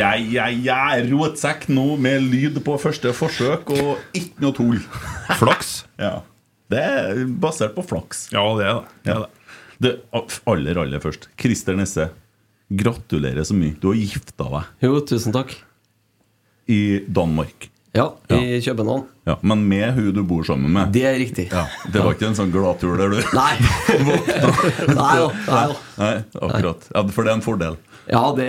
Ja, ja, ja. Rotsekk nå med lyd på første forsøk og ikke noe tull. Flaks. Ja. Det er basert på flaks. Ja, det er det. det, er det. Det aller, aller først. Christer Nesse, gratulerer så mye. Du har gifta deg Jo, tusen takk. i Danmark. Ja, i København. Ja, men med hun du bor sammen med. Det er riktig. Ja, det var ikke en sånn gladtur der, du? Nei. Nei da. Nei da. Nei, akkurat. Ja, for det er en fordel. Ja, det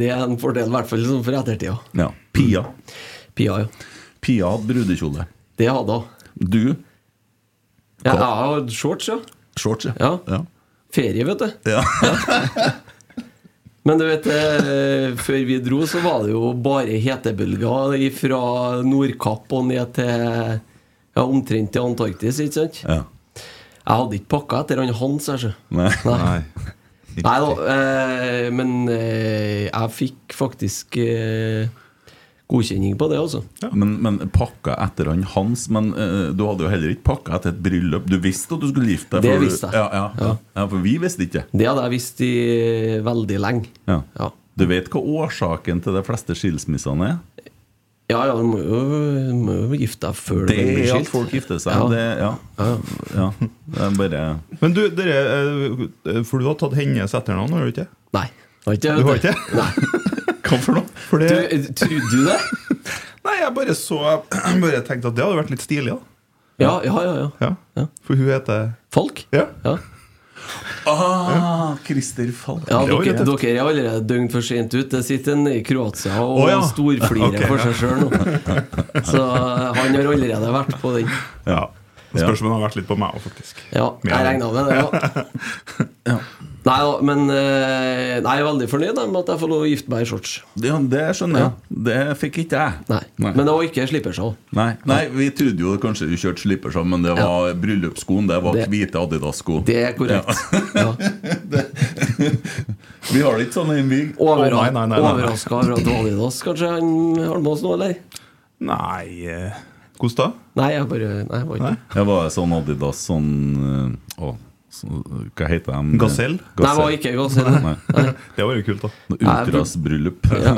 det er en fordel, i hvert fall liksom, for ettertida. Ja. Pia. Pia, ja. Pia hadde brudekjole. Det hadde hun. Du Ja, jeg har shorts, ja. shorts, Ja. ja. Ferie, vet du. ja. Men du vet, eh, før vi dro, så var det jo bare hetebølger fra Nordkapp og ned til ja, omtrent til Antarktis, ikke sant? ja. Jeg hadde ikke pakka etter han Hans, altså. Nei. Nei. Nei. Da, eh, men eh, jeg fikk faktisk eh, godkjenning på det, altså. Men, men pakka etter han Hans Men eh, du hadde jo heller ikke pakka etter et bryllup. Du visste at du skulle gifte deg? Det for visste jeg. Ja, ja, ja. ja, For vi visste ikke. Det hadde jeg visst i veldig lenge. Ja. Ja. Du vet hva årsaken til de fleste skilsmissene er? Ja, ja, du må jo, må jo gifte deg før Det du blir er at folk gifter seg. Ja. Det, ja. Ja. det er bare Men du, dere, eh, for du har tatt hennes etternavn, har du ikke? Nei. Har ikke, Du har vet ikke? Nei. Hva for noe? For det, Du, trodde du det? nei, jeg bare så Jeg bare tenkte at det hadde vært litt stilig, da. Ja, ja, ja. ja. Ja. Ja. For hun heter Falk? Ja. Ja, Ah, Christer Falk. ja dere, dere er allerede døgn for sent ut. Det sitter en i Kroatia og oh, ja. storflirer okay, for seg sjøl nå. Så han har allerede vært på den. Ja. Spørs om hun har vært litt på meg òg, faktisk. Ja, jeg regna med det, Ja. ja. Nei da, men eh, jeg er veldig fornøyd med at jeg får lov å gifte meg i shorts. Ja, det skjønner jeg. Det fikk ikke jeg. Nei. Nei. Men det var ikke slippershow. Nei, Nei, vi trodde jo kanskje du kjørte slippersom, men det var bryllupsskoen. Det var Det- hvite Adidas-sko. Det er korrekt. Ja. Vi har det ikke sånn hjemme. vi. Overraska over at Adidas kanskje han har med oss nå, eller? Nei eh, Hvordan da? Nei, jeg bare Nei, jeg var ikke Nei. Jeg var sånn Adidas sånn øh, å, Hva heter de? Gasell? Nei, det var ikke. Nei. Det var jo kult, da. Ultrasbryllup. Ja.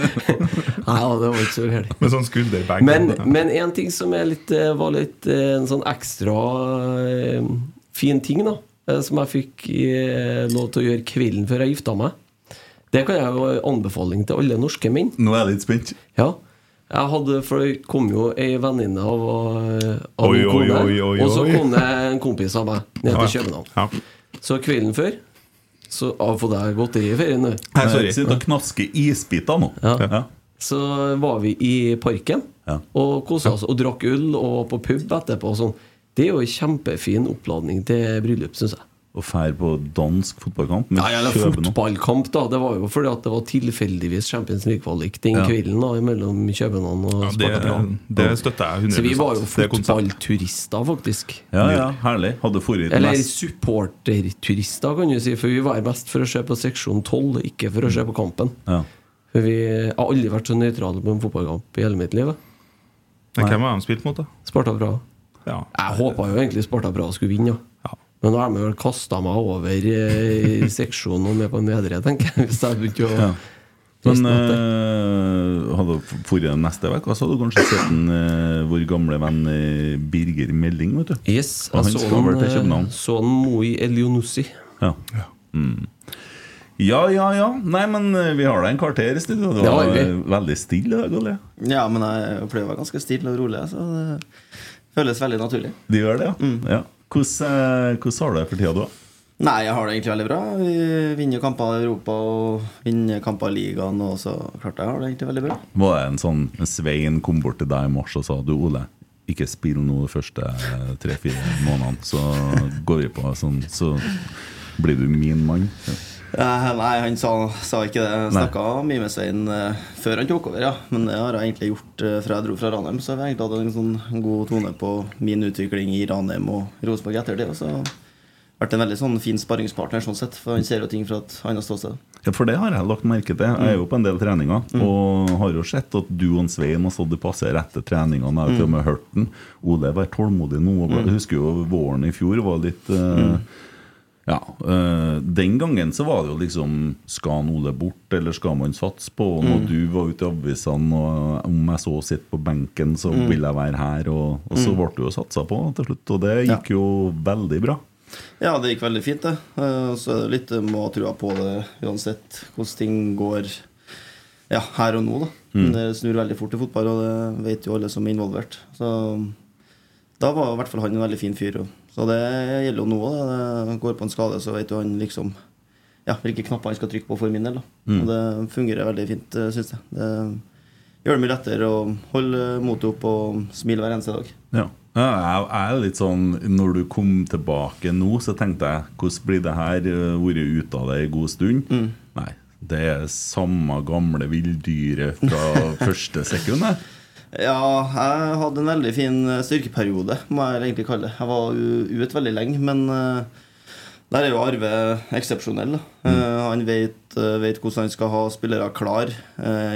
Nei, ja, det var ikke så gærent. Med sånn skulderbag. Men, men en ting som er litt, eh, var litt eh, en sånn ekstra eh, fin ting, da, som jeg fikk eh, lov til å gjøre kvelden før jeg gifta meg, det kan jeg jo anbefaling til alle norske menn. Nå er jeg litt spent. Ja. Jeg hadde, for det kom jo ei venninne av, eh, av Oi, min oi, kone, oi, og så kom det en kompis av meg ned til København. Ja. Så kvelden før Så jeg har fått deg godteri i ferien nå. Nei, sorry. Sitter og knasker isbiter nå. Ja. Ja. Så var vi i parken Og kosa oss og drakk øl og på pub etterpå. Og sånn. Det er jo en kjempefin oppladning til bryllup, syns jeg. Å fære på dansk fotballkamp med Ja, eller fotballkamp, da. Det var jo fordi at det var tilfeldigvis Champions League-kvalik den Ja. kvelden da mellom København og Ja, Sparta Praha. det, det støtter jeg 100 Så vi var jo Det er fotballturister, faktisk. Ja, ja, herlig. Hadde forrige Eller supporterturister, kan du si. For vi var mest for å se på seksjon 12, ikke for å se på kampen. ja. For vi har aldri vært så nøytrale på en fotballkamp i hele mitt liv. Men Hvem har de spilt mot, da? Sparta Praha. Ja. Jeg håpa jo egentlig Sparta Praha skulle vinne, ja. Ja. Men nå har de vel kasta meg over eh, i seksjonen og med på nedre, tenker jeg. Hvis jeg begynte å Ja. Men øh, eh, hadde du forrige neste uke så hadde du kanskje sett en, øh, vår gamle venn eh, Birger Melding, vet du. Yes, jeg så skal han, eh, så han Moi Elionussi. Ja. Mm. ja, ja, ja. Nei, men eh, vi har da en kvarter i studio. Det Det var eh, veldig stille i dag. Ja, men jeg pleier å være ganske stille og rolig, så det føles veldig naturlig. Det gjør det, ja. Mm. ja. Hvordan, eh, hvordan har du det for tida, du? Nei, jeg har det egentlig veldig bra. Vi vinner kamper i Europa og vinner kamper i ligaen, og så klart jeg har det egentlig veldig bra. Var det en sånn Svein kom bort til deg i mars og sa Du, Ole, ikke spill nå de første eh, tre-fire månedene, så går vi på sånn, så blir du min mann. Eh, nei, han sa, sa ikke det. Jeg snakka mye med Svein eh, før han tok over, ja. Men det har jeg egentlig gjort eh, fra jeg dro fra Ranheim. Så har vi egentlig hatt en sånn god tone på min utvikling i Ranheim og Rosenborg etter det. Og så har vært en veldig sånn fin sparringspartner, sånn sett, for han ser jo ting fra et annet ståsted. Ja, For det har jeg lagt merke til. Jeg er jo på en del treninger, og har jo sett at du og Svein har stått i passe etter treningene. Jeg har til og med hørt den. Ole, vær tålmodig nå. Jeg husker jo våren i fjor var litt eh, Ja. øh, den gangen så var det jo liksom Skal han Ole bort, eller skal man satse på og Når mm. du var ute i avisene, og om jeg så sitter på benken, så vil jeg være her. Og, og så ble du jo satsa på til slutt, og det gikk jo veldig bra. Ja, det gikk veldig fint, det. Eh, Så er det litt eh, må ha trua på det uansett hvordan ting går ja, her og nå, da. Det snur veldig fort i fotball, og det vet jo alle som er involvert. Så da var i hvert fall han en veldig fin fyr. og- Så det gjelder jo nå òg. Går på en skade, så vet du han liksom ja, hvilke knapper han skal trykke på for min del. da. Og det fungerer veldig fint, syns jeg. Det gjør det mye lettere å holde motet opp og smile hver eneste dag. Ja. Jeg er litt sånn Når du kom tilbake nå, så tenkte jeg hvordan blir det her? eh, Vært ute av det en god stund? Nei. Det er samme gamle villdyret fra første sekund. Ja, jeg hadde en veldig fin eh, styrkeperiode, må jeg egentlig kalle det. Jeg var ute veldig lenge, men eh, der er jo Arve eksepsjonell. Mm. Eh, Han vet, vet hvordan han skal ha spillere klar.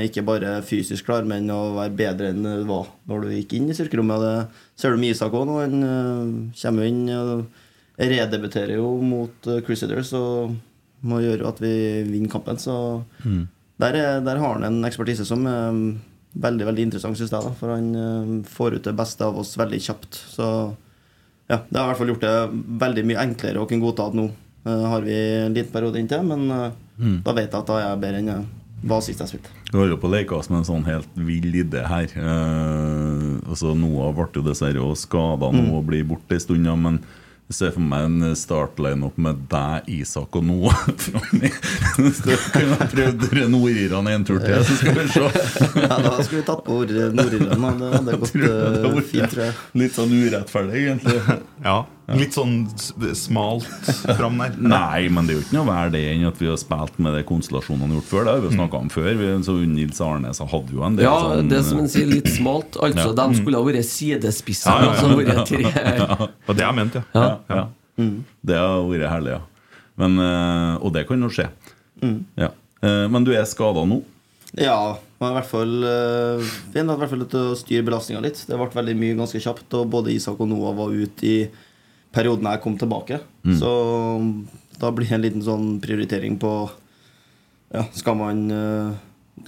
Ikke bare fysisk klar, men å være bedre enn du var når du gikk inn i styrkerommet. Det ser du med Isak òg nå. Han kommer inn og redebuterer jo mot Crusaders og må gjøre at vi vinner kampen. Så der, er, der har han en ekspertise som veldig veldig interessant, syns jeg. da For han eh, får ut det beste av oss veldig kjapt. Så ja, det har i hvert fall gjort det veldig mye enklere å kunne godta at nå. Eh, har vi en liten periode inntil, men mm. da vet jeg at da er jeg bedre enn jeg var sist jeg spilte. Vi holder på å leke oss med en sånn helt vill idé her. Eh, altså Noah ble jo dessverre skada nå og blir borte en stund. Men jeg ser for meg en startline-opp med deg, Isak og Noah Hvis du kunne prøvd Nordirene en tur til, så skal vi se. Ja, da skulle vi tatt på ordet Nord-Irland. Det hadde gått eh, fint, tror jeg. Litt sånn urettferdig, egentlig. ja. Litt sånn smalt fram der. Nei, men det er jo ikke noe verre det enn at vi har spilt med de konstellasjonene vi har gjort før. Det har vi jo snakka om før. Vi, så Nils Arne så hadde jo en del Ja, sånn det som en sier, litt smalt. Altså, Ja. de skulle ha vært sidespisser. Ja, ja, ja. Altså, vært tre det har jeg ment, ja. Ja. ja. Det har vært herlig, ja. Men, eh, og det kan jo skje. Ja. Eh, Men du er skada nå? Ja, men i hvert fall Finn Vi hadde i hvert fall til å styre belastninga litt. Det ble veldig mye ganske kjapt, og både Isak og Noah var ute i perioden jeg kom tilbake. Så da blir det en liten sånn prioritering på ja, Skal man uh,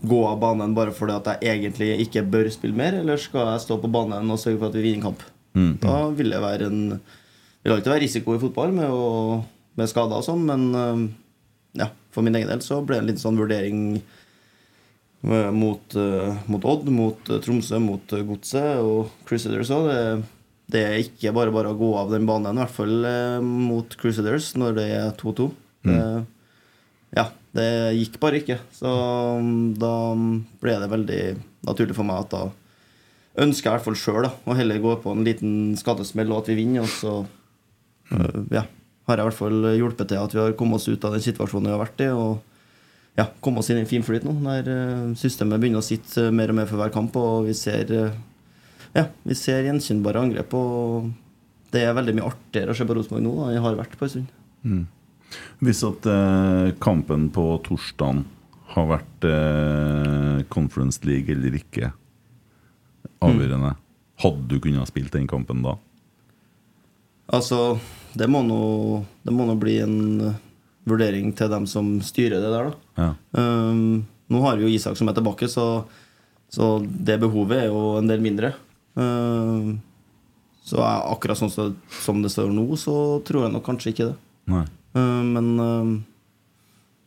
gå av banen bare fordi at jeg egentlig ikke bør spille mer, eller skal jeg stå på banen og sørge for at vi vinner kamp? Da vil det være en Det vil alltid være risiko i fotball med, å, med skader og sånn, men uh, ja, for min egen del så ble det en liten sånn vurdering eh, mot, uh, mot Odd, mot Tromsø, mot Godset og Crusaders òg. Det, er ikke bare bare å gå av den banen, i hvert fall eh, mot Crusaders når det er 2-2. Det- Ja, det gikk bare ikke. Så mm, da ble det veldig naturlig for meg at da ønsker jeg i hvert fall sjøl å heller gå på en liten skadesmell og at vi vinner. Og så øh, ja, har jeg i hvert fall hjulpet til at vi har kommet oss ut av den situasjonen vi har vært i. Og ja, kommet oss inn i en fin flyt nå, der øh, systemet begynner å sitte mer og mer for hver kamp. Og vi ser, ja, vi ser gjenkjennbare angrep. Og det er veldig mye artigere å se på Rosenborg nå enn det har vært på en stund. Hvis at eh, kampen på torsdagen har vært eh, Conference League eller ikke avgjørende, hadde du kunnet spilt den kampen da? Altså, det må nå, det må nå bli en øh, vurdering til dem som styrer det der, da. Ja. Um, nå har vi jo Isak som er tilbake, så, så det behovet er jo en del mindre. Um, så akkurat sånn som, det står nå, så tror jeg nok kanskje ikke det. Nei. Um, men um,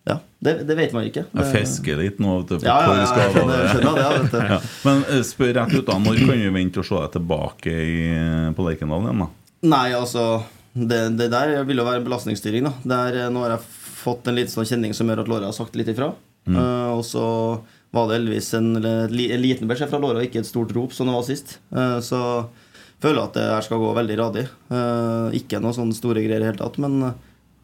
ja, det, det vet man ikke. Jeg fisker litt nå. vet du, Ja, ja, ja, jeg skjønner, jeg skjønner det. Vet du. Ja. Men eh, spør rett ut, da. Når kan vi vente å se deg tilbake i, på Lerkendal igjen? da? Nei, altså det, det der vil jo være belastningsstyring. da der, eh, Nå har jeg fått en liten sånn kjenning som gjør at låret har sagt litt ifra. Eh, og så var det heldigvis en, en liten beskjed fra Låra, ikke et stort rop som det var sist. Så så føler at det her skal gå veldig radig. Eh, ikke noe sånne store greier i det hele tatt. Men eh,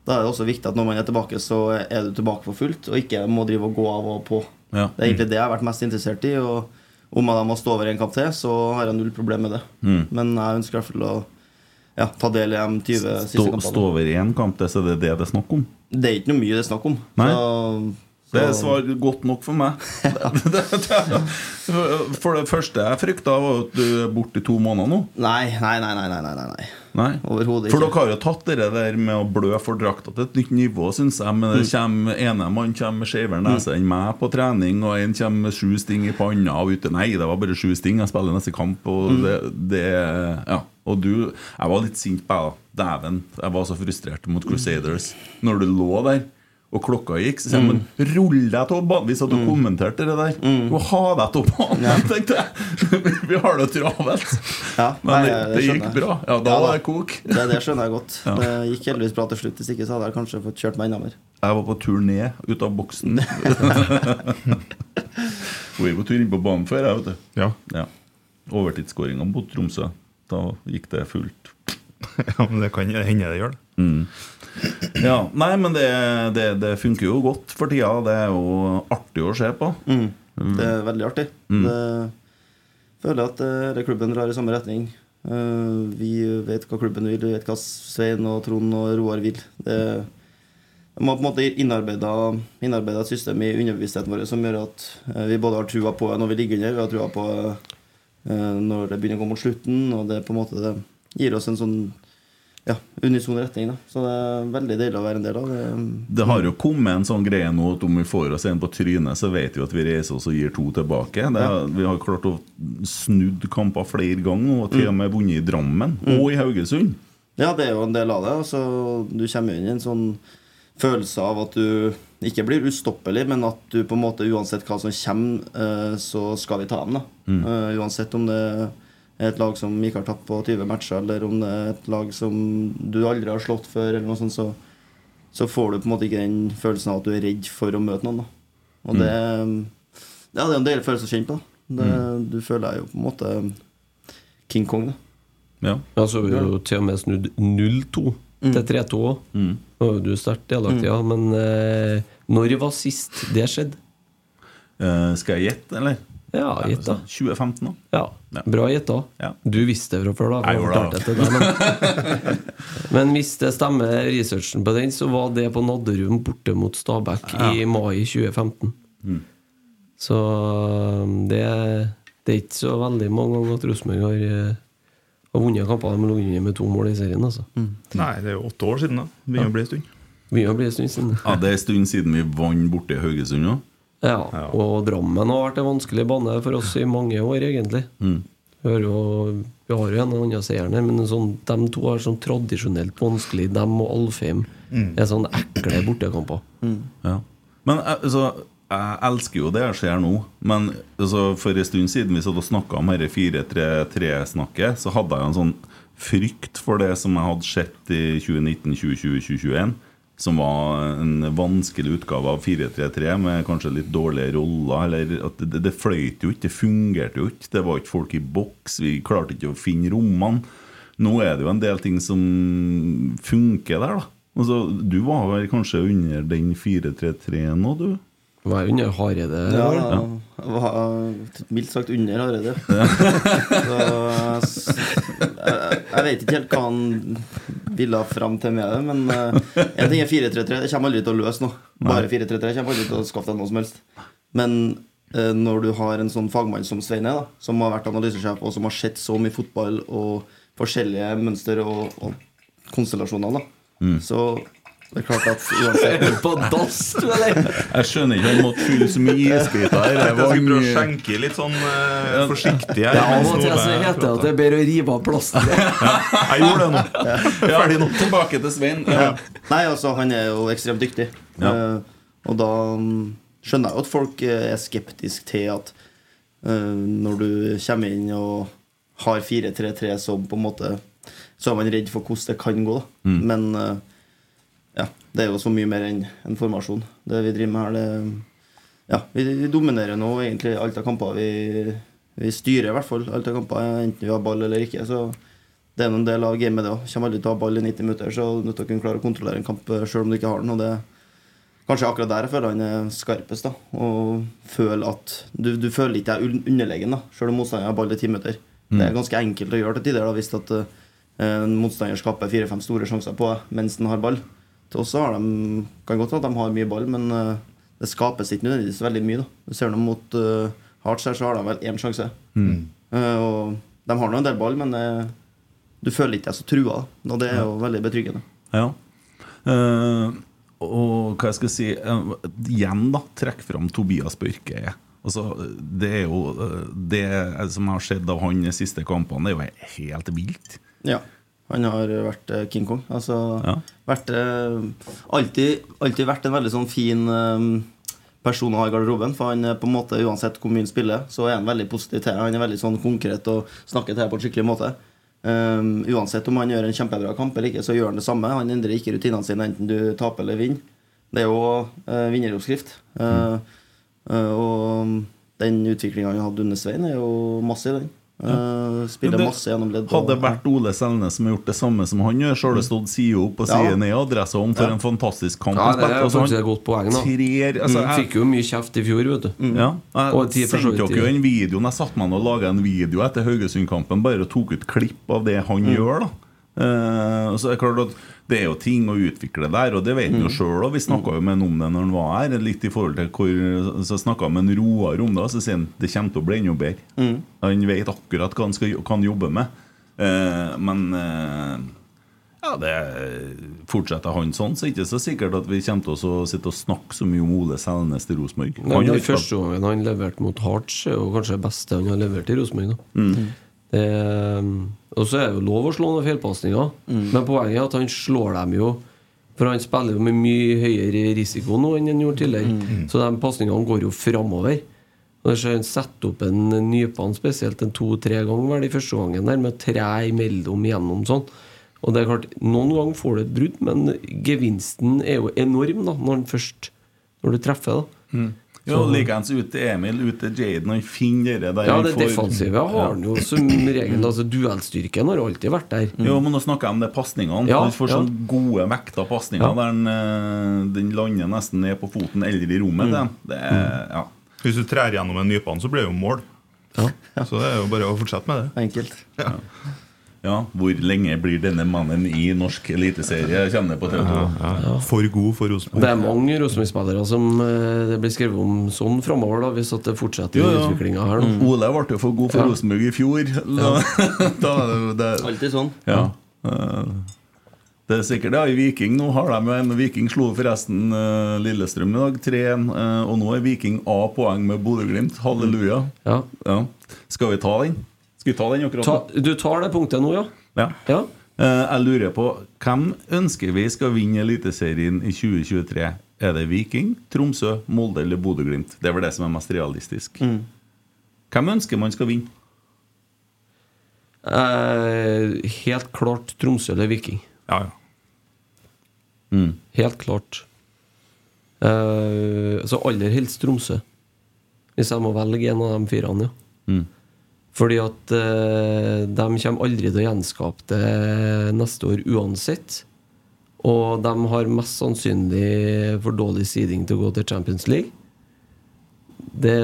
da er det også viktig at når man er tilbake, så er du tilbake for fullt, og ikke må drive og gå av og på. Ja. Det er egentlig det jeg har vært mest interessert i. Og om jeg må stå over en kamp til, så har jeg null problem med det. Mm. Men jeg ønsker i hvert fall å ja, ta del i de 20 siste kampene. stå over én kamp, så det er det det er snakk om? Det er ikke noe mye det er snakk om. Nei. Så, Det er svarer godt nok for meg. For det første jeg frykta, var at du er borte i to måneder nå. Nei, nei, nei, nei, nei, nei, nei. Overhodet For dere har jo tatt det der med å blø for drakta til et nytt nivå, syns jeg. Men det kommer, ene mann kommer med skeivere nese enn meg på trening, og en kommer med sju sting i panna og ute Nei, det var bare sju sting, jeg spiller neste kamp, og det, det Ja. Og du Jeg var litt sint på deg, da. Dæven. Jeg var så frustrert mot Crusaders. Når du lå der. Og klokka gikk, så sier jeg men rull deg av banen. Hvis at du kommenterte det der. Og ha deg av banen, tenkte jeg. Vi har det travelt. Ja, Men nei, det, det gikk bra. Ja, da Ja, var det kok. Det, det skjønner jeg godt. Ja. Det gikk heldigvis bra til slutt. Hvis ikke så hadde jeg kanskje fått kjørt meg enda mer. Jeg var på tur ned ut av boksen. Hun er på tur inn på banen før, jeg, vet du. Ja. Ja. Overtidsskåringa mot Tromsø. Da gikk det fullt. ja, men det kan hende det gjør det. Ja, Nei, men det, det, det funker jo godt for tida. Det er jo artig å se på. Det er veldig artig. Det, føler at eh, klubben drar i samme retning. Eh, vi vet hva klubben vil, vi vet hva Svein og Trond og Roar vil. Det de har på en måte innarbeida et system i underbevisstheten vår som gjør at eh, vi både har trua på når vi ligger under, vi har trua på når det begynner å gå mot slutten, og det på en måte gir oss en sånn ja, unison retning. Da. Så det er veldig deilig å være en del av. Det, Det har jo kommet en sånn greie nå at om vi får oss en på trynet, så vet vi at vi reiser oss og gir to tilbake. Er- Vi har klart å snudd kamper flere ganger, og til og med vunnet i Drammen og i Haugesund. Ja, det er jo en del av det. Altså, du kommer inn i en sånn følelse av at du ikke blir ustoppelig, men at du på en måte uansett hva som kommer, eh, så skal vi ta dem. da. Eh, Uansett om det er et lag som ikke har tapt på 20 matcher, eller om det er et lag som du aldri har slått før, eller noe sånt, så, så får du på en måte ikke den følelsen av at du er redd for å møte noen. da. Og det, ja, det er en deilig følelse å kjenne på. da. Det, Du føler deg jo på en måte King Kong. da. Ja. Ja, så har vi jo til og med snudd 0-2 til 3-2 òg. Mm. Er du sterkt delaktig, ja. Men eh, når var sist det skjedde? Uh, skal jeg gjette, eller? Ja, gitt da. 2015, da. Ja, Bra Bra da. Ja. Du visste det fra før, da. Jeg gjorde det, da det men, men hvis det stemmer, researchen på den, så var det på Nadderud borte mot Stabæk i mai 2015. Mm. Så um, det, det er ikke så veldig mange ganger at Rosenborg har, eh, har vunnet kamper de under med to mål i serien. Altså. Nei, det er jo åtte år siden, da. Begynner å bli en stund. Begynner å bli en stund siden. Ja, Det er en stund siden vi vant borte i Haugesund òg. Ja, og Drammen har vært en vanskelig bane for oss i mange år, egentlig. Mm. Vi har jo, vi har jo en og annen seier der, men sånn, de to er sånn tradisjonelt vanskelig. Dem og Alfheim er sånne ekle bortekamper. Ja. Men eh, altså, jeg elsker jo det jeg ser nå. Men altså, for en stund siden vi satt og snakka om dette 4-3-3-snakket, så hadde jeg en sånn frykt for det som jeg hadde sett i 2019, 2020, 2021. som var en vanskelig utgave av 4-3-3, med kanskje litt dårlige roller. Eller at det, det fløyt jo ikke, det fungerte jo ikke. Det var ikke folk i boks, vi klarte ikke å finne rommene. Nå er det jo en del ting som funker der, da. Altså, du var vel kanskje under den 4-3-3 nå, du? Var jeg under Hareide? Ja, jeg var mildt sagt under Hareide. Så jeg, jeg vet ikke helt hva han ville fram til med det, men eh, en ting er 4-3-3. Det kommer aldri til å løse noe. Bare 4-3-3 kommer aldri til å skaffe deg noe som helst. Men eh, når du har en sånn fagmann som Svein er, som har vært analysesjef, og som har sett så mye fotball og forskjellige mønster og, og konstellasjoner, da, så det er klart at uansett På dass, du, eller? Jeg skjønner ikke, han måtte fylle så mye isbiter her. Jeg var skal prøve å skjenke litt sånn uh, forsiktig her. Ja, av og til så heter det at det er bedre å rive av plasteret. Jeg gjorde det nå. Ferdig nå. Tilbake til Svein. Ja. Nei, altså, han er jo ekstremt dyktig. Ja. Eh, og da mm, skjønner jeg jo at folk eh, er skeptiske til at uh, når du kommer inn og har 4-3-3 som på en måte Så er man redd for hvordan det kan gå, da. Men eh, ja, det er jo så mye mer enn en formasjon. Det vi driver med her, det Ja, vi, vi dominerer nå egentlig alt av kamper. Vi, vi styrer i hvert fall alt av kamper, enten vi har ball eller ikke. Så det er en del av gamet, det òg. Kommer aldri til å ha ball i 90 minutter, så du nødt til å kunne klare å kontrollere en kamp sjøl om du ikke har den. Og det kanskje akkurat der jeg føler han er skarpest. da Og føler at Du, du føler ikke deg un- underlegen, da sjøl om motstanderen har ball i 10 minutter. Det er ganske enkelt å gjøre til tider, da hvis at eh, en motstander skaper fire-fem store sjanser på mens den har ball. Til oss så har de kan godt at de har mye ball, men eh, det skapes ikke nødvendigvis veldig mye. da Du ser nå mot uh, Hearts her, så har de vel én sjanse. Eh, og de har nå en del ball, men uh, du føler ikke deg så trua. da. Og det er jo veldig betryggende. Ja. Uh, og hva jeg skal si uh, Igjen, da. Trekk fram Tobias Børke. Altså, det er jo eh, Det som har skjedd av han de siste kampene, det er jo helt vilt. Ja. Han har vært eh, King Kong. Altså Ja. vært eh, alltid, alltid vært en veldig sånn fin eh, person å ha i garderoben. For han på en måte, uansett hvor mye han spiller, så er han veldig positiv til. Han er veldig sånn konkret og snakker til deg på en skikkelig måte. Um, uansett om han gjør en kjempebra kamp eller ikke, så gjør han det samme. Han endrer ikke rutinene sine enten du taper eller vinner. Det er jo uh, vinneroppskrift. Uh, uh, og den utviklinga han hadde under Svein, er jo massiv, den. Uh, spiller det- masse gjennom ledd. Hadde det vært Ole Selnes som har gjort det samme som han gjør, så har det stått side opp og side Ja. ned adressa om for Ja. en fantastisk kamp. Ja, det er spilte. Altså, faktisk et godt poeng, da. Trer, altså, Mm, jeg- Fikk jo mye kjeft i fjor, vet du. Ja, jeg sendte dere jo den videoen. Jeg satte meg ned og laga en video etter Haugesund-kampen Bare og tok ut klipp av det han gjør da Uh, så er det klart at Det er jo ting å utvikle der Og det vet han jo selv og Vi snakket jo med han om det når han var her Litt i forhold til hvor Så snakket jeg med en Roar om det og Så sier han det kommer til å bli enda bedre Han vet akkurat hva han skal, hva han jobbe med Eh, Men eh, ja, det Fortsetter han sånn, så er det ikke så sikkert at vi kommer til å sitte og snakke så mye om Ole Selnes til Rosenborg. Han Den første gangen han leverte mot Hearts, er jo kanskje det beste han har levert i Rosenborg. da. Mm. Er- Og så er det jo lov å slå noen feilpasninger, men poenget er at han slår dem jo For han spiller jo med mye høyere risiko nå enn han gjorde tidligere. Så de pasningene går jo framover. Og han setter opp en nypan spesielt en to-tre ganger vel i første gangen der med å tre imellom gjennom sånn. Og det er klart, Noen ganger får du et brudd, men gevinsten er jo enorm da når, han først, når du treffer. da Ja, Likeens ut til Emil, ut til Jaden. Han finner det der. Ja, det får- defensive har han jo som regel. Altså Duellstyrken har alltid vært der. Jo, men nå snakker jeg om de pasningene. Ja, han får ja. sånne gode vekta pasninger Ja. der den, eh, den lander nesten ned på foten eller i rommet. Mm. Det er, ja. Hvis du trær gjennom en nypann så blir det jo mål. Så det er jo bare å fortsette med det. Enkelt. ja, Hvor lenge blir denne mannen i norsk eliteserie? Kjenner på TV 2? For god for Rosenborg. Det er mange Rosenborg-spillere som eh, det blir skrevet om sånn framover, da, hvis at det fortsetter ja. utviklinga her nå. Ole ble jo for god for Ja. Rosenborg i fjor. Da, da, er det- det, Alltid sånn. Ja. Eh, Det er sikkert ja, I Viking nå har de jo en Viking slo forresten eh, Lillestrøm i dag 3-1. eh, og nå er Viking A poeng med Bodø-Glimt. Halleluja. Ja. Ja. Skal vi ta den? Skal vi ta den akkurat Ta, du tar det punktet nå, ja? Ja. Ja. Uh, jeg lurer på hvem ønsker vi skal vinne Eliteserien i 2023? Er det Viking, Tromsø, Molde eller Bodø-Glimt? Det er vel det som er mest realistisk. Hvem ønsker man skal vinne? Uh, helt klart Tromsø eller Viking. Ja, ja. Mm. Helt klart. Uh, så aller helst Tromsø. Hvis jeg må velge en av de fire, ja. Mm. Fordi at eh, de kommer aldri til å gjenskape det neste år uansett. Og de har mest sannsynlig for dårlig seeding til å gå til Champions League. Det,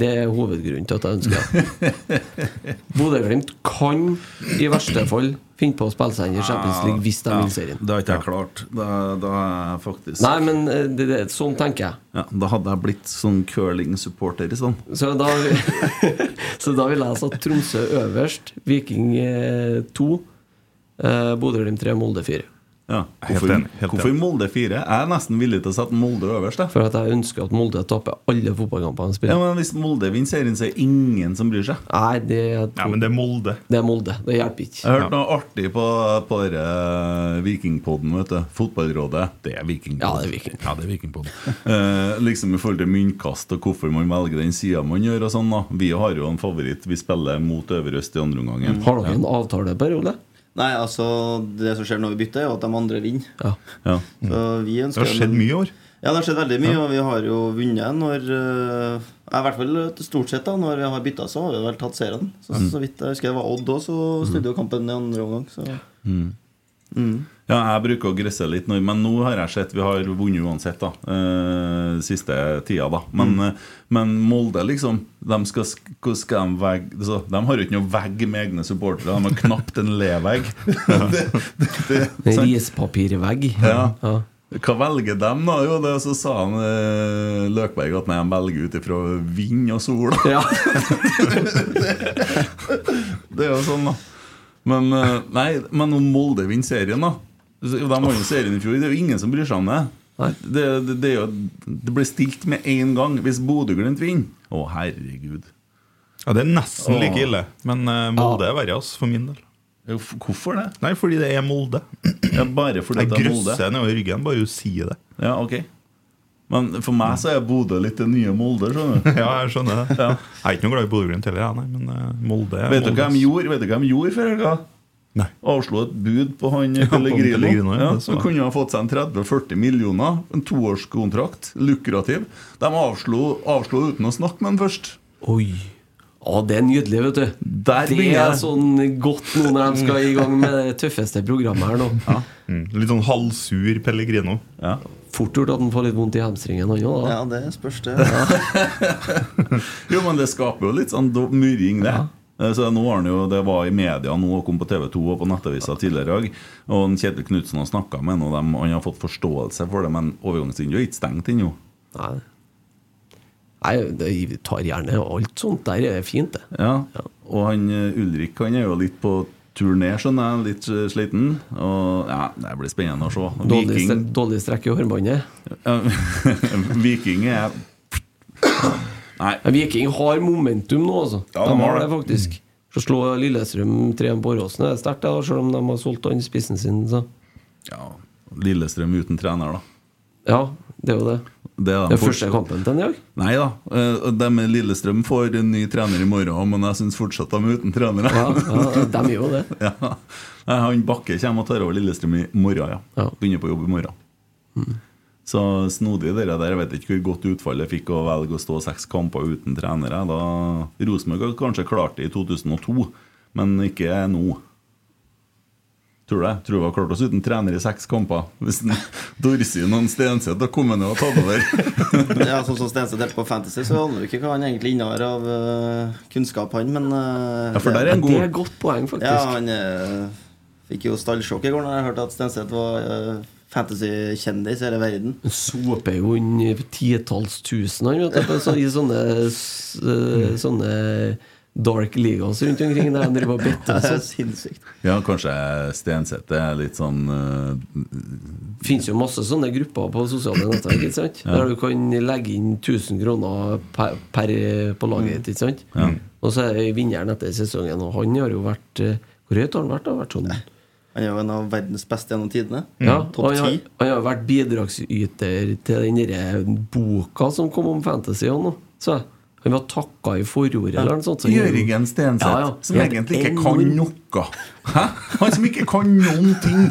det er hovedgrunnen til at jeg ønsker det. Bodø-Glimt kan i verste fall finne på å spille seg inn i Champions League hvis de Ja, vil serien. Det har ikke jeg klart. Da, da er faktisk Nei, men eh, det, det, sånn tenker jeg. ja, Da hadde jeg blitt sånn curling-supporter i sånn. Så da, så da vil jeg satt Tromsø øverst, Viking 2, eh, Bodø-Glimt 3, Molde 4. Ja. Helt Hvorfor, enig, helt hvorfor enig. Molde 4? Jeg er nesten villig til å sette Molde øverst. Da. For at jeg ønsker at Molde taper alle fotballkampene de Ja, men Hvis Molde vinner serien, så er det ingen som bryr seg. Nei, det er, Ja, men det er Molde. det er Molde. Det hjelper ikke. Jeg hørte noe artig på, på dere Vikingpodden. vet du Fotballrådet. Det er Vikingpodden. Ja, det er Viking. Ja, det er Vikingpodden. Eh, liksom i forhold til myntkast og hvorfor man velger den sida man gjør. og sånn da Vi har jo en favoritt. Vi spiller mot Øverøst i andre omgangen. Har dere en avtaleperiode? Nei, altså Det som skjer når vi bytter, er jo at de andre vinner. Ja. Ja. Så vi Det har skjedd mye i år. Ja, det har skjedd veldig mye, og vi har jo vunnet når eh, I hvert fall til stort sett da når vi har bytta, så har vi vel tatt serien. Så, så vidt jeg husker det var Odd òg, så snudde jo kampen i andre omgang. Så Ja, jeg bruker å gresse litt nå, men nå har jeg sett vi har vunnet uansett, da. Eh, siste tida, da. Men, mm. men Molde, liksom De skal, skal de vegge så, De har jo ikke noe vegg med egne supportere. De har knapt en levegg. rispapirvegg. Ja. Ja. Hva velger dem, da? Jo, det, så sa han eh, Løkberg at nei, de velger ut ifra vind og sol. da. Ja. Det er jo sånn, da. Men eh, nei, men om Molde vinner serien, da De vant serien i fjor. Det er jo ingen som bryr seg om det. Det, det, det, er jo, det blir stilt med én gang hvis Bodø-Glimt vinner. Å, herregud. Ja, Det er nesten like ille, men uh, Molde er verre, ass, for min del. Hvorfor det? Nei, fordi det er Molde. Ja, bare fordi Jeg det er Molde? grøsser nedover ryggen bare å sier det. Ja, ok Men for meg så er Bodø litt det nye Molde. skjønner du Ja, jeg skjønner det. Jeg er ikke noe glad i Bodø-Glimt heller, jeg, nei, men uh, Molde er Vet du hva de gjorde Vet du hva de gjorde før helga? Nei. Avslo et bud på han ja, Pellegrino. Pellegrino, ja, ja, som kunne ha fått seg en 30-40 millioner. En toårskontrakt. Lukrativ. De avslo, avslo uten å snakke med han først. Oi. Ja, det er nydelig, vet du. Der det er sånn godt nå når de skal i gang med det tøffeste programmet her nå. Mm. Litt sånn halvsur Pellegrino. Ja. Fort gjort at han får litt vondt i hamstringen, han òg. ja, det spørs, det. Jo, men det skaper jo litt sånn murring, det. Eh, Så nå har han jo, Det var i media nå og kom på TV 2 og på Nettavisa tidligere i dag. Og Kjetil Knutsen har snakka med en og dem- han har fått forståelse for det. Men overgangsvinduet er ikke stengt ennå. Nei. Nei, det, tar gjerne alt sånt der er fint, det. Ja. Og han eh, Ulrik han er jo litt på turné, skjønner jeg. Litt eh, sliten. Og ja, Det blir spennende å se. Dårlig, Viking, dårlig strekk i hårbåndet. Ja, Viking er Nei. Viking har momentum nå, altså. Ja, de de har det, det. faktisk. Mm. Så slå Lillestrøm 3 på Åråsen er sterkt, det, selv om de har solgt han spissen sin. Så. ja, Lillestrøm uten trener, da. Ja, det er jo det. Det er Det de er første kampen til dag. Nei da. eh, De med Lillestrøm får en ny trener i morgen, men jeg syns fortsatt de er uten trener. Ja, ja, de er jo det. Ja. Han Bakke kommer og tar over Lillestrøm i morgen, ja. Begynner på jobb i morgen. Så snodig det der. Jeg vet ikke hvor godt utfallet fikk å velge å stå seks kamper uten trenere. Da Rosenborg har kanskje klart det i 2002, men ikke nå. Tror du det? Tror du vi har klart oss uten trener i seks kamper? Hvis Dorsin og en Stenseth har kommet ned og tatt over. Ja, Sånn som Stenseth delte på Fantasy, så aner du ikke hva han egentlig innehar av uh, kunnskap, han, men uh, Ja, for der er en Det er et godt poeng, faktisk. Ja, han uh, fikk jo stallsjokk i går da jeg hørte at Stenseth var uh, fantasy-kjendis i hele verden. Han soper jo inn i titalls tusen han, vet du, på så, i sånne, eh, sånne dark leagues rundt omkring der han driver og better. Det er sinnssykt. Ja, kanskje Stenseth er litt sånn uh, Det fins jo masse sånne grupper på sosiale nettverk ikke sant? der du kan legge inn 1000 kroner per, per på laget. ditt. Ja. Og så er vinneren etter sesongen, og han har jo vært eh, Hvor høyt har han vært? da? Vært sånn Han er jo en av verdens beste gjennom tidene. Ja, Topp han har, ti. han har vært bidragsyter til den derre boka som kom om fantasy òg nå. Så jeg. han var takka i forordet eller noe sånt. så Jørgen Stenseth, Ja, ja. som egentlig ikke kan noe. Hæ? Han som ikke kan noen ting.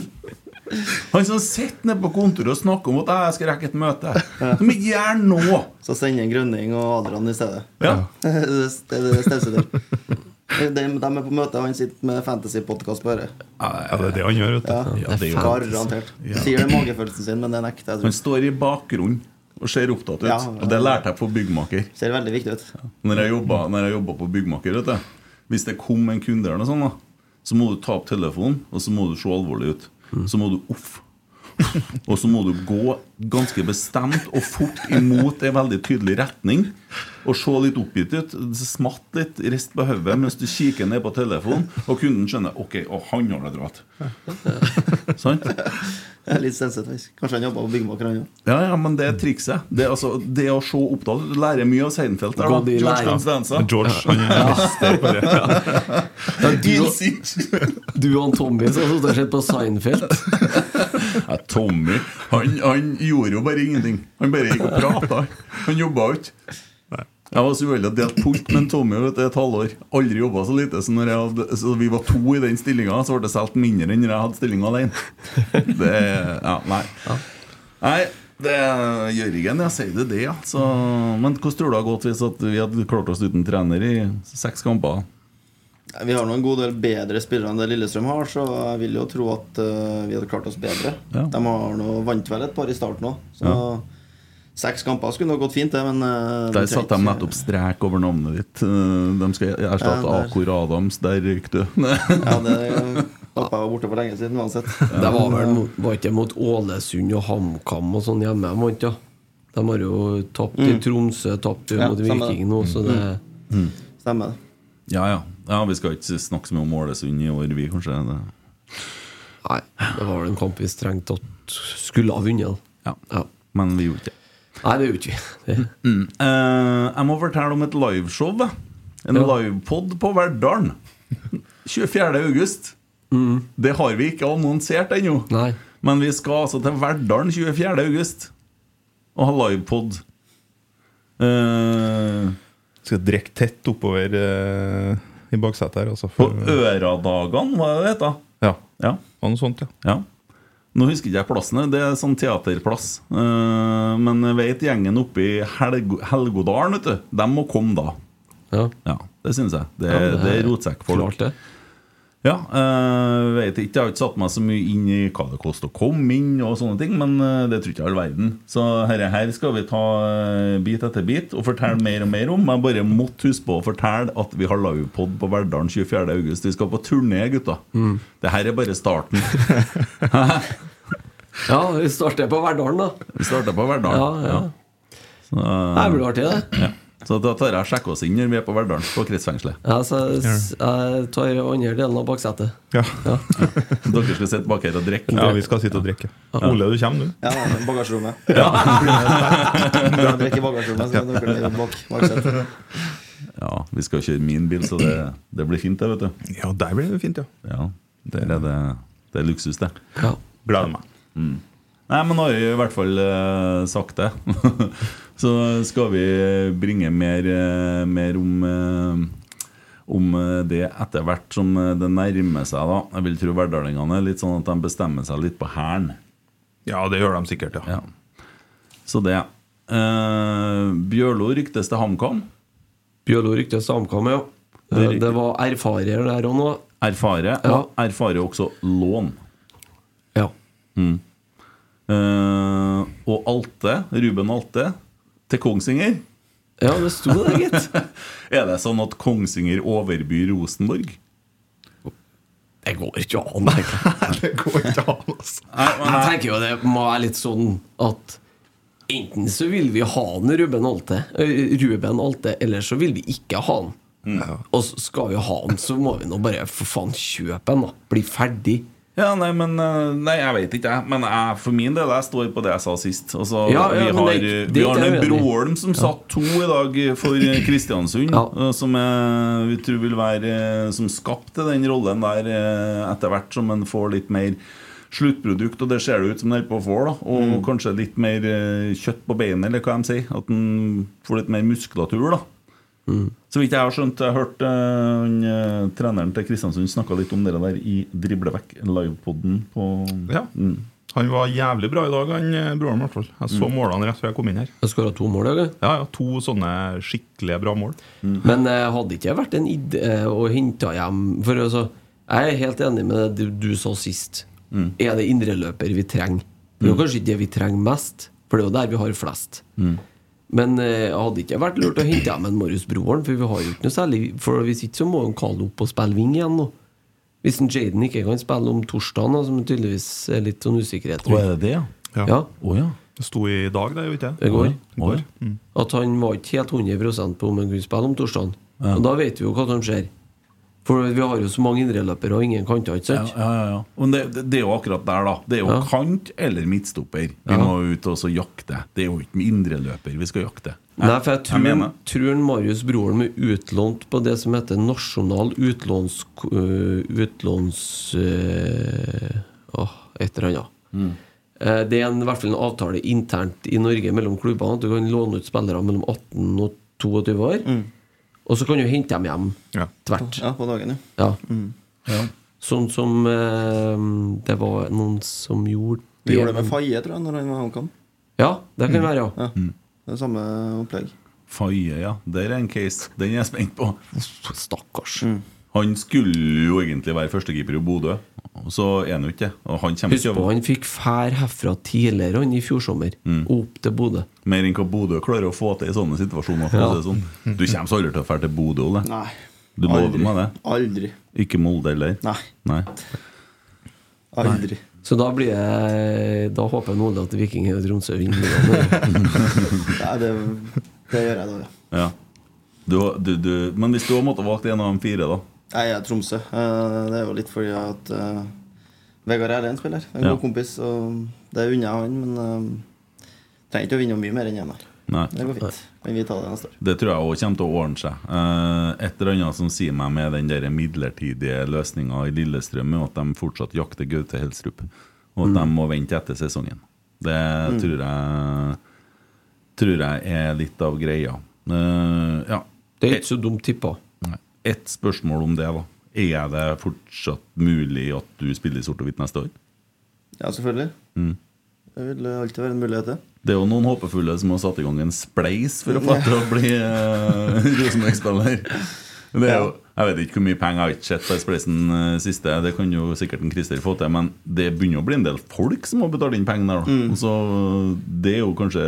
Han som sitter nede på kontoret og snakker om at jeg skal rekke et møte. Som ikke gjør noe. Så sender en Grønning og Adrian i stedet. Ja. det er det. De, de er på møte, og han sitter med fantasypodkast på øret. Ja, det er det han gjør, vet du. Ja, Ja, det er Garantert. Sier det magefølelsen sin, men det nekter jeg. Han står i bakgrunnen og ser opptatt ut. Ja. Og det lærte jeg på byggmaker. Ser veldig viktig ut. Når jeg jobba, når jeg jobba på byggmaker, vet du. Hvis det kom en kunde eller noe sånt, da, så må du ta opp telefonen, og så må du se alvorlig ut. Så må du uff. Og så må du gå ganske bestemt og fort imot en veldig tydelig retning. Og se litt oppgitt ut. Smatt litt, rist på hodet mens du kikker ned på telefonen, og kunden skjønner OK, å, han har det dratt. Sant? Jeg er litt sensitiv. Kanskje han jobber på byggmaker, han òg. Ja, ja, men det er trikset. Det, er altså, det å se Oppdal Du lærer mye av Seinfeld. Der. George lærer. Constanza. George han er mester på det. Ja, du, og- du og Tommy som har sett på Seinfeld. Ja, Tommy han, han gjorde jo bare ingenting. Han bare gikk og prata. Han jobba jo ikke. Jeg var så uheldig å dele pult med Tommy vet et halvår. Aldri jobba så lite. Så, hadde, så vi var to i den stillinga, så ble det solgt mindre enn når jeg hadde stillinga alene. Det Ja, nei. Nei, det er Jørgen, jeg sier det, det, ja. Så, men hvordan tror du det har gått hvis vi hadde klart oss uten trener i seks kamper? Vi har nå en god del bedre spillere enn det Lillestrøm har, så jeg vil jo tro at eh, vi hadde klart oss bedre. Ja. De har nå vant vel et par i starten òg, så seks kamper skulle nok gått fint, det, men uh, Der satte de nettopp strek over navnet ditt. Eh, De skal erstatte Ja. Akor Adams. Der røyk du. Ja, det jeg var borte for lenge siden uansett. Det var vel mot, var ikke mot Ålesund og HamKam og sånn hjemme, de vant, ja. De har jo tapt i Tromsø, tapt Ja, mot Viking nå, så det Stemmer det. Ja, ja. ja, Vi skal ikke snakke så mye om Ålesund i år, vi, kanskje. Det. Nei, det var vel en kamp vi strengt tatt skulle ha vunnet. Ja. Ja. Men vi gjorde ikke det. Nei, det gjorde vi ikke. Mm. Eh, jeg må fortelle om et liveshow. En Ja. livepod på Verdalen. 24. august. Det har vi ikke annonsert ennå. Nei. Men vi skal altså til Verdalen 24. august og ha livepod. Uh, Skal drikke tett oppover uh, i baksetet her. Altså, på Øradagene, hva er det det ja, Ja. og noe sånt, ja. Ja. Nå husker ikke jeg plassen, det er sånn teaterplass. Eh, men jeg vet gjengen oppe i Helgo Helgodalen, vet du. De må komme da. Ja. Ja, det syns jeg. Det, Ja, det er er rotsekkfolk. Ja, øh, vet ikke, Jeg har ikke satt meg så mye inn i hva det koster å komme inn, og sånne ting, men eh, det tror ikke all verden. Så herre her skal vi ta eh, bit etter bit og fortelle mer og mer om. Jeg bare måtte huske på å fortelle at vi har livepod på Verdalen 24. august. Vi skal på turné, gutta. Mm. Det her er bare starten. Ja, vi starter på Verdalen, da. Vi starter på Verdalen. Ja, ja. Så, øh, Det blir artig, det. ja. Så da tar jeg sjekker oss inn når vi er på Verdalen, på kretsfengselet. Ja, så jeg, jeg tar andre delen av baksetet. Ja. Dere skal sitte bak her og drikke. ja, vi skal sitte og drikke. Ole, du kommer, du? Ja, bagasjerommet. Ja. Drikk i bagasjerommet, så dere blir bak baksetet. Ja, vi skal kjøre min bil, så det, det blir fint, det, vet du. Ja, der blir det fint, ja. Ja, der er det, det er luksus, det. Ja. Gleder meg. Nei, men nå har vi i hvert fall uh, sagt det. så skal vi bringe mer, eh, mer om eh, om eh, det etter hvert som det nærmer seg. da Jeg vil tro verdalingene er litt sånn at de bestemmer seg litt på hæren. Ja, det gjør de sikkert, ja. Ja. Så det. Eh, Bjørlo ryktes til HamKam. Bjørlo ryktes til HamKam, ja. Det var erfarer der òg nå. Erfare, Ja. og erfare også lån. Ja. Eh, og Alte, Ruben Alte, til Kongsvinger. ja, det sto det, gitt. Er det sånn at Kongsvinger overbyr Rosenborg? Det går ikke an. egentlig. Det går ikke an, altså. Jeg tenker jo det må være litt sånn at enten så vil vi ha en Ruben Alte, Ruben Alte eller så vil vi ikke ha han. Og skal vi ha han, så må vi nå bare for faen kjøpe han, da. Bli ferdig. Ja, nei, men eh, Nei, jeg vet ikke, jeg. Men jeg, for min del, jeg står på det jeg sa sist. Altså, Ja, ja, vi har, det- det vi har det. Broholm som satt to i dag for eh, Kristiansund. Eh, Som jeg, vi tror vil være Som skapte den rollen der etter hvert som en får litt mer sluttprodukt, og det ser det ut som den holder på å få. da Og Mm. kanskje litt mer kjøtt på beinet, eller hva de sier. At en får litt mer muskulatur. da Så vidt jeg har skjønt, jeg har hørt eh, treneren til Kristiansund snakka litt om det der i Driblevekk, livepoden på Ja. Mm. Han var jævlig bra i dag, han eh, broren i hvert fall. Jeg så målene rett før jeg kom inn her. Jeg skåra to mål. Jeg. Ja, ja, To sånne skikkelig bra mål. Men uh, hadde ikke vært en idé å hente hjem For altså, Jeg er helt enig med det du, du sa sist. Er det indreløper vi trenger? Det er jo kanskje ikke det vi trenger mest, for det er jo der vi har flest. Men eh, hadde ikke vært lurt å hente hjem en Marius Broholm, for vi har jo ikke noe særlig For hvis ikke så må en kalle opp og spille wing igjen nå. Hvis en Jaden ikke kan spille om torsdagen, som det tydeligvis er litt sånn usikkerhet Å, er det det, ja? Ja. Ja, Oh, ja. Det sto i dag, det, vet ikke det går. går. Mm. At han var ikke helt 100 på om han kunne spille om torsdagen. Og da vet vi jo hva som skjer. For vi har jo så mange indreløpere og ingen kanter, ikke Ja, sant? ja, ja, ja. Men det, det, det er jo akkurat der, da. Det er jo Ja. kant eller midtstopper. Vi Ja. må ut og så jakte. Det er jo ikke med indreløper vi skal jakte. Nei, for jeg tror, jeg tror Marius Broren er utlånt på det som heter nasjonal utlåns... Uh, utlåns... Uh, åh, et eller annet. Mm. Eh, Det er en, i hvert fall en avtale internt i Norge mellom klubbene at du kan låne ut spillere mellom 18 og 22 år. Og så kan du hente dem hjem Ja. tvert. Ja, på dagen, ja. Ja. Sånn som eh, det var noen som gjorde Vi gjorde det med Faye, tror jeg, når han var HamKam. Ja, det kan være, ja. Ja. Det er samme opplegg. Faye, ja. Der er en case. Den er jeg spent på. Stakkars. Han skulle jo egentlig være førstekeeper i Bodø, så er han jo ikke det. Og han Husk på, han fikk fær herfra tidligere han i fjor sommer. Opp til Bodø. mer enn hva Bodø klarer å få til i sånne situasjoner. Ja. det sånn. Du kommer så aldri til å dra til Bodø, Ole. Nei. Du lover meg det? Aldri. Ikke Molde heller? Nei. Nei. Aldri. Så da blir jeg Da håper jeg nå at Viking og Tromsø vinner. Nei, det, det gjør jeg da, ja. Ja. Du, du, du, men hvis du hadde måttet valgt en av de fire, da? Nei, jeg er Tromsø. Eh, Det er jo litt fordi at uh, Vegard er en spiller. En Ja. god kompis. Og det unner jeg han, men uh, trenger ikke å vinne mye mer enn én her. Nei. Det går fint. Men vi tar det neste år. Det tror jeg òg kommer til å ordne seg. Uh, et eller annet som sier meg med den der midlertidige løsninga i Lillestrøm, er at de fortsatt jakter Gaute Helstrup. Og at de må vente etter sesongen. Det tror jeg Tror jeg er litt av greia. Uh, ja. Det er ikke så dumt tippa. Ett spørsmål om det, da. Er det fortsatt mulig at du spiller i sort og hvitt neste år? Ja, selvfølgelig. Mm. Det vil alltid være en mulighet, det. Det er jo noen håpefulle som har satt i gang en spleis for å få til å bli uh, Rosenborg-spiller. Det er jo, Jeg vet ikke hvor mye penger jeg har ikke sett på spleisen eh, siste. Det kan jo sikkert en Christer få til, men det begynner å bli en del folk som må betale inn pengene der. da. Så det er jo kanskje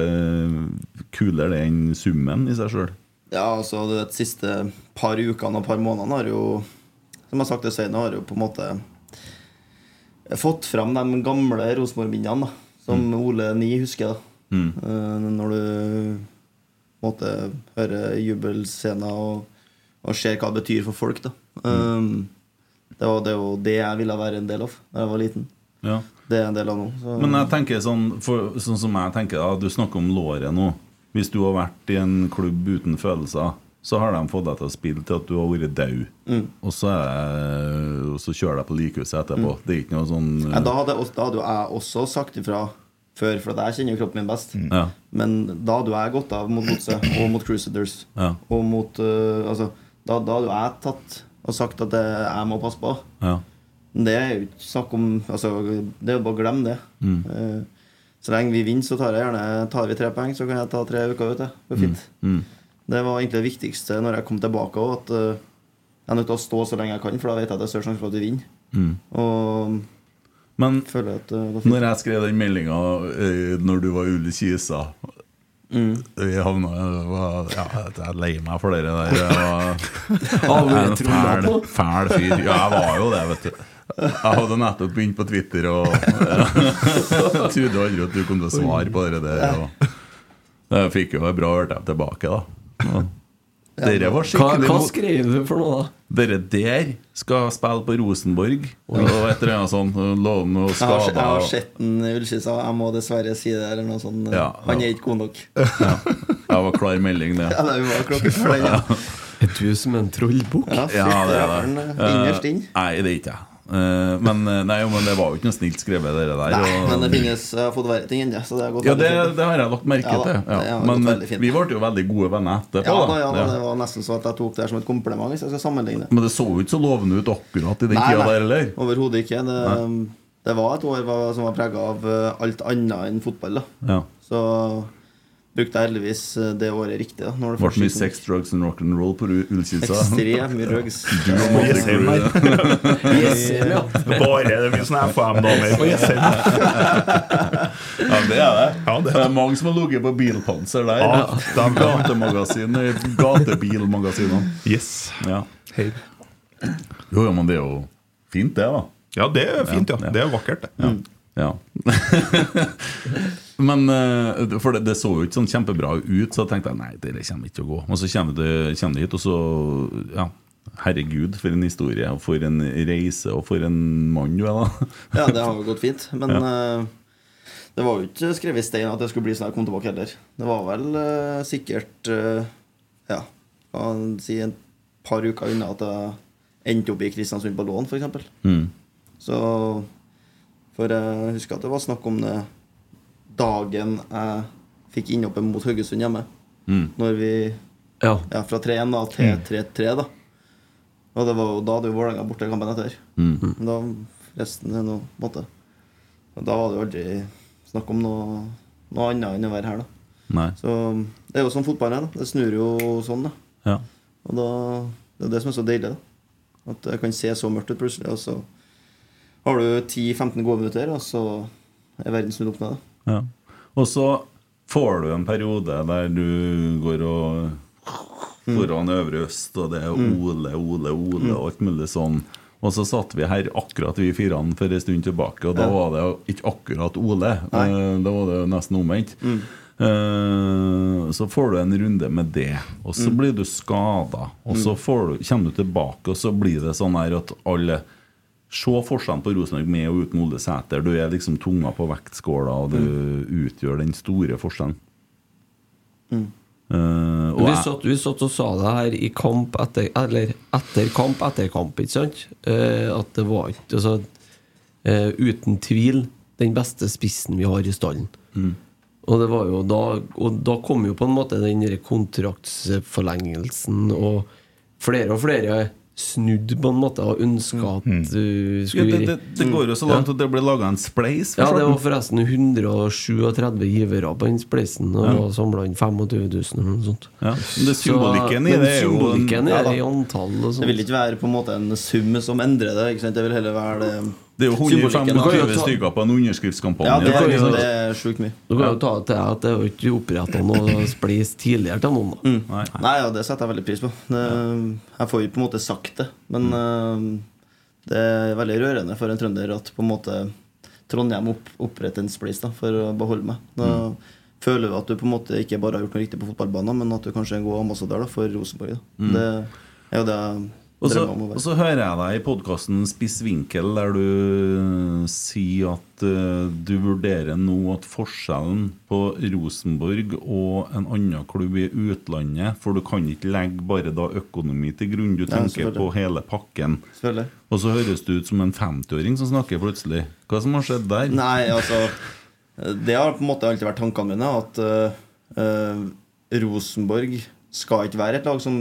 kulere det enn summen i seg sjøl. Ja, altså De siste par ukene og par månedene har jo Som jeg har sagt til Svein, har jo på en måte fått fram de gamle Rosenborg-minnene. Som Ole Ni husker. da Eh, Når du måte hører jubelscener og, og ser hva det betyr for folk. da Um, det, var, det var det jeg ville være en del av da jeg var liten. Ja. Det er en del av nå. Så. Men jeg tenker sånn, for, sånn som jeg tenker da, Du snakker om låret nå. Hvis du har vært i en klubb uten følelser, så har de fått deg til å spille til at du har vært død. Mm. Og, så er, så kjører de på likhuset etterpå. Det er ikke noe sånn Ja, da, hadde, også- da hadde jeg også sagt ifra før, for jeg kjenner jo kroppen min best. Ja. Men da hadde jeg gått av mot Godset og mot Crusaders. Ja. Og mot uh, Altså, da, da hadde jeg tatt og sagt at det, jeg må passe på. Ja. Det er jo ikke snakk om altså, Det er jo bare å glemme det. Mm. Eh, så lenge vi vinner, så tar jeg gjerne Tar vi tre poeng, så kan jeg ta tre uker ut. Det var fint. Mm. Det var egentlig det viktigste når jeg kom tilbake òg, at øh, jeg er nødt til å stå så lenge jeg kan, for da vet jeg at det er større sjanse for at vi vinner. Mm. Og Men fint. når jeg skrev den meldinga eh, når du var Ulle Kisa Mm. Vi havna ja, Jeg er lei meg for det der. Jeg var, jeg er en fæl, fæl fyr. Ja, jeg var jo det, vet du. Jeg hadde nettopp begynt på Twitter og jeg trodde aldri at du kom til å svare på det der. Og jeg fikk jo en bra hørte tilbake, da. Og Dere var skikkelig hva hva skrev du for noe, da? Dere der skal spille på Rosenborg, og et eller annet sånt. Lov og har, jeg har sett den Ullskisa. Jeg må dessverre si det. Eller noe sånt. Ja, Han er ikke god nok. Jeg var klar melding, det. Ja, det var. Ja. Er du som en trollbukk? Ja, Ja, det er det. Innerst inn. Eh, Nei, det er ikke jeg. Eh, men, eh, nei, men det var jo ikke noe snilt skrevet, det der. Nei, og- men det finnes Jeg har fått verre ting enn det. Så det har gått ja, det, det har jeg lagt merke Ja til. Ja. Men vi ble jo veldig gode venner etterpå. Ja, da. det var nesten så at jeg tok det her som et kompliment, hvis jeg skal sammenligne. Men det så jo ikke så lovende ut akkurat i den tida der, heller. Overhodet ikke. Det, det var et år som var prega av eh, alt annet enn fotball. da Ja. Så brukte jeg heldigvis eh, det året riktig. da Ble mye sex, drugs and rock'n'roll på Ullkisa. Ekstremt mye drugs. Du og Jessheim Gule. Bare det er mye sånne FM-damer på Jessheim. Ja, det er det. Ja, det er det er mange som har ligget på bilpanser der. Ja, De gatemagasin, gatebilmagasinene. Yes. Ja. Hei. Jo, ja, men det er jo fint, det, da. Ja, det er fint, ja. Ja, ja. Det er vakkert, det. Ja. Men eh, For det, det så jo ikke sånn kjempebra ut, så tenkte jeg nei, det kommer ikke til å gå. Og så kommer det hit, og så Ja, herregud, for en historie, og for en reise, og for en mann du er, da. Ja, det har jo gått fint. Men eh, det var jo ikke skrevet i stein at det skulle bli sånn jeg kom tilbake heller. Det var vel uh, sikkert uh, Ja, kan si et par uker unna at jeg endte opp i Kristiansund på lån, f.eks. Mm. Så For jeg husker at det var snakk om det dagen jeg fikk innhoppet mot Haugesund hjemme. Mm. Når vi Ja. Ja, fra 3-1 da til 3-3, da. Og det var jo da hadde jo Vålerenga borte kampen etter. Mm. Men Da resten er noe måte. Og da var det jo aldri snakk om noe, noe annet enn å være her, da. Nei. Så det er jo sånn fotball er. Det snur jo sånn, da. Ja. Og da, det er det som er så deilig, da. At det kan se så mørkt ut plutselig, og så har du 10-15 gode minutter, og så er verden snudd opp ned. da. Ja. Og så får du en periode der du går og foran Øvre Øst, og det er Ole, Ole, Ole og alt mulig sånn. Og så satt vi her akkurat vi fire for en stund tilbake, og da var det ikke akkurat Ole. Nei. Da var det nesten omvendt. Mm. Så får du en runde med det, og så blir du skada. Og så får du, kommer du tilbake, og så blir det sånn her at alle Se forskjellen på Rosenborg med og uten Ole Sæter. Du er liksom tunga på vektskåla, og du utgjør den store forskjellen. Mm. Uh, Vi satt, vi satt og sa det her i kamp etter Eller etter kamp etter kamp, ikke sant? Uh, at det var ikke altså, uh, Uten tvil den beste spissen vi har i stallen. Og det var jo da Og da kom jo på en måte den kontraktsforlengelsen, og flere og flere snudde på en måte og ønska at du ja, skulle det, det, det går jo så langt at det ble laga en spleis. ja, det var forresten 137 givere på den spleisen, og ja. samla inn 25 000 eller noe sånt. ja. Men det symbolikken i det er jo en- symbolikken Ja er i antall og Det vil ikke være på en måte en sum som endrer det. ikke sant? Det vil heller være det Det er jo symbolikken, da. 125 stykker på en underskriftskampanje. Ja, det er, det er sjukt mye. Du kan jo ta det til at det er jo ikke oppretta noe spleis tidligere til noen. da Nei. Nei, ja, det setter jeg veldig pris på. Det, jeg får jo på en måte sagt det, men eh, det er veldig rørende for en trønder at på en måte Trondheim opp, oppretter en spleis da, for å beholde meg. Da føler du at du på en måte ikke bare har gjort noe riktig på fotballbanen, men at du kanskje er en god ambassadør da, for Rosenborg. Da. Det er jo det jeg Og så, og så hører jeg deg i podkasten Spiss vinkel, der du sier at uh, du vurderer nå at forskjellen på Rosenborg og en annen klubb i utlandet For du kan ikke legge bare da økonomi til grunn, du tenker selvfølgelig. på hele pakken. Og så høres du ut som en 50-åring som snakker plutselig. Hva som har skjedd der? Nei, altså Det har på en måte alltid vært tankene mine. At uh, uh, Rosenborg skal ikke være et lag som,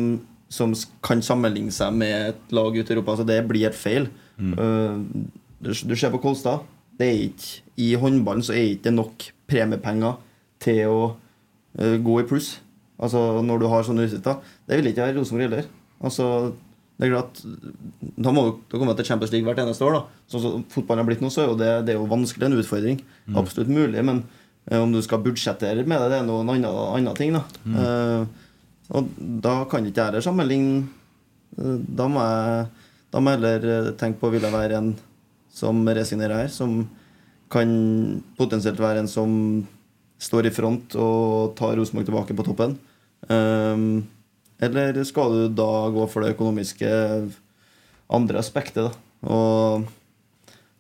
som kan sammenligne seg med et lag ute i Europa. Så det blir et feil. Eh, du, du ser på Kolstad. Det er ikke, I håndballen så er det ikke nok premiepenger til å uh, gå i pluss. Altså Når du har sånne utsikter. Det vil ikke være Rosenborg heller. Altså det er klart Da må du komme til Champions League hvert eneste år. da Sånn som fotballen har blitt nå, så er det, det er jo vanskelig en utfordring. Absolutt mulig, men uh, om du skal budsjettere med det, det er noen annen, annen ting. da Eh, Og da kan ikke jeg heller sammenligne Da må jeg Da må jeg heller eh, tenke på Vil jeg være en som resignerer her, som kan potensielt være en som står i front og tar Rosenborg tilbake på toppen. Um, eller skal du da gå for det økonomiske andre aspektet, da? Og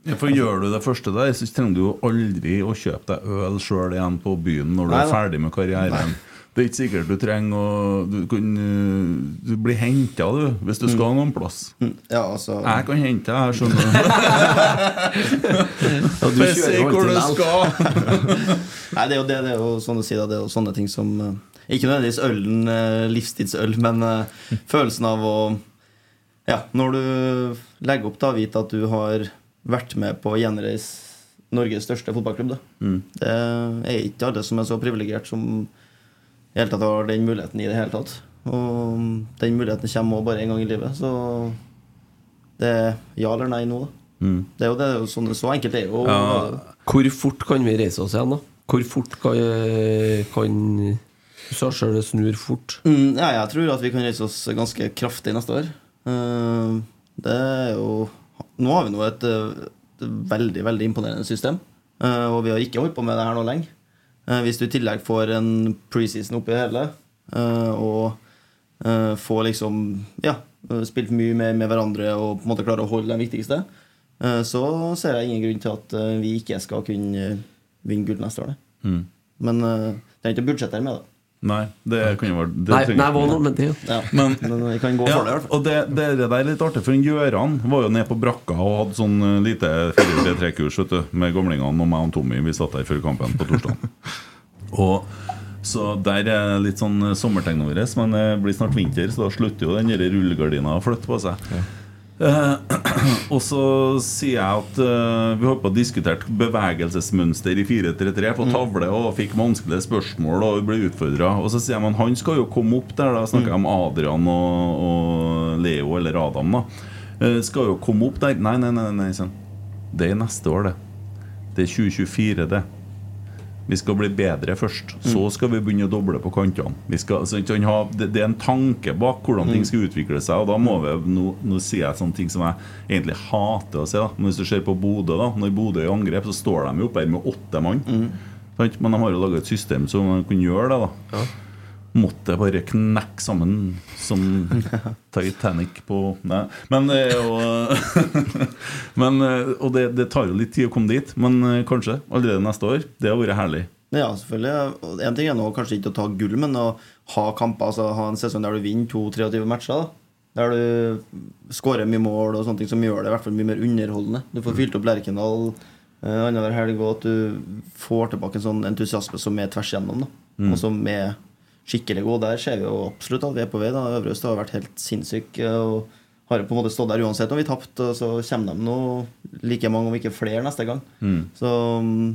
Ja, for Gjør du det første der, så trenger du jo aldri å kjøpe deg øl sjøl igjen på byen når du Nei er ferdig med karrieren. Det er ikke sikkert du trenger å Du, kan, eh, du blir henta, du, hvis du skal noen plass. Ja, altså Jeg kan hente deg, skjønner. du Bare jeg sier hvor du skal! Nei, det er jo det, det er jo sånn å si da, det er jo sånne ting som eh, Ikke nødvendigvis ølen, eh, livstidsøl, men følelsen av å Ja, når du legger opp da, vite at du har vært med på å gjenreise Norges største fotballklubb. Da. Det er ikke alle som er så privilegert som hele tatt har den muligheten i det hele tatt. Og den muligheten kommer også bare én gang i livet, så det er ja eller nei nå, da. Det er jo det, sånn, så enkelt er jo Hvor fort kan vi reise oss igjen, da? Hvor fort kan, kan Du sa sjøl det snur fort. Mm, ja, jeg tror at vi kan reise oss ganske kraftig neste år. Eh, det er jo Nå har vi nå et, eh, et veldig veldig imponerende system. eh, og vi har ikke holdt på med det her nå lenge. Eh, hvis du i tillegg får en preseason oppi det hele, eh, og eh, får liksom Ja, spilt mye mer med hverandre og på en måte klarer å holde den viktigste, så ser jeg ingen grunn til at vi ikke skal kunne vinne gull neste år. Mm. Men det er ikke budsjetter med det. Nei, det kan jo være det Nei, nei ikke men det? Ja. Men- Men vi kan gå Ja, for det, i hvert fall. og det, det, det der er litt artig, for Gjøran var jo nede på brakka og hadde sånn eh, lite 4-3-3-kurs vet du, med gamlingene og meg og Tommy. Vi satt der før kampen på torsdag. og så der er litt sånn eh, sommertegnet vårt, men det blir snart vinter, så da slutter jo den rullegardina å flytte på seg. Eh, og så sier jeg at eh, vi holdt på å diskutere bevegelsesmønster i 4-3-3 på tavle og fikk vanskelige spørsmål og ble utfordra. Og så sier jeg men han skal jo komme opp der. Da snakker jeg om Adrian og, og Leo eller Adam. da Eh, Skal jo komme opp der. Nei, nei, nei. nei. Det er neste år, det. Det er 2024, det. Vi skal bli bedre først. Så skal vi begynne å doble på kantene. Vi skal, så ikke han ha, det, det er en tanke bak hvordan ting skal utvikle seg. Og da må vi, Nå, nå sier jeg sånne ting som jeg egentlig hater å si. da hvis du ser på Bodø, da Når Bodø er i angrep, så står de jo oppe her med åtte mann. Mm. Men de har jo laga et system som kunne gjøre det. da Måtte bare knekke sammen som Titanic på Nei. Men er jo men, eh, Og det, det tar jo litt tid å komme dit, men eh, kanskje allerede neste år. Det har vært herlig. Ja, selvfølgelig. Og En ting er nå kanskje ikke å ta gull, men å ha kamper, altså ha en sesong der du vinner 22-23 matcher. da Der du skårer mye mål og sånne ting som gjør det i hvert fall mye mer underholdende. Du får fylt opp Lerkendal eh, annenhver helg, og at du får tilbake en sånn entusiasme som er tvers igjennom. da Og som er skikkelig god. Der ser vi jo absolutt at vi er på vei. da Øvre har vært helt sinnssyk. Og har på en måte stått der uansett om vi tapte, så kommer de nå like mange, om ikke flere, neste gang. Så mm,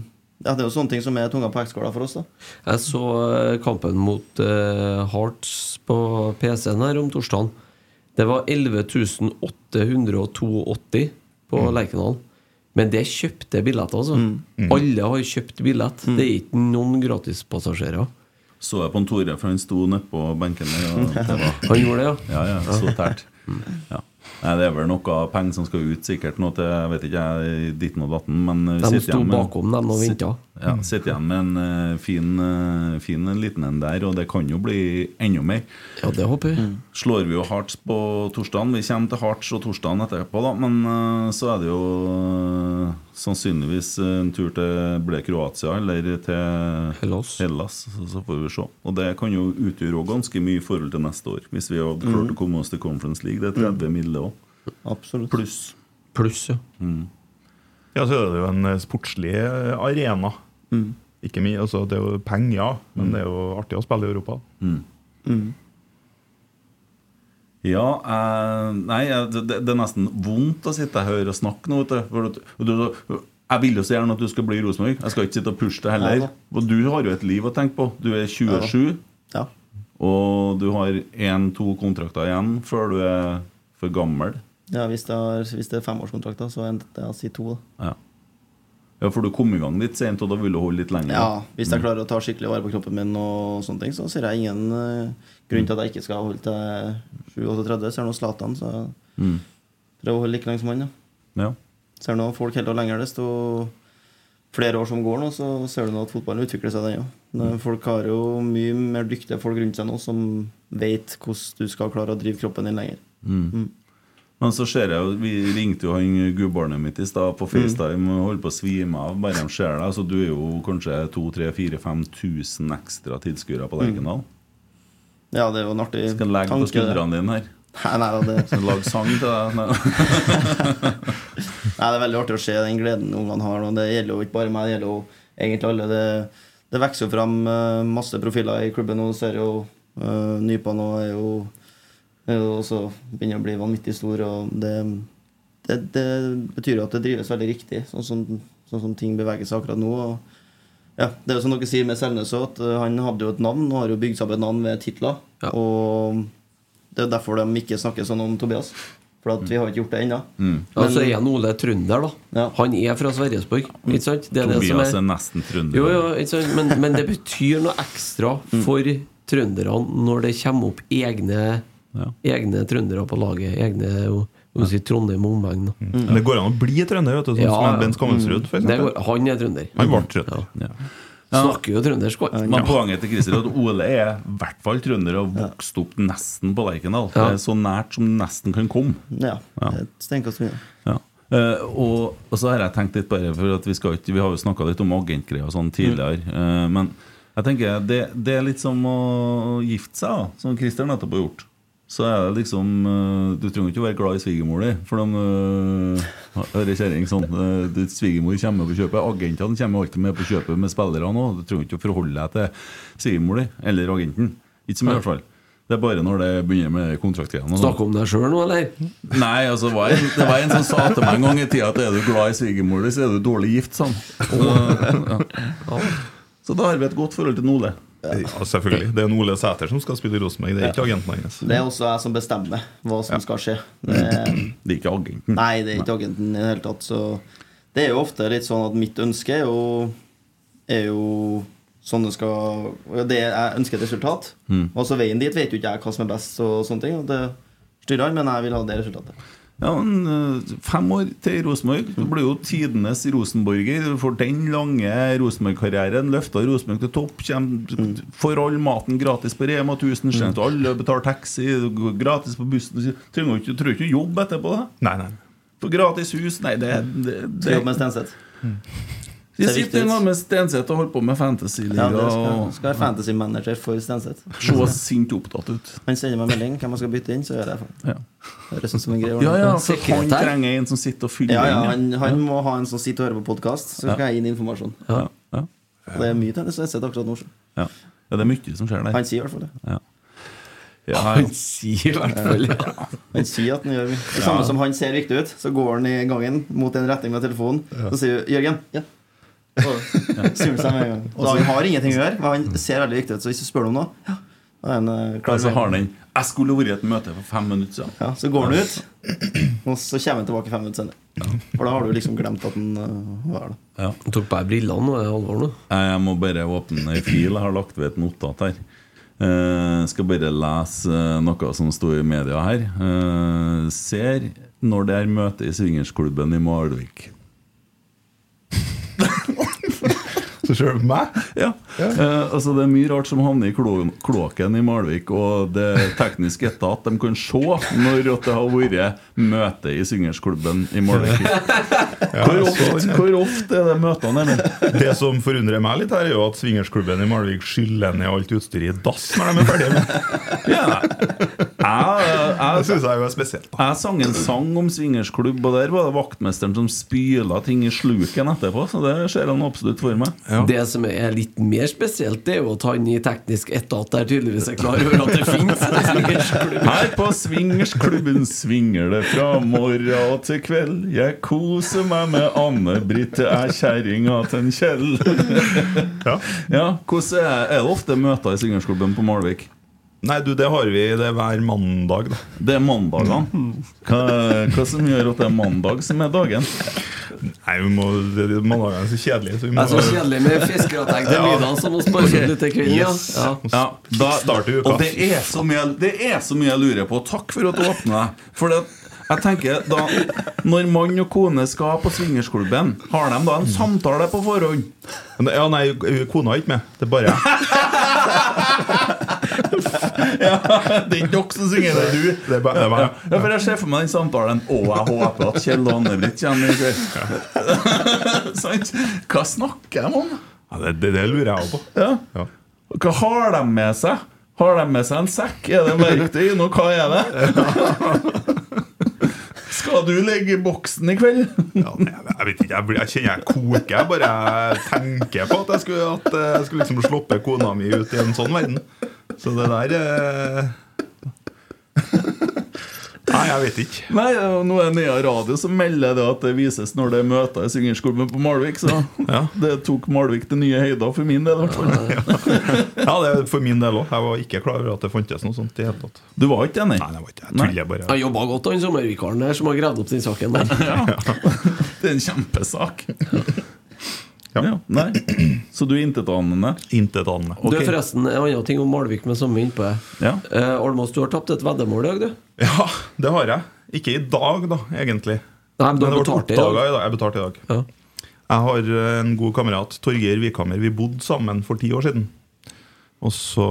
ja, det er jo sånne ting som er tunga på vektskåla for oss. da Jeg så eh, kampen mot eh, Hearts på PC-en her om torsdagen. Det var 11 882 på Lerkendal. Men det kjøpte billetter, altså. Alle har kjøpt billett. Det er ikke noen gratispassasjerer. Så jeg på en Tore, for han sto nedpå benken der. Og det var, Han gjorde det, ja. ja, ja, så tært. Ja. Nei, det er vel noe penger som skal ut, sikkert noe til jeg vet ikke jeg, ditten og datten. Men eh, De sitter sto med- bakom dem og venta. Ja, sitter igjen med en uh, fin, uh, fin liten en der, og det kan jo bli enda mer. Ja, det håper jeg. Slår vi jo Hearts på torsdagen. Vi kommer til Hearts og torsdagen etterpå, da. Men uh, så er det jo sannsynligvis en tur til ble Kroatia eller til Hellas. Hellas. Så, så får vi se. Og det kan jo utgjøre ganske mye i forhold til neste år. Hvis vi hadde klart å komme oss til Conference League. Det er 30 mille òg. Absolutt. Pluss. Pluss, ja. Ja, så er det jo en eh, sportslig arena. arena. Ikke mye, altså Det er jo penger, ja, men det er jo artig å spille i Europa. Ja, eh, nei, det, det er nesten vondt å sitte her og snakke nå. Vet du. For du, du, jeg vil jo så gjerne at du skal bli Rosenborg. Jeg skal ikke sitte og pushe det heller. Ja. Og du har jo et liv å tenke på. Du er 27, Ja. og du har én-to kontrakter igjen før du er for gammel. ja hvis, det er, hvis det er femårskontrakter, så endte det å si to. da Ja. ja, for du kom i gang litt sent, og da vil du holde litt lenger. Ja, Hvis jeg klarer å ta skikkelig vare på kroppen min, og sånne ting så ser jeg ingen eh, grunn til at jeg ikke skal holde til 7-38. Ser nå Zlatan, så Mm. prøver å holde like lenge som han. Ja. Ja. Ser nå folk holder lenger, desto flere år som går nå, så ser du nå at fotballen utvikler seg, den òg. Folk har jo mye mer dyktige folk rundt seg nå som vet hvordan du skal klare å drive kroppen din lenger. Men så ser jeg jo, vi ringte jo han gudbarnet mitt i stad på FaceTime og holdt på å svime av bare de ser deg. Så du er jo kanskje 2000-5000 ekstra tilskuere på Lerkendal. Ja, det er jo en artig Skal legge tanke, på skuldrene dine her. Nei, nei, det, Skal lage sang til deg. Nei. Nei, det er veldig artig å se den gleden ungene har. Og det gjelder jo ikke bare meg, det gjelder jo egentlig alle. Det, det vokser jo fram eh, masse profiler i klubben nå. Du ser jo uh, Nypa nå er jo, er så begynner begynner å bli vanvittig stor. Og det, det, det betyr jo at det drives veldig riktig, sånn som, sånn som ting beveger seg akkurat nå. Og, ja, det er jo som dere sier med Selnes at uh, han hadde jo et navn og har jo bygd seg opp et navn ved titler. Ja. Og det er derfor de ikke snakker sånn om Tobias. For at vi har ikke gjort det ennå. Men så er han Ole trønder, da. Ja. Han er fra Sverresborg. Ikke sant? Det er det som Tobias er er nesten trønder. Jo, jo, ikke sant? Men, men det betyr noe ekstra for trønderne når det kommer opp egne, Ja. egne trøndere på laget. Egne vi si, Trondheim og omegn. Mm. Men det går an å bli trønder, vet du, sånn Ja, som Bent Skammelsrud, han er trønder. Han ble trønder. Ja. Snakker jo trøndersk. Men poenget til Christer er at Ole er i hvert fall trønder og vokst opp nesten på Lerkendal. Ja. Det er så nært som nesten kan komme. Ja. Ja. Et så mye Ja. Eh, og, og så har jeg tenkt litt bare For at vi, skal vi har jo snakka litt om agentgreier og sånn tidligere. Uh, men jeg tenker det, det er litt som å gifte seg, da, som Christer nettopp har gjort. Så er det liksom eh, Du trenger ikke å være glad i svigermor di, for de uh, hører kjerring sånn. eh, svigermor kommer på kjøpet. Agentene kommer alltid med på kjøpet med spillerne òg. Du trenger ikke å forholde deg til svigermor di eller agenten. Ikke som i hvert fall. Det er bare når det begynner med kontraktgreiene. sånn. Snakker om deg sjøl nå, eller? Nei, altså det var, en, det var en som sa til meg en gang i tida at er du glad i svigermor di, så er du dårlig gift, sånn. Så, ja. så da har vi et godt forhold til Nole. Ja, selvfølgelig. Det er en Ole Sæter som skal spille i Rosenborg, det er ikke agenten hans. Det er også jeg som bestemmer hva som skal skje. Det, Det er ikke agenten. nei, det er ikke agenten i det hele tatt. Så det er jo ofte litt sånn at mitt ønske er jo, er jo sånn det skal Det jeg ønsker et resultat. Og så veien dit vet jo ikke jeg hva som er best, og sånne ting. Og det styrer han, men jeg vil ha det resultatet. Ja, men, eh, Fem år til Rosenborg. Du blir jo tidenes rosenborger. Du får den lange Rosenborg-karrieren. Løfta Rosenborg til topp. Kjem, får all maten gratis på Rema 1000. Mm. Alle betaler taxi. Gratis på bussen. Du trenger ikke, ikke jobb etterpå. da Nei, nei. For gratis hus Nei, det, det, det, Jobb med Stenseth. Vi ser sitter nå med Stenseth og holder på med Ja, fantasyliga. det skal, skal være fantasy manager for Stenseth. Se sint opptatt ut. Han sender meg melding hvem han skal bytte inn, så gjør jeg det. Ja. Høres ut som en greie. Ja, ja, for han trenger en som sitter og fyller Ja, ja, han, han må ha en som sitter og hører på podkast, så skal jeg gi inn informasjon. Ja, ja, det er mye til Stenseth akkurat nå. så. ja. ja, det er mye som skjer der. Han sier i hvert fall det. Ja. Ja, Han sier i hvert fall ja. Han sier at han gjør mye. Det samme som han ser viktig ut, så går han i gangen mot en retning med telefonen, så sier du 'Jørgen'. Ja. Han med en gang. Så han har ingenting å gjøre, men han ser veldig viktig ut, så hvis du spør ham om noe, ja, en, eh, klar. Så har den Jeg skulle vært i et møte for fem minutter siden. Ja, så går han ut, og så kommer han tilbake fem minutter senere. For da har du liksom glemt at han eh, var der. Ja. Han tok på deg brillene, nå er det alvor nå. Jeg må bare åpne ei fil. Jeg har lagt ved et notat her. Eh, skal bare lese noe som sto i media her. Eh, ser når det er møte i swingersklubben i Malvik. På meg? Ja. Eh, altså Det er mye rart som havner i klo kloakken i Malvik, og det tekniske teknisk etat de kan se når det har vært møte i swingersklubben i Malvik. Hvor ofte, hvor ofte er det møtene? Eller? Det som forundrer meg litt, her er jo at swingersklubben i Malvik skyller ned alt utstyret i dass når de er ferdige med det. Ja, jeg, Det syns jeg jo er spesielt. da. jeg sang en sang om swingersklubb, og der var det vaktmesteren som spyla ting i sluken etterpå, så det ser han absolutt for meg. Det som er litt mer spesielt, det er jo at han i teknisk etat der tydeligvis er klar over at det finnes en swingersklubb. Her på swingersklubben svinger det fra morgen til kveld. Jeg koser meg med Anne-Britt, er kjerringa til en Kjell. Ja. Ja, hvordan er, er det ofte møter i swingersklubben på Malvik? Nei, du, det har vi det er hver mandag, da. Det er mandagene. Hva, hva som gjør at det er mandag som er dagen? Nei, vi må, Mandagene er så kjedelige, så vi Det må er så kjedelig med fiskegrateng til middag, så må spare okay. litt til kvelden. Yes. Ja. Ja, da, starter i uka. Og det er, så mye, det er så mye jeg lurer på. Takk for at du åpner deg. For det, jeg tenker da Når mann og kone skal på swingersklubben, har de da en samtale på forhånd? Ja, nei, kona er ikke med. Det er bare jeg. Ja, det er ikke dere som synger, det er du. Det er bare- det er bare- ja, for Jeg ser for meg den samtalen. Å, jeg håper at Kjell Anne-Britt kommer i kveld. Sant? Hva snakker de om? Ja, det, det, det lurer jeg også på. Ja. Ja. Hva har de med seg? Har de med seg en sekk? Er det verktøy? Nå, hva er det? Skal du ligge i boksen i kveld? Ja, nei, jeg, vet ikke, jeg, jeg kjenner jeg koker. Jeg bare tenker på at jeg skulle, at jeg skulle liksom sluppe kona mi ut i en sånn verden. Så det der eh... Nei, jeg vet ikke. Nei, nå er Nea Radio som melder det at det vises når det er møter i syngerskolen på Malvik. Så Ja. det tok Malvik til nye høyder for min del. i hvert fall. Ja, det er for min del òg. Jeg var ikke klar over at det fantes noe sånt i hele tatt. Du var ikke enig? Nei, jeg var ikke Jeg tuller bare. Han jobba godt, han sommervikaren der som har gravd opp den saken der. Det er en kjempesak. Ja. Ja, nei. Så du er intetanende? Intetanende. Du, er forresten, en annen ting om Malvik med samme innpå. Ja. Eh, Almås, du har tapt et veddemål i dag, du. Ja, det har jeg. Ikke i dag, da, egentlig. Nei, men du har det ble betalt i dag. i dag. Jeg betalte i dag. Ja. Jeg har eh, en god kamerat, Torgeir Vikhammer. Vi bodde sammen for ti år siden. Og så,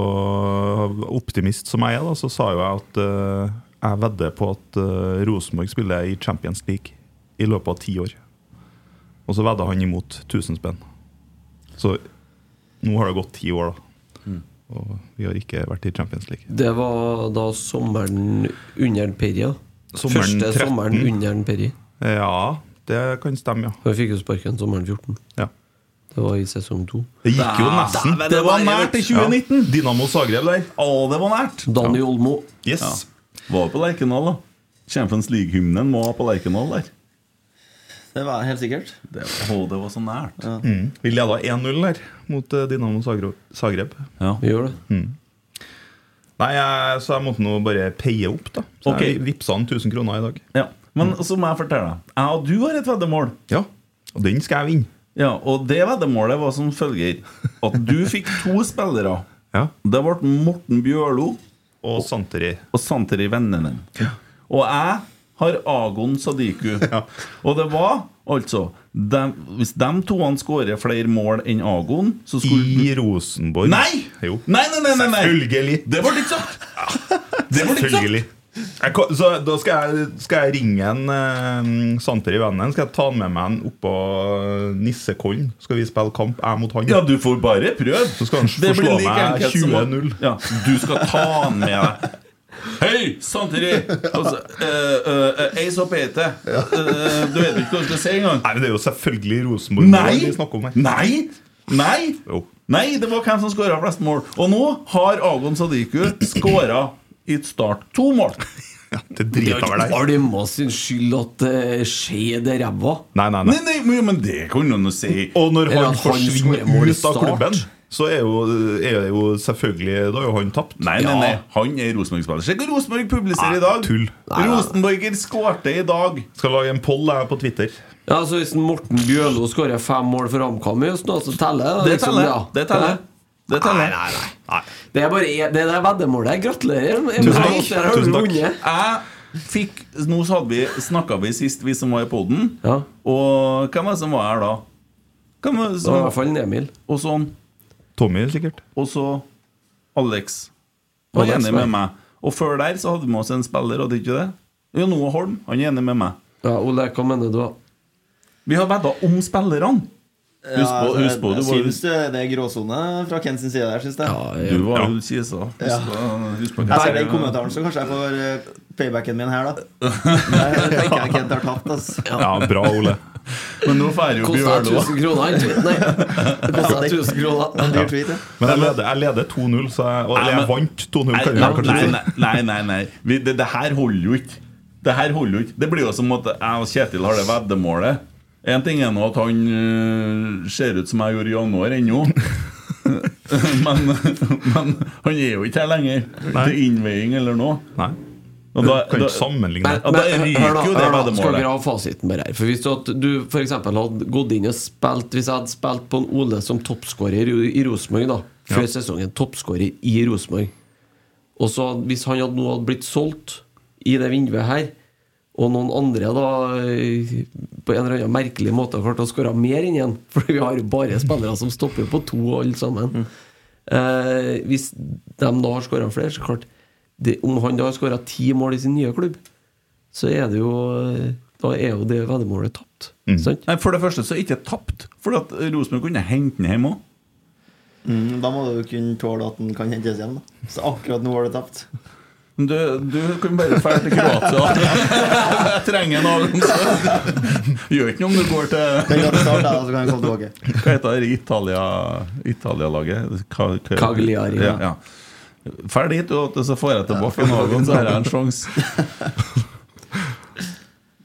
optimist som jeg er, da, så sa jo jeg at uh, jeg vedder på at uh, Rosenborg spiller i Champions League i løpet av ti år. Og så vedda han imot 1000 spenn. Så nå har det gått ti år, da. Og vi har ikke vært i Champions League. Det var da sommeren under Perry. da. Sommeren Første 13. sommeren under Perry. Ja, det kan stemme, ja. Han fikk jo sparken sommeren 14. ja. Det var i sesong to. Det gikk jo nesten. Det var nært i 2019! Ja. Dynamo Zagreb der. Å, det var nært! Dani Olmo. Yes. Var på Lerkendal, da. Champions League-hymnen var på Lerkendal der. Det var helt sikkert. Det var, oh, det var så nært. Ja. Mm. Vi leda 1-0 der mot Dinamo Zagreb. Ja. Vi gjør det. Nei, jeg, Så jeg måtte nå bare peie opp, da. Så okay. jeg vippsa han 1000 kroner i dag. Ja. Men så må jeg fortelle deg. Jeg og du har et veddemål. Ja, Og den skal jeg vinne. Ja, og det veddemålet var som følger at du fikk to spillere. Ja. Det ble Morten Bjørlo Og Santeri. og Santeri Vennenen. Og jeg har Agon Sadiku. Og det var altså de, Hvis de to skårer flere mål enn Agon, så skulle I Rosenborg. Nei! Jo. Nei, nei, nei, nei, nei. Selvfølgelig. Det ble ikke sagt! Det ble ikke sagt! Jeg, så da skal jeg, skal jeg ringe en eh, i vennen. Skal jeg ta med meg en oppå Nissekollen. Skal vi spille kamp, jeg mot han. Ja, du får bare prøve. Så skal han forslå like meg enkelt som at- 20-0. Ja, du skal ta han med deg. Hei, Santeri! Altså, uh, uh, Ace og PT. Eh, du vet ikke hva du skal si engang. Nei, men Det er jo selvfølgelig Rosenborg Nei! vi snakker om her. Nei! Nei! Jo. Nei, det var hvem som skåra flest mål. Og nå har Agon Sadiku skåra i et start to mål. Ja, Det er driter vel deg. deg det Almås sin skyld at det skjer det ræva. Nei, nei, nei. Nei, nei, men, det kan du jo si. Og når han han forsvinner ut av start. klubben, så er jo, er jo selvfølgelig Da er jo han tapt. Nei, nei, nei, han er Rosenborg-spiller. Se hva Rosenborg publiserer i dag. tull. Rosenborger skårte i dag. Skal lage en poll her på Twitter. Ja, så Hvis Morten Bjørlo skårer fem mål for HamKam i høst, nå, så teller Det liksom, teller. ja. Det teller. Det teller. Nei, nei, nei. Det er bare det der veddemålet. Gratulerer. Tusen takk. Tusen takk. Jeg fikk Nå snakka vi sist, vi som var i poden. Ja. Og hvem var det som var her da? Hvem var det var i hvert fall Emil. og sånn Tommy, sikkert. Og så Alex var Alex, enig med meg. Og før der så hadde vi med oss en spiller, hadde ikke det? Jo, Noah Holm. Han er enig med meg. Ja, Ole, hva mener du? da? Vi har vedda om spillerne. Husk på, husk på jeg, du jeg var, syns det det er gråsone fra Ken sin side der, syns jeg. Ja, du var Ja. jo kisa. Husk, Ja. på- husk på Jeg ser den kommentaren, så kanskje jeg får eh, paybacken min her, da. Det tenker jeg Kent har tapt, altså. Ja, bra, Ole. Men nå får jo Kosta Bjørlo 1000 kroner. Nei, det kosta 1000 kroner. Ja. Men jeg leder, jeg leder 2-0, så jeg, og, jeg vant 2-0. Nei, nei, nei, nei, nei, nei, nei. Vi, det, det her holder jo ikke. Det her holder jo ikke. Det blir jo som at jeg og Kjetil har det veddemålet. En ting er nå at han øh, ser ut som jeg gjorde i januar ennå. men, men han er jo ikke her lenger til innveiing eller noe. Nei. Og Du kan ikke sammenligne. Men, men, da ryker hør da, jo det hør da, veddemålet. Skal dere ha fasiten bare her? For Hvis du, at du for eksempel hadde gått inn og spilt Hvis jeg hadde spilt på en Ole som toppskårer i Rosenborg før Ja. sesongen, toppskårer i Rosenborg Og så hvis han hadde nå hadde blitt solgt i det vinduet her, og noen andre da eh, på en eller annen merkelig måte har klart å skåre mer enn igjen For vi har jo bare spillere som stopper på to, alle sammen. Eh, hvis de da har skåra flere, så klart det, Om han da skåra ti mål i sin nye klubb, så er det jo Da er jo det veddemålet tapt. Sant? Nei, For det første så er det ikke tapt, for at Rosenborg kunne hente den hjem òg. Mm, da må du kunne tåle at den kan hentes hjem. da Så akkurat nå har det tapt. Du, du kan bare dra til Kroatia. Jeg trenger en avgang. Gjør ikke noe om du går til. Hva heter det Italia- Italia-laget? Italia Cagliari, ja. Ja, Ferdig hit, og så får jeg tilbake en avgang, så har jeg en sjanse.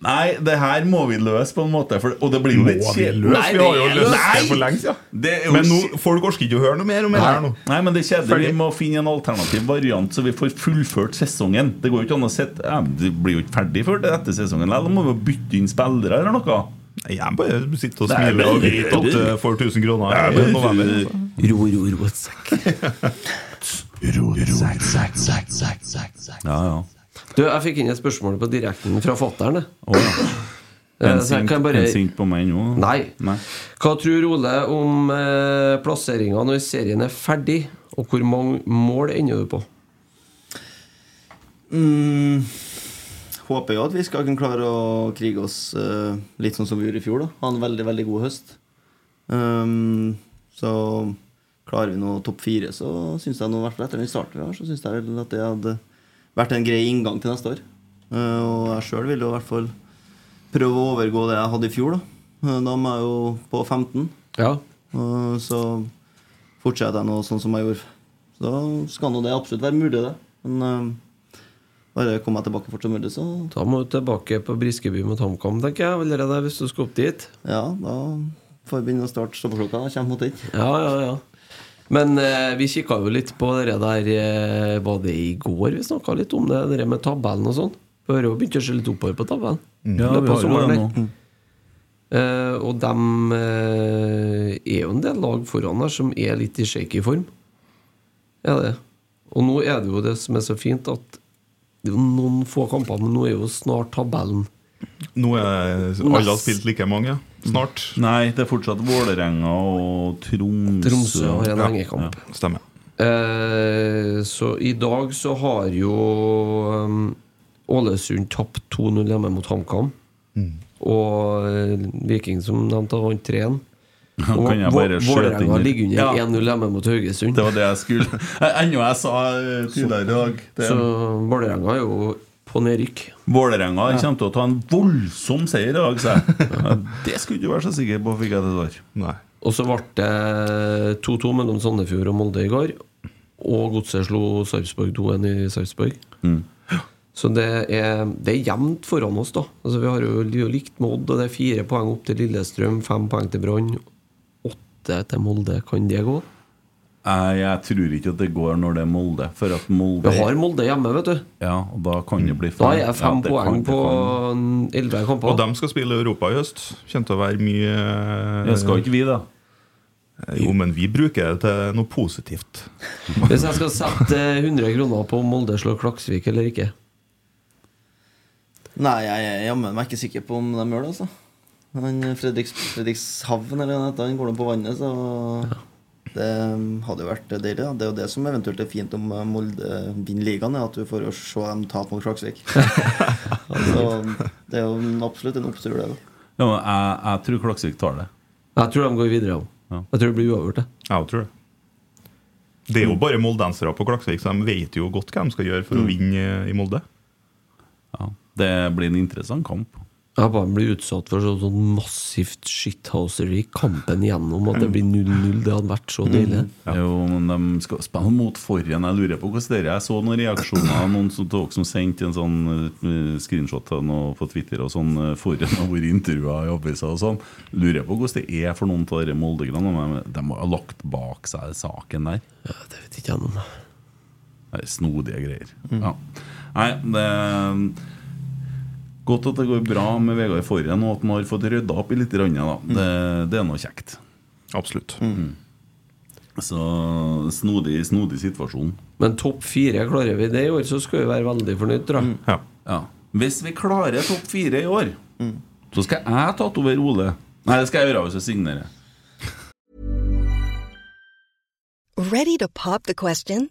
Nei, det her må vi løse på en måte, for, og det blir jo litt vi kjedelig. Vi har jo det er løst det for lenge siden. Er Men nå, folk orker ikke å høre noe mer om det her nå. Nei, men det er kjedelig. Vi må finne en alternativ variant, så vi får fullført sesongen. Det går jo ikke an å sette ja, Det blir jo ikke ferdig før etter sesongen. Da må vi bytte inn spillere eller noe? Nei, Jeg bare sitter og er smiler og vet at du får 1000 kroner i november. Ro, ro, ro, sekk. Ja, ja. Du, jeg fikk inn et spørsmål på direkten fra fatter'n. Å, ja. Eh, En så sint, bare sint på meg nå? Nei. Nei. Hva tror Ole om eh, plasseringa når serien er ferdig? Og hvor mange mål ender du på? Mm, håper jo at vi skal kunne klare å krige oss eh, litt sånn som vi gjorde i fjor. da Ha en veldig, veldig god høst. Um, så klarer vi nå topp fire, så syns jeg nå, i hvert fall etter den starten vi har, så syns jeg at det hadde vært en grei inngang til neste år. Eh, og jeg sjøl vil jo i hvert fall prøve å overgå det jeg hadde i fjor. Da Eh, Da er jeg jo på 15. Ja. Så fortsetter jeg nå sånn som jeg gjorde. Så skal nå det absolutt være mulig, det. Men eh, bare komme meg tilbake fort som mulig, så Da må du tilbake på Briskeby mot HamKam, tenker jeg. Allerede hvis du skal opp dit. ja, da får vi begynne å starte stoppeklokka. da, Kjempe mot den. Ja, ja, ja. Men eh, vi kikka jo litt på det der eh, Var det i går vi snakka litt om det? Det med tabellen og sånn? Vi har jo begynt å se litt oppover på tabellen. Ja, vi har jo det nå. Eh, og de eh, er jo en del lag foran her som er litt i shaky form. Er det. Og nå er det jo det som er så fint, at det er jo noen få kamper, men nå er jo snart tabellen Nå er alle har spilt like mange. Snart. Nei, det er fortsatt Vålerenga og Tromsø. Tromsø har en Ja. Stemmer. Eh, så i dag så har jo um, Ålesund tapt 2-0 hjemme mot HamKam. Og eh, Viking, som nevnte, vant 3-1. Ja, Og kan jeg Vå- bare skjøte inn Vålerenga ligger under Ja. 1-0 hjemme mot Haugesund. Det var det jeg skulle Ennå jeg sa eh, tidligere i dag. Det, Så Vålerenga er jo på nedrykk. Vålerenga kommer til å ta en voldsom seier i dag, sa jeg. Det skulle du ikke være så sikker på, fikk jeg til svar. Nei. Og så ble det 2-2 mellom Sandefjord og Molde i går. Og Godset slo Sarpsborg 2-1 i Sarpsborg. Mm. Så det er, det er jevnt foran oss, da. Altså, vi har jo likt med Odd, og det er fire poeng opp til Lillestrøm, fem poeng til Brann, åtte til Molde. Kan det gå? Jeg, jeg tror ikke at det går når det er Molde. For at Molde Vi har Molde hjemme, vet du. Ja, og da kan det bli Da er jeg fem Ja, poeng kan- på elleve kamper. Og de skal spille Europa i høst. Kommer til å være mye Det skal ikke vi, da? Jo, men vi bruker det til noe positivt. Hvis jeg skal sette 100 kroner på om Molde slår Klaksvik eller ikke Nei, jeg er jammen meg ikke sikker på om de gjør det, altså. Han Fredriks, Fredrikshavn eller noe sånt, han går nå på vannet, så det hadde jo vært deilig. Da. Det er jo det som eventuelt er fint om Molde vinner ligaen, er at du får se dem tape mot Klaksvik. så det er jo absolutt en opptur, det. da Ja, men jeg, jeg tror Klaksvik tar det. Jeg tror de går videre òg. Ja. Jeg tror det blir uavgjort. det. Jeg tror det. Det er jo bare moldensere på Klaksvik, så de vet jo godt hva de skal gjøre for å vinne i Molde. Ja, det blir en interessant kamp. Jeg bare blir utsatt for sånn, sånn massivt shithousery kampen igjennom. At det blir 0-0. Det hadde vært så deilig. Jo, men de skal spille mot forhen. Jeg lurer på hvordan det er. Jeg så noen reaksjoner. Noen som, dere som sendte en sånn uh, screenshot på Twitter og sånn Uh, forhen har vært intervjua i aviser og sånn. Lurer på hvordan det er for noen av de Molde-granene. men De har lagt bak seg saken der. Ja, det vet ikke jeg noe om. Snodige greier. Ja. Nei, det Godt at det går bra med Vegard Forren, og at han har fått rydda opp i litt. grann, Da. Det, det er noe kjekt. Absolutt. Så snodig, snodig situasjon. Men topp fire, klarer vi det i år, så skal vi være veldig fornøyd, tror jeg. Ja. Ja. Hvis vi klarer topp fire i år, så skal jeg ta over Ole. Nei, det skal jeg gjøre hvis jeg signerer. Ready to pop the question?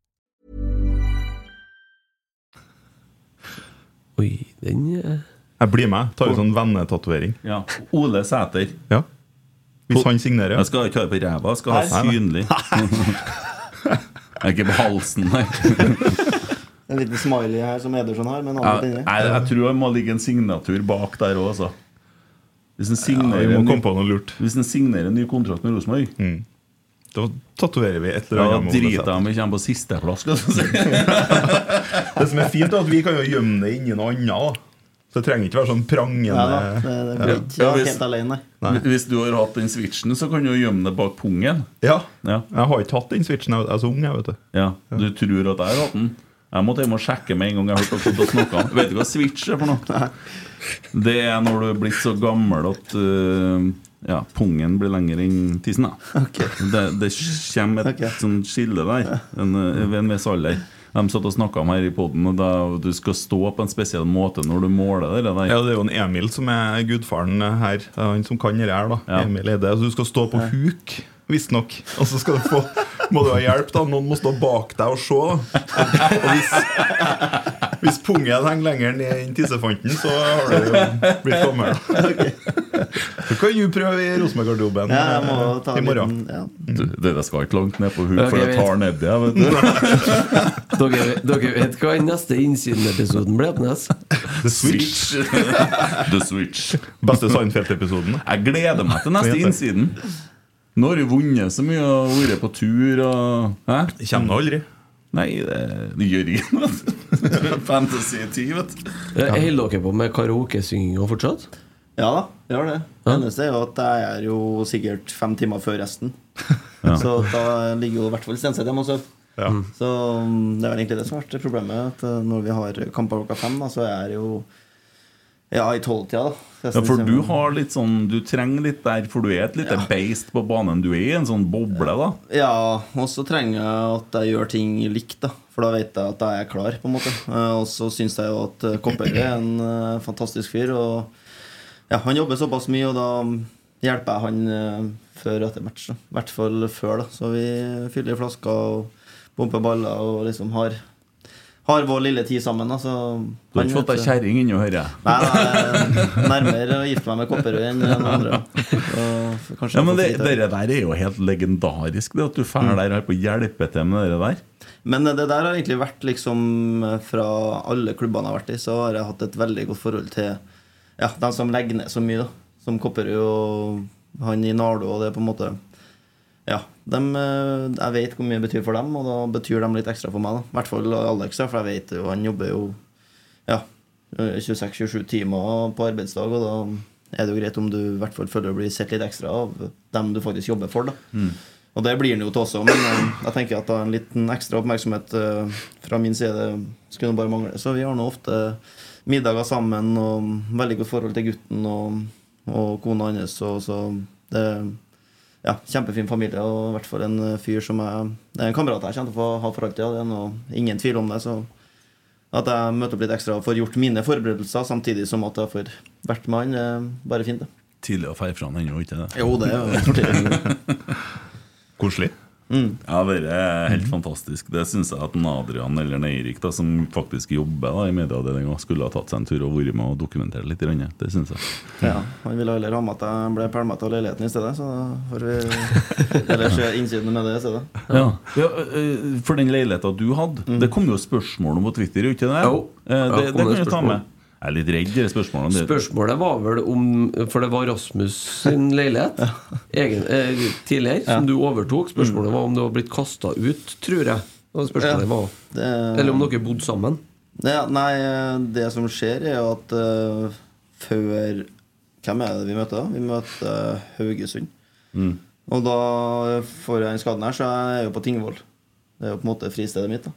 Oi, den Jeg blir med. Tar en sånn vennetatovering. Ja. Ole Sæter. Ja. Hvis han signerer. Jeg skal ikke ha det på ræva, jeg skal ha nei. synlig. Jeg er ikke på halsen nei. En liten smiley her som Ederson har, men Ja, inni. nei, jeg tror det må ligge en signatur bak der òg, altså. Hvis en signerer, ja, en ny- på noe lurt. hvis en signerer en ny kontrakt med Rosenborg, Da tatoverer vi et eller annet. Ja, driter jeg om vi kommer på sisteplass. Det som er fint, er at vi kan jo gjemme det inni noe annet. Så det trenger ikke være sånn prangende Ja, det, det blir ikke Ja, hvis- helt alene, nei. Hvis du har hatt den switchen, så kan du jo gjemme det bak pungen. Ja. Ja. Jeg har ikke hatt den switchen. Jeg er så ung, jeg, vet du. Ja, Du tror at jeg har hatt den? Jeg måtte hjem og sjekke med en gang jeg hørte dere snakka om Vet du hva switch er for noe? Det er når du er blitt så gammel at øh, ja, pungen blir lengre enn tissen. da. Det, det kommer et okay. sånn skille der en, øh, ved en viss alder. De satt og snakka om her i poden, at du skal stå på en spesiell måte når du måler det der. Ja, Det er jo en Emil som er gudfaren her. Er han som kan det her. da Ja. Emil Eide. Så du skal stå på huk, visstnok. Og så skal du få må du ha hjelp. da Noen må stå bak deg og se. da Og hvis, hvis pungen henger lenger ned enn tissefanten, så har du jo blitt gammel. Du kan jo prøve i Rosenborg-garderoben Ja, ta i morgen. liten ja. Du, det skal ikke langt ned på huk, for jeg tar nedi. jeg, vet du. dere, dere vet hva den neste Innsiden-episoden blir, Apnes? The Switch. The switch. Beste Seinfeld-episoden. Jeg gleder meg til neste innsiden. Nå har du vunnet så mye og vært på tur og Hæ? Kommer aldri. Nei, det, det gjør noe. Fantasy 10, vet du. Ja. Holder dere på med karaokesynginga fortsatt? Ja da, gjør det. Det eneste er jo at jeg er jo sikkert fem timer før resten. Så da ligger jo i hvert fall Stenseth hjemme og sover. Ja. Så um, det er vel egentlig det som har vært problemet. At uh, når vi har kamper klokka fem, da, så er jeg jo ja, i tolvtida. da. Ja, for du har litt sånn Du trenger litt der, for du er et lite beist på banen. Du er i en sånn boble, da. Ja, og så trenger jeg at jeg gjør ting likt, da. For da vet jeg at jeg er klar, på en måte. Eh, Og så syns jeg jo at eh, er en eh, fantastisk fyr. Og ja, han jobber såpass mye, og da hjelper jeg han før og etter match. da. I hvert fall før, da. Så vi fyller flasker og pumper baller og liksom har, har vår lille tid sammen. Altså, Du har ikke fått deg kjerring ennå, hører jeg. Nei, er nærmere å gifte meg med Kopperød enn andre. Så Ja, men det, det der er jo helt legendarisk, det at du drar der og er på å hjelpe til med det der. Men det der har egentlig vært liksom Fra alle klubbene jeg har vært i, så har jeg hatt et veldig godt forhold til ja, de som legger ned så mye, da. Som Kopperud og han i Nardo, og det på en måte Ja. Dem, eh, jeg vet hvor mye det betyr for dem, og da betyr de litt ekstra for meg. I hvert fall Alex, for jeg vet jo han jobber jo ja, 26-27 timer på arbeidsdag, og da er det jo greit om du i hvert fall føler å bli sett litt ekstra av dem du faktisk jobber for. da Og det blir han jo til også, men eh, jeg tenker at da en liten ekstra oppmerksomhet eh, fra min side skulle bare mangle. Så vi har nå ofte middager sammen og veldig godt forhold til gutten og, og kona hans. Og så det ja, Kjempefin familie og i hvert fall en fyr som jeg Det er en kamerat jeg kommer til å få ha for alltid. Det er noe, ingen tvil om det. Så At jeg møter opp litt ekstra og får gjort mine forberedelser, samtidig som at jeg får vært med han. eh, Bare fint, det. Tidlig å feire fra han ennå, ikke det? Jo, det er jo Koselig. Ja, det er helt fantastisk. Det syns jeg at Adrian eller en Eirik, da, som faktisk jobber da, i medieavdelinga, skulle ha tatt seg en tur og vært med og dokumentert litt. Rønne. Det syns jeg. Ja, Han ville heller ha med at jeg ble pælma av leiligheten i stedet, så da får vi Eller se innsiden med det i stedet. Ja. ja, øh, For den leiligheta du hadde, det kom jo spørsmål om på Twitter, ikke det? Jo. det, det, det kan du ta med. Jeg er litt redd i spørsmålene. Det- Spørsmålet var vel om For det var Rasmus sin leilighet egen, eh, tidligere, som du overtok. Spørsmålet var om du var blitt kasta ut, tror jeg. Var Det- Eller om dere bodde sammen. Det, nei, det som skjer, er jo at uh, før Hvem er det vi møter da? Vi møter uh, Haugesund. Mm. Og da får jeg den skaden her, så jeg er jo på Tingvoll. Det er jo på en måte fristedet mitt.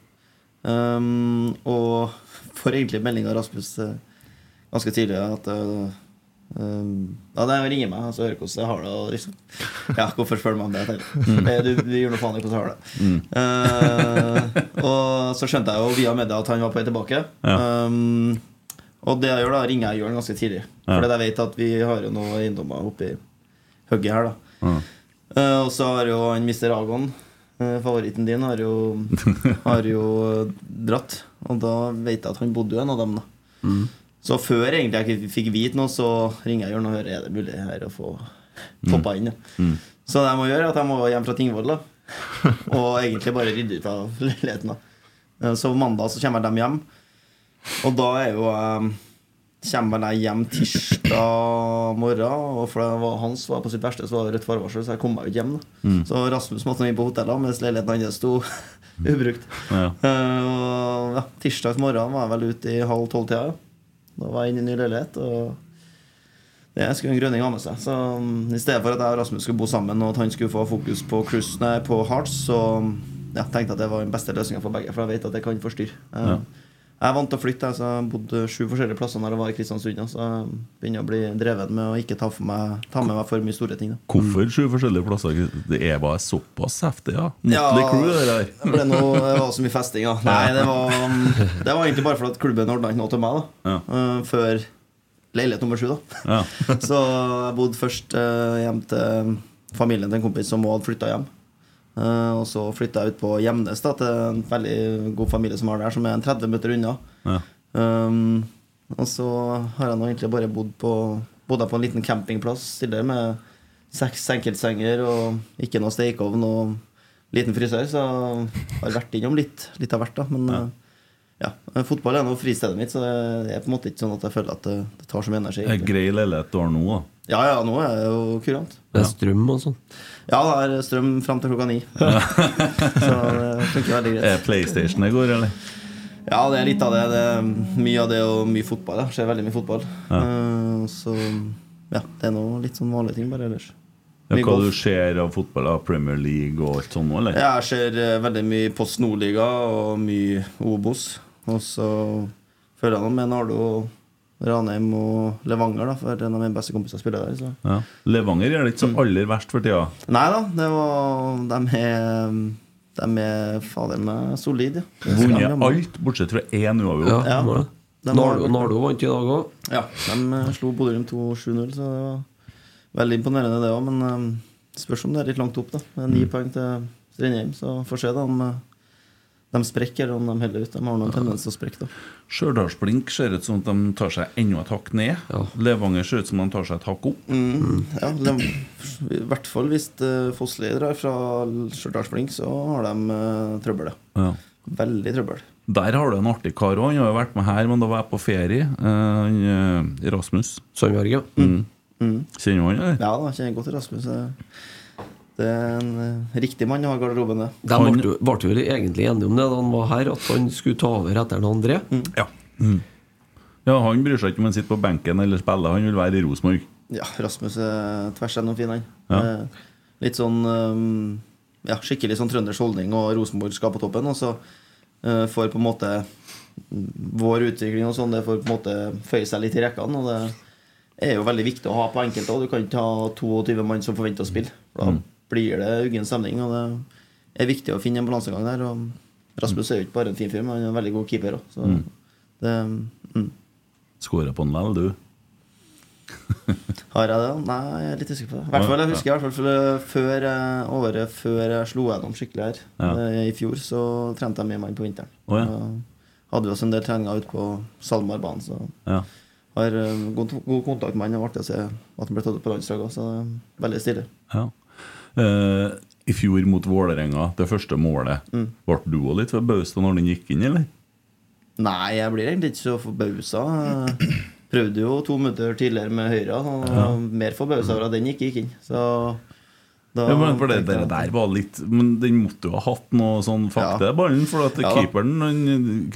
da um, Og får egentlig melding av Rasmus eh, ganske tidlig at uh, um, Ja, det ringer meg og så hører hvordan jeg har det. Og liksom, ja, hvorfor spør meg om det? Mm. Du, du gjør noe faen i hvordan jeg har det. Eh, og så skjønte jeg jo via media at han var på vei tilbake. Ja. Um, og det jeg gjør, da ringer jeg Jørn ganske tidlig. Ja. Fordi jeg vet at vi har jo noen eiendommer oppi hugget her. da Mm. Uh, Og så har jo han Mr. Agon, uh, favoritten din, har jo, har jo dratt. Og da vet jeg at han bodde jo en av dem. da Så før egentlig jeg fikk vite noe, så ringer jeg Jørn og hører Er det mulig her å få poppa inn. Ja. Så det jeg må gjøre, er at jeg må hjem fra Tingvoll. Og egentlig bare rydde ut av leiligheten. Eh, Så mandag så kommer de hjem. Og da er jo eh, Kommer jeg hjem tirsdag morgen, og for det var hans var på sitt verste, så var det rødt forvarsel, så jeg kom meg jo ikke hjem. da Så Rasmus måtte inn på hotellet mens leiligheten hans sto ubrukt. Ja. Uh, ja, tirsdag morgen var jeg vel ute i halv tolv-tida. Da var jeg inne i ny leilighet. Og det skulle en grønning ha med seg. Så um, I stedet for at jeg og Rasmus skulle bo sammen, og at han skulle få fokus på cruise, nei, på Hearts, så um, ja, tenkte jeg at det var den beste løsninga for begge. For jeg vet at det kan forstyrre. Ja. Jeg er vant til å flytte, jeg, så jeg bodde sju forskjellige plasser når jeg var i Kristiansund. Så jeg begynner å bli dreven med å ikke ta, meg, ta med meg for mye store ting. Da. Hvorfor sju forskjellige plasser? Det er bare såpass heftig, ja. Ja, Crew, det der. Det, ble noe, det var så mye festing, ja. Nei, det var, det var egentlig bare fordi klubben ordna ikke noe til meg. da Ja. Eh, Før leilighet nummer sju. da Ja. Så jeg bodde først eh, hjem til familien til en kompis som òg hadde flytta hjem. Eh, og så flytta jeg ut på Gjemnes, da, til en veldig god familie som har der, som er en 30 minutter unna. Ja. Um, og så har jeg nå egentlig bare bodd på bodd på en liten campingplass tidligere med seks enkeltsenger og ikke noe stekeovn og liten frisør, så jeg har vært innom litt, litt av hvert, da. Men eh, ja, fotball er nå fristedet mitt, så det er på en måte ikke sånn at jeg føler at det, det tar så mye energi. Det er egentlig. grei leilighet du har nå, da. Ja, ja, nå er det jo kurant. Det er strøm og sånn. Ja, det er strøm fram til klokka ni. så det funker veldig greit. Er PlayStation det går, eller? Ja, det er litt av det. det er mye av det og mye fotball. Det skjer veldig mye fotball. Eh, så ja, det er noe litt sånn vanlige ting bare ellers. Ja, hva golf. du ser av fotball, av Premier League og alt sånt nå, eller? Jeg ser eh, veldig mye Post Nordliga og mye Obos. Og så følger jeg nå med Nardo, Ranheim og Levanger, da, for en av mine beste kompiser spiller der. Så. Ja. Levanger gjør det ikke så aller verst for tida. Nei da, det var De er, de er fader meg solide. Ja. Vunnet alt, bortsett fra én uavgjort. Ja, Ja. Nardo, Nardo vant i dag òg. Ja, de eh, slo Bodø-Glimt 2-7-0, så det var veldig imponerende, det òg. Men eh, spørs om det er litt langt opp, da. Det er Ni poeng til Strindheim, så får se da om eh, de sprekker, eller om de heller ut. De har noen tendens til å sprekke, da. Stjørdalsblink ser ut som at de tar seg enda et hakk ned. Ja. Levanger ser ut som de tar seg et hakk opp. Mm, ja, de, I hvert fall hvis uh, Fossli drar fra Stjørdalsblink, så har de uh, trøbbel. ja. Veldig trøbbel. Der har du en artig kar òg. Han har jo vært med her, men da var jeg på ferie. Eh, han, eh, Rasmus. Sandberg, ja. Mm. Mm. Kjenner du han, eller? Ja da, kjenner godt til Rasmus. Eh. Det er en eh, riktig mann å ha i garderoben, det. De ble, ble jo egentlig enige om det da han var her, at han skulle ta over etter den André. Ja. ja. Han bryr seg ikke om han sitter på benken eller spiller, han vil være i Rosenborg. Ja, Rasmus er tvers gjennom fin, han. Ja. Eh, Litt sånn um, Ja, skikkelig sånn trøndersk holdning, og Rosenborg skal på toppen. Og så eh, får på en måte mm, vår utvikling og sånn, det får på en måte føye seg litt i rekkene. Og det er jo veldig viktig å ha på enkelte òg. Du kan ikke ha 22 mann som forventer å spille. Da blir det uggen stemning, og det er viktig å finne en balansegang der. Og Rasmus er jo ikke bare en fin fyr, men han er en veldig god keeper òg. Så Det, mm. Skåra på den vel, du? Har jeg det? Nei, jeg er litt usikker på det. I hvert fall, jeg husker i hvert fall for- før året før jeg slo gjennom skikkelig her, Ja. eh, i fjor, så trente jeg med mann på vinteren. Oh, ja. Hadde vi også en del treninger ute på SalMar-banen, så Ja. har eh, god, god kontakt med han. Det var artig å se at han ble tatt ut på landslaget så veldig stilig. ja. Eh, I fjor mot Vålerenga, det første målet. Mm. Ble du òg litt forbausa når den gikk inn, eller? Nei, jeg blir egentlig ikke så forbausa. Prøvde jo to minutter tidligere med høyre, og ja. mer forbausa over at den ikke gikk inn. Så da Ja, men for det, det der var litt Men den måtte jo ha hatt noe sånn fakta i ballen, for at Ja keeperen han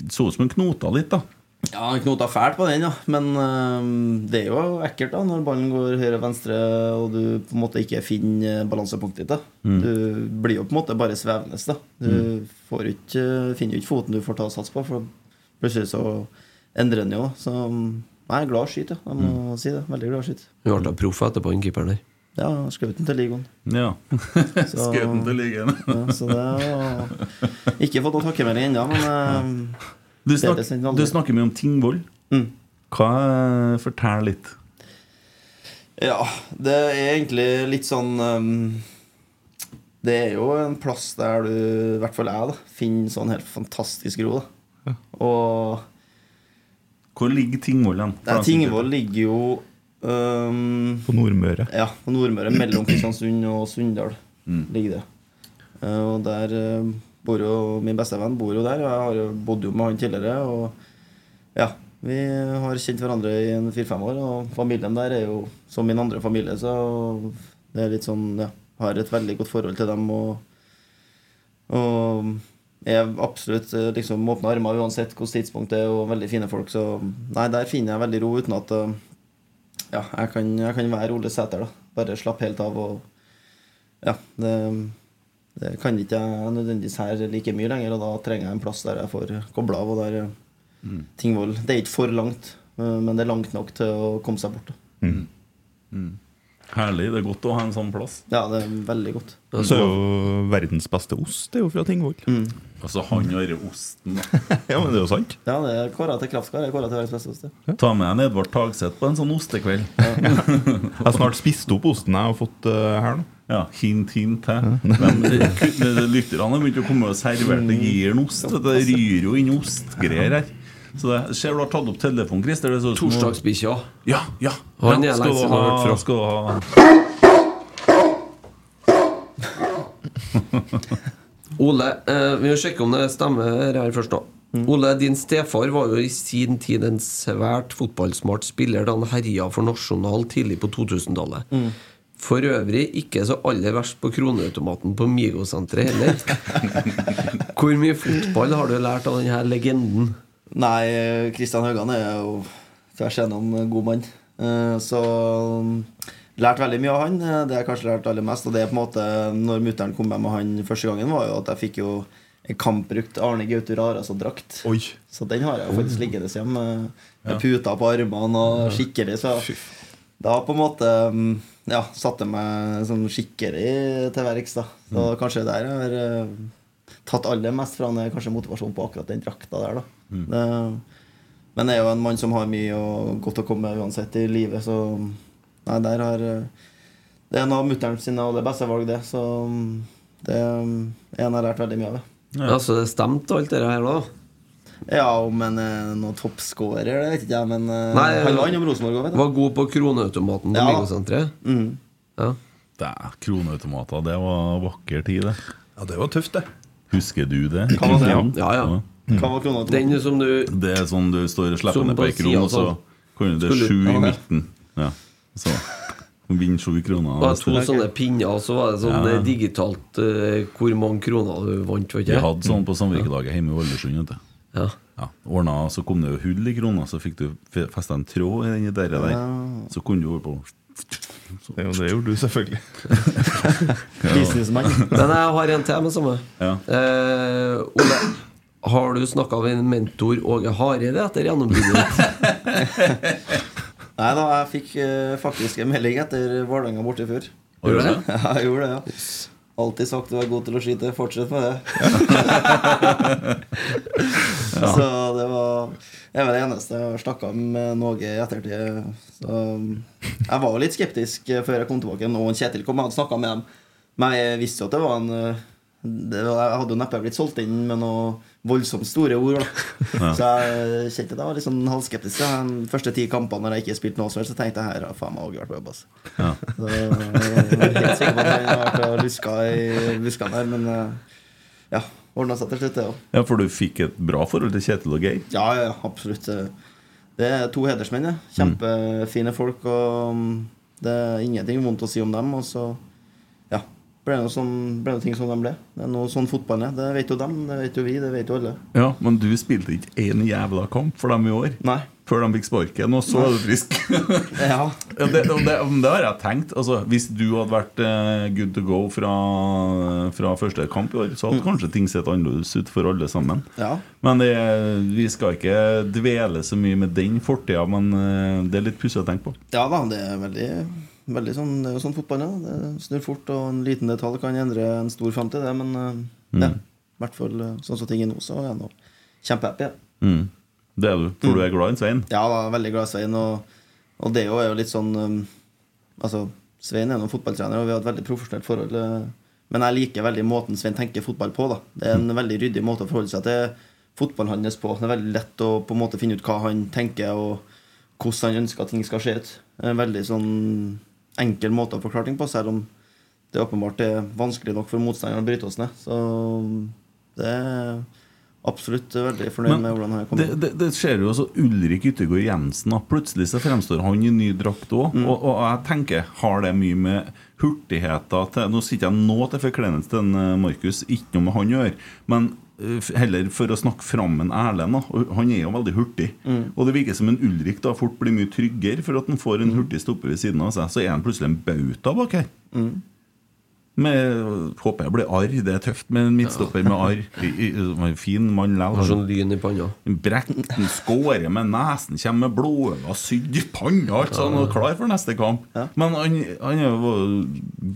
så ut som han knota litt, da. Ja, han knota fælt på den, ja. Men øh, det er jo ekkelt da når ballen går høyre-venstre, og du på en måte ikke finner balansepunktet ditt. da Du blir jo på en måte bare svevende. da Du får ikke, finner jo ikke foten du får ta sats på, for plutselig så endrer den jo. Så jeg er glad å skyte, ja. jeg må si det. Veldig glad å skyte. Hun ble proff etterpå, den keeperen der. Ja, skjøt den til ligaen. Ja. Så- Skjøt den til ligaen. Ja, så det var Ikke fått noen takkemelding ennå, men øhm, Du, snak, du snakker mye om Tingvoll. Mm. Hva eh, Fortell litt. Ja, det er egentlig litt sånn um, Det er jo en plass der du, i hvert fall jeg, da finner sånn helt fantastisk ro. da Og Hvor ligger Tingvoll hen? Tingvoll ligger jo um, På Nordmøre. Ja, på Nordmøre. Mellom Kristiansund og Sunndal ligger det. Eh, og der um, jo min beste venn bor jo der. Og jeg har jo bodd jo med han tidligere. Og ja, vi har kjent hverandre i en fire-fem år. Og familien der er jo som min andre familie, så det er litt sånn Ja, har et veldig godt forhold til dem. Og, og er absolutt eh, liksom åpne armer uansett hvilket tidspunkt det er, og veldig fine folk. Så nei, der finner jeg veldig ro uten at eh, ja, jeg kan, jeg kan være Ole Sæter, da. Bare slappe helt av og Ja, det, det kan ikke jeg nødvendigvis her like mye lenger, og da trenger jeg en plass der jeg får kobla av, og der ting Tingvoll Det er ikke for langt, eh, men det er langt nok til å komme seg bort. Da. Herlig. Det er godt å ha en sånn plass. Ja, det er veldig godt. Så er jo verdens beste ost det er jo fra Tingvoll. Altså han har osten, da. Ja, men det er jo sant. Ja, det er kåra til Kraftkar. Det er kåra til verdens beste ost. Ja. Ta med en Edvard Tagseth på en sånn ostekveld. Jeg har snart spist opp osten jeg har fått uh, her nå. Ja, hint, hint til. Men lytterne har begynt å komme og servere det gir en ost. Det ryr jo inn ostgreier her. Så det, ser du har tatt opp telefonen, Christer. Torsdagsbikkja. Ja, ja. Han er lenge du siden har hørt ha, fra. skal du ha Ole, eh, vi må sjekke om det stemmer her først, da. Ole, din stefar var jo i sin tid en svært fotballsmart spiller da han herja for Nasjonal tidlig på 2000-tallet. For øvrig ikke så aller verst på kroneautomaten på Migo-senteret heller. Hvor mye fotball har du lært av denne legenden? Nei, Kristian Haugan er jo tvers igjennom god mann. Eh, Så lært veldig mye av han. Eh, Det jeg kanskje lært aller mest, og det er på en måte når mutter'n kom med med han første gangen, var jo at jeg fikk jo en kampbrukt Arne Gautur Arason-drakt. Oi. Så den har jeg faktisk liggende hjemme. Med, med puter på armene og skikkelig. Så da på en måte mm, ja, satte meg sånn skikkelig til verks. da Så kanskje der jeg har eh, tatt aller mest fra er kanskje motivasjon på akkurat den drakta der. da det, Men jeg er jo en mann som har mye og godt å komme med uansett i livet, så nei, der har eh, Det er en av mutter'n sine aller beste valg, det. Så mm, det er en jeg har lært veldig mye av. det så det stemte alt det her, da? Ja, om en er noen toppscorer, det vet ikke jeg, men eh, Nei, han var innom Rosenborg òg, vet du. Var god på kroneautomaten på Ja. Migo-senteret? Mm. Ja. Det er kroneautomater. Det var vakker tid, det. Ja, det var tøft, det. Husker du det? Hva var det? Ja, Ja, ja. Hva var? Den som du Det er sånn du står og slipper ned på ei kron, og så sånn. kan du det er sju i midten. Ja, så Vinner sju kroner. Det var to sånne pinner, og så var det sånn Ja. eh, digitalt uh, hvor mange kroner du vant. Vet Vi hadde sånn på samvirkedaget hjemme i Ålesund. Ja. Ja, ordna, Så kom det jo hull i krona, så fikk du festa en tråd i den der. der. Så kunne du holde på Det, er det gjorde du selvfølgelig. Businessmann. Men jeg har en til med samme. Ja. Eh, Ole, har du snakka med din mentor Åge Hareide etter gjennombruddet? Nei da, jeg fikk eh, faktisk en melding etter Vålerenga borte i fjor. Gjorde du det? Ja, jeg gjorde det, ja. Alltid sagt du er god til å skyte. Fortsett med det. Så det var Jeg var det eneste jeg har snakka med noe i ettertid. Så jeg var jo litt skeptisk før jeg kom tilbake. Og Kjetil kom og snakka med dem. Men jeg visste jo at det var en eh, det var, Jeg hadde jo neppe blitt solgt inn med noe voldsomt store ord. Da. Så jeg kjente at jeg var litt sånn halvskeptisk. De første ti kampene når jeg ikke spilte noe som helst, så tenkte jeg her har faen meg Åge vært på jobb. Altså. Ja. Så jeg er helt sikker på at han har vært og luska i buskene der. Men eh, ja, ordna seg til slutt, det òg. Ja, for du fikk et bra forhold til Kjetil og Geir? Ja, ja, absolutt. Det er to hedersmenn. Ja. Kjempefine folk. Og mm, det er ingenting vondt å si om dem. Og så ja, ble det noe, sånn, ble noe ting som de ble. Det er noe sånn fotballen er. Det vet jo dem, det vet jo vi, det vet jo alle. Ja, men du spilte ikke én jævla kamp for dem i år? Nei. Før de fikk sparken, og så er du frisk? Ja. Det, det, det har jeg tenkt. Altså, hvis du hadde vært eh, good to go fra, fra første kamp i år, så hadde kanskje ting sett annerledes ut for alle sammen. Ja. Men det, vi skal ikke dvele så mye med den fortida, men eh, det er litt pussig å tenke på. Ja da, det er veldig, veldig sånn Det er jo sånn fotball ja. Det snur fort, og en liten detalj kan endre en stor det. Men mm. ja, i hvert fall eh, sånn som ting er nå, så er jeg nå kjempehappy. ja. Mm. Det er du, for du er glad i Svein? Ja, da, veldig glad i Svein. Og, og det er jo, litt sånn um, Altså, Svein er noen fotballtrener, og vi har et veldig profesjonelt forhold. eh, Men jeg liker veldig måten Svein tenker fotball på. da Det er en veldig ryddig måte å forholde seg til fotballen hans på. Det er veldig lett å på en måte finne ut hva han tenker, og hvordan han ønsker at ting skal se ut. En veldig sånn enkel måte å forklare ting på, selv om det åpenbart er vanskelig nok for motstanderen å bryte oss ned. Så det er absolutt veldig fornøyd Men med hvordan han er Det, det, det skjer jo også Ulrik Yttergård Jensen. Da. Plutselig så fremstår han i ny drakt òg. Mm. Og, og jeg tenker, har det mye med hurtigheter til Nå sitter jeg nå til forkleinelse til eh, Markus, ikke noe med han å gjøre. Men heller for å snakke fram en Erlend. Han er jo veldig hurtig. Mm. Og det virker som en Ulrik da fort blir mye tryggere for at han får en hurtig stopper ved siden av seg. Så er han plutselig en bauta bak her. Mm. Med, håper jeg blir arr. Det er tøft med en midtstopper med arr. Fin mann Har sånn lyn i panna. Brekten skårer med nesen, kommer med blodøyne, sydd i panna, alt sånn, og klar for neste kamp. Men han, han er jo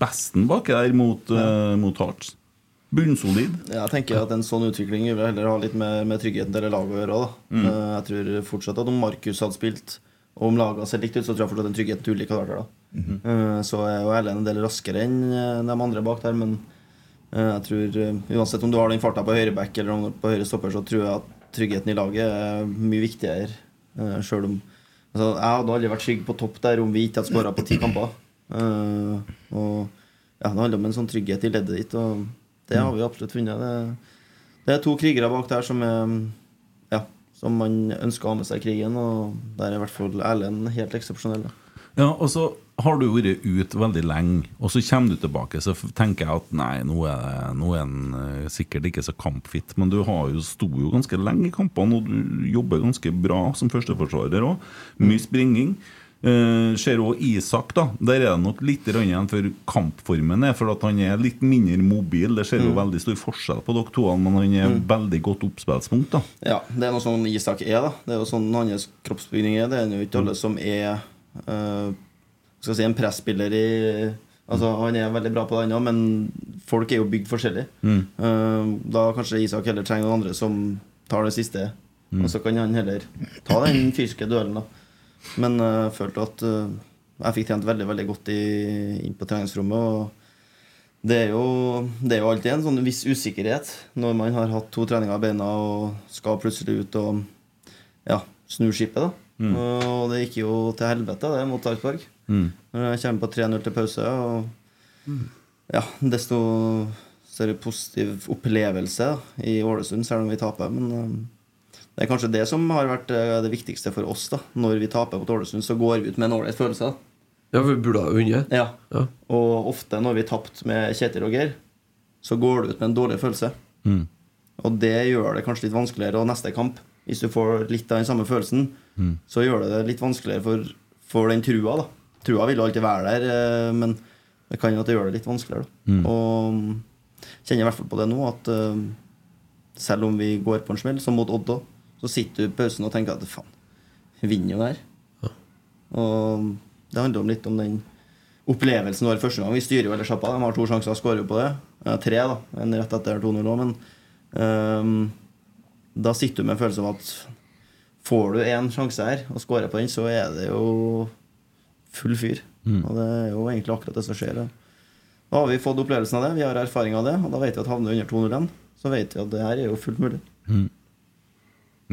besten baki der mot, uh, mot Hearts. Bunnsolid. Ja, Jeg tenker at En sånn utvikling vil heller ha litt med, med tryggheten til laget å gjøre. Mm. Eh, Jeg tror fortsatt at om Markus hadde spilt, og om laget hadde sett likt ut, så tror jeg fortsatt den tryggheten til Ulrik hadde vært der. da. Mhm. Eh, Så er jo Erlend en del raskere enn eh, de andre bak der, men jeg tror uansett om du har den farta på høyre back eller om på høyre stopper, så tror jeg at tryggheten i laget er mye viktigere. Selv om altså, Jeg hadde aldri vært trygg på topp der om vi ikke hadde skåra på ti kamper. Og ja, Det handler om en sånn trygghet i leddet ditt, og det har vi absolutt funnet. Det, det er to krigere bak der som er Ja, som man ønsker å ha med seg i krigen, og der er i hvert fall Erlend helt eksepsjonell. Ja, og så har du vært ute veldig lenge, og så kommer du tilbake, så tenker jeg at nei, nå er, nå eh, sikkert ikke så kampfit, men du har jo, sto jo ganske lenge i kampene, og du jobber ganske bra som førsteforsvarer òg. Mye springing. Eh, ser også Isak, da. Der er det nok litt igjen for kampformen er, for at han er litt mindre mobil. Det ser jo Mm. veldig stor forskjell på dere to, men han er veldig godt oppspillspunkt, da. Ja, det er noe sånn Isak er, da. Det er jo sånn hans kroppsbygning er. Det er jo ikke alle som er uh, skal si, en presspiller i Altså, Han er veldig bra på det, ennå, men folk er jo bygd forskjellig. Mm. Uh, da kanskje Isak heller trenger noen andre som tar det siste. Mm. Og så kan han heller ta den fyrske duellen, da. Men eh, jeg følte at eh, jeg fikk trent veldig veldig godt i, inn på treningsrommet. og det er, jo, det er jo alltid en sånn viss usikkerhet når man har hatt to treninger i beina og skal plutselig ut og ja, snu skipet. da Mm. Og det gikk jo til helvete, det, mot Sarpsborg. Mm. Når jeg kommer på 3-0 til pause. Og ja, desto større positiv opplevelse da, i Ålesund, selv om vi taper. Men eh, det er kanskje det som har vært eh, det viktigste for oss. da Når vi taper mot Ålesund, så går vi ut med en ålreit følelse. da Ja, vi burde ha vunnet. ja. Ja. Og ofte når vi tapte med Kjetil og Geir, så går du ut med en dårlig følelse. Mm. Og det gjør det kanskje litt vanskeligere og neste kamp. Hvis du får litt av den samme følelsen, Mm. så gjør det det litt vanskeligere for, for den trua. da Trua vil jo alltid være der, eh, men det kan jo at det gjør det litt vanskeligere. Da. Mm. Og kjenner i hvert fall på det nå at eh, selv om vi går på en smell, som mot Odd òg, så sitter du i pausen og tenker at faen, vi vinner jo det her. Og det handler om litt om den opplevelsen vår første gang. Vi styrer jo eller sjappa. De har to sjanser, skårer jo på det. Eh, tre, da. En rett etter 2-0 òg, men um, da sitter du med en følelse av at får du én sjanse her og skårer på den, så er det jo full fyr. Og det er jo egentlig akkurat det som skjer. Da. Har vi fått opplevelsen av det, vi har erfaring av det, og da vet vi at havner vi under 2-0 igjen, så vet vi at det her er jo fullt mulig.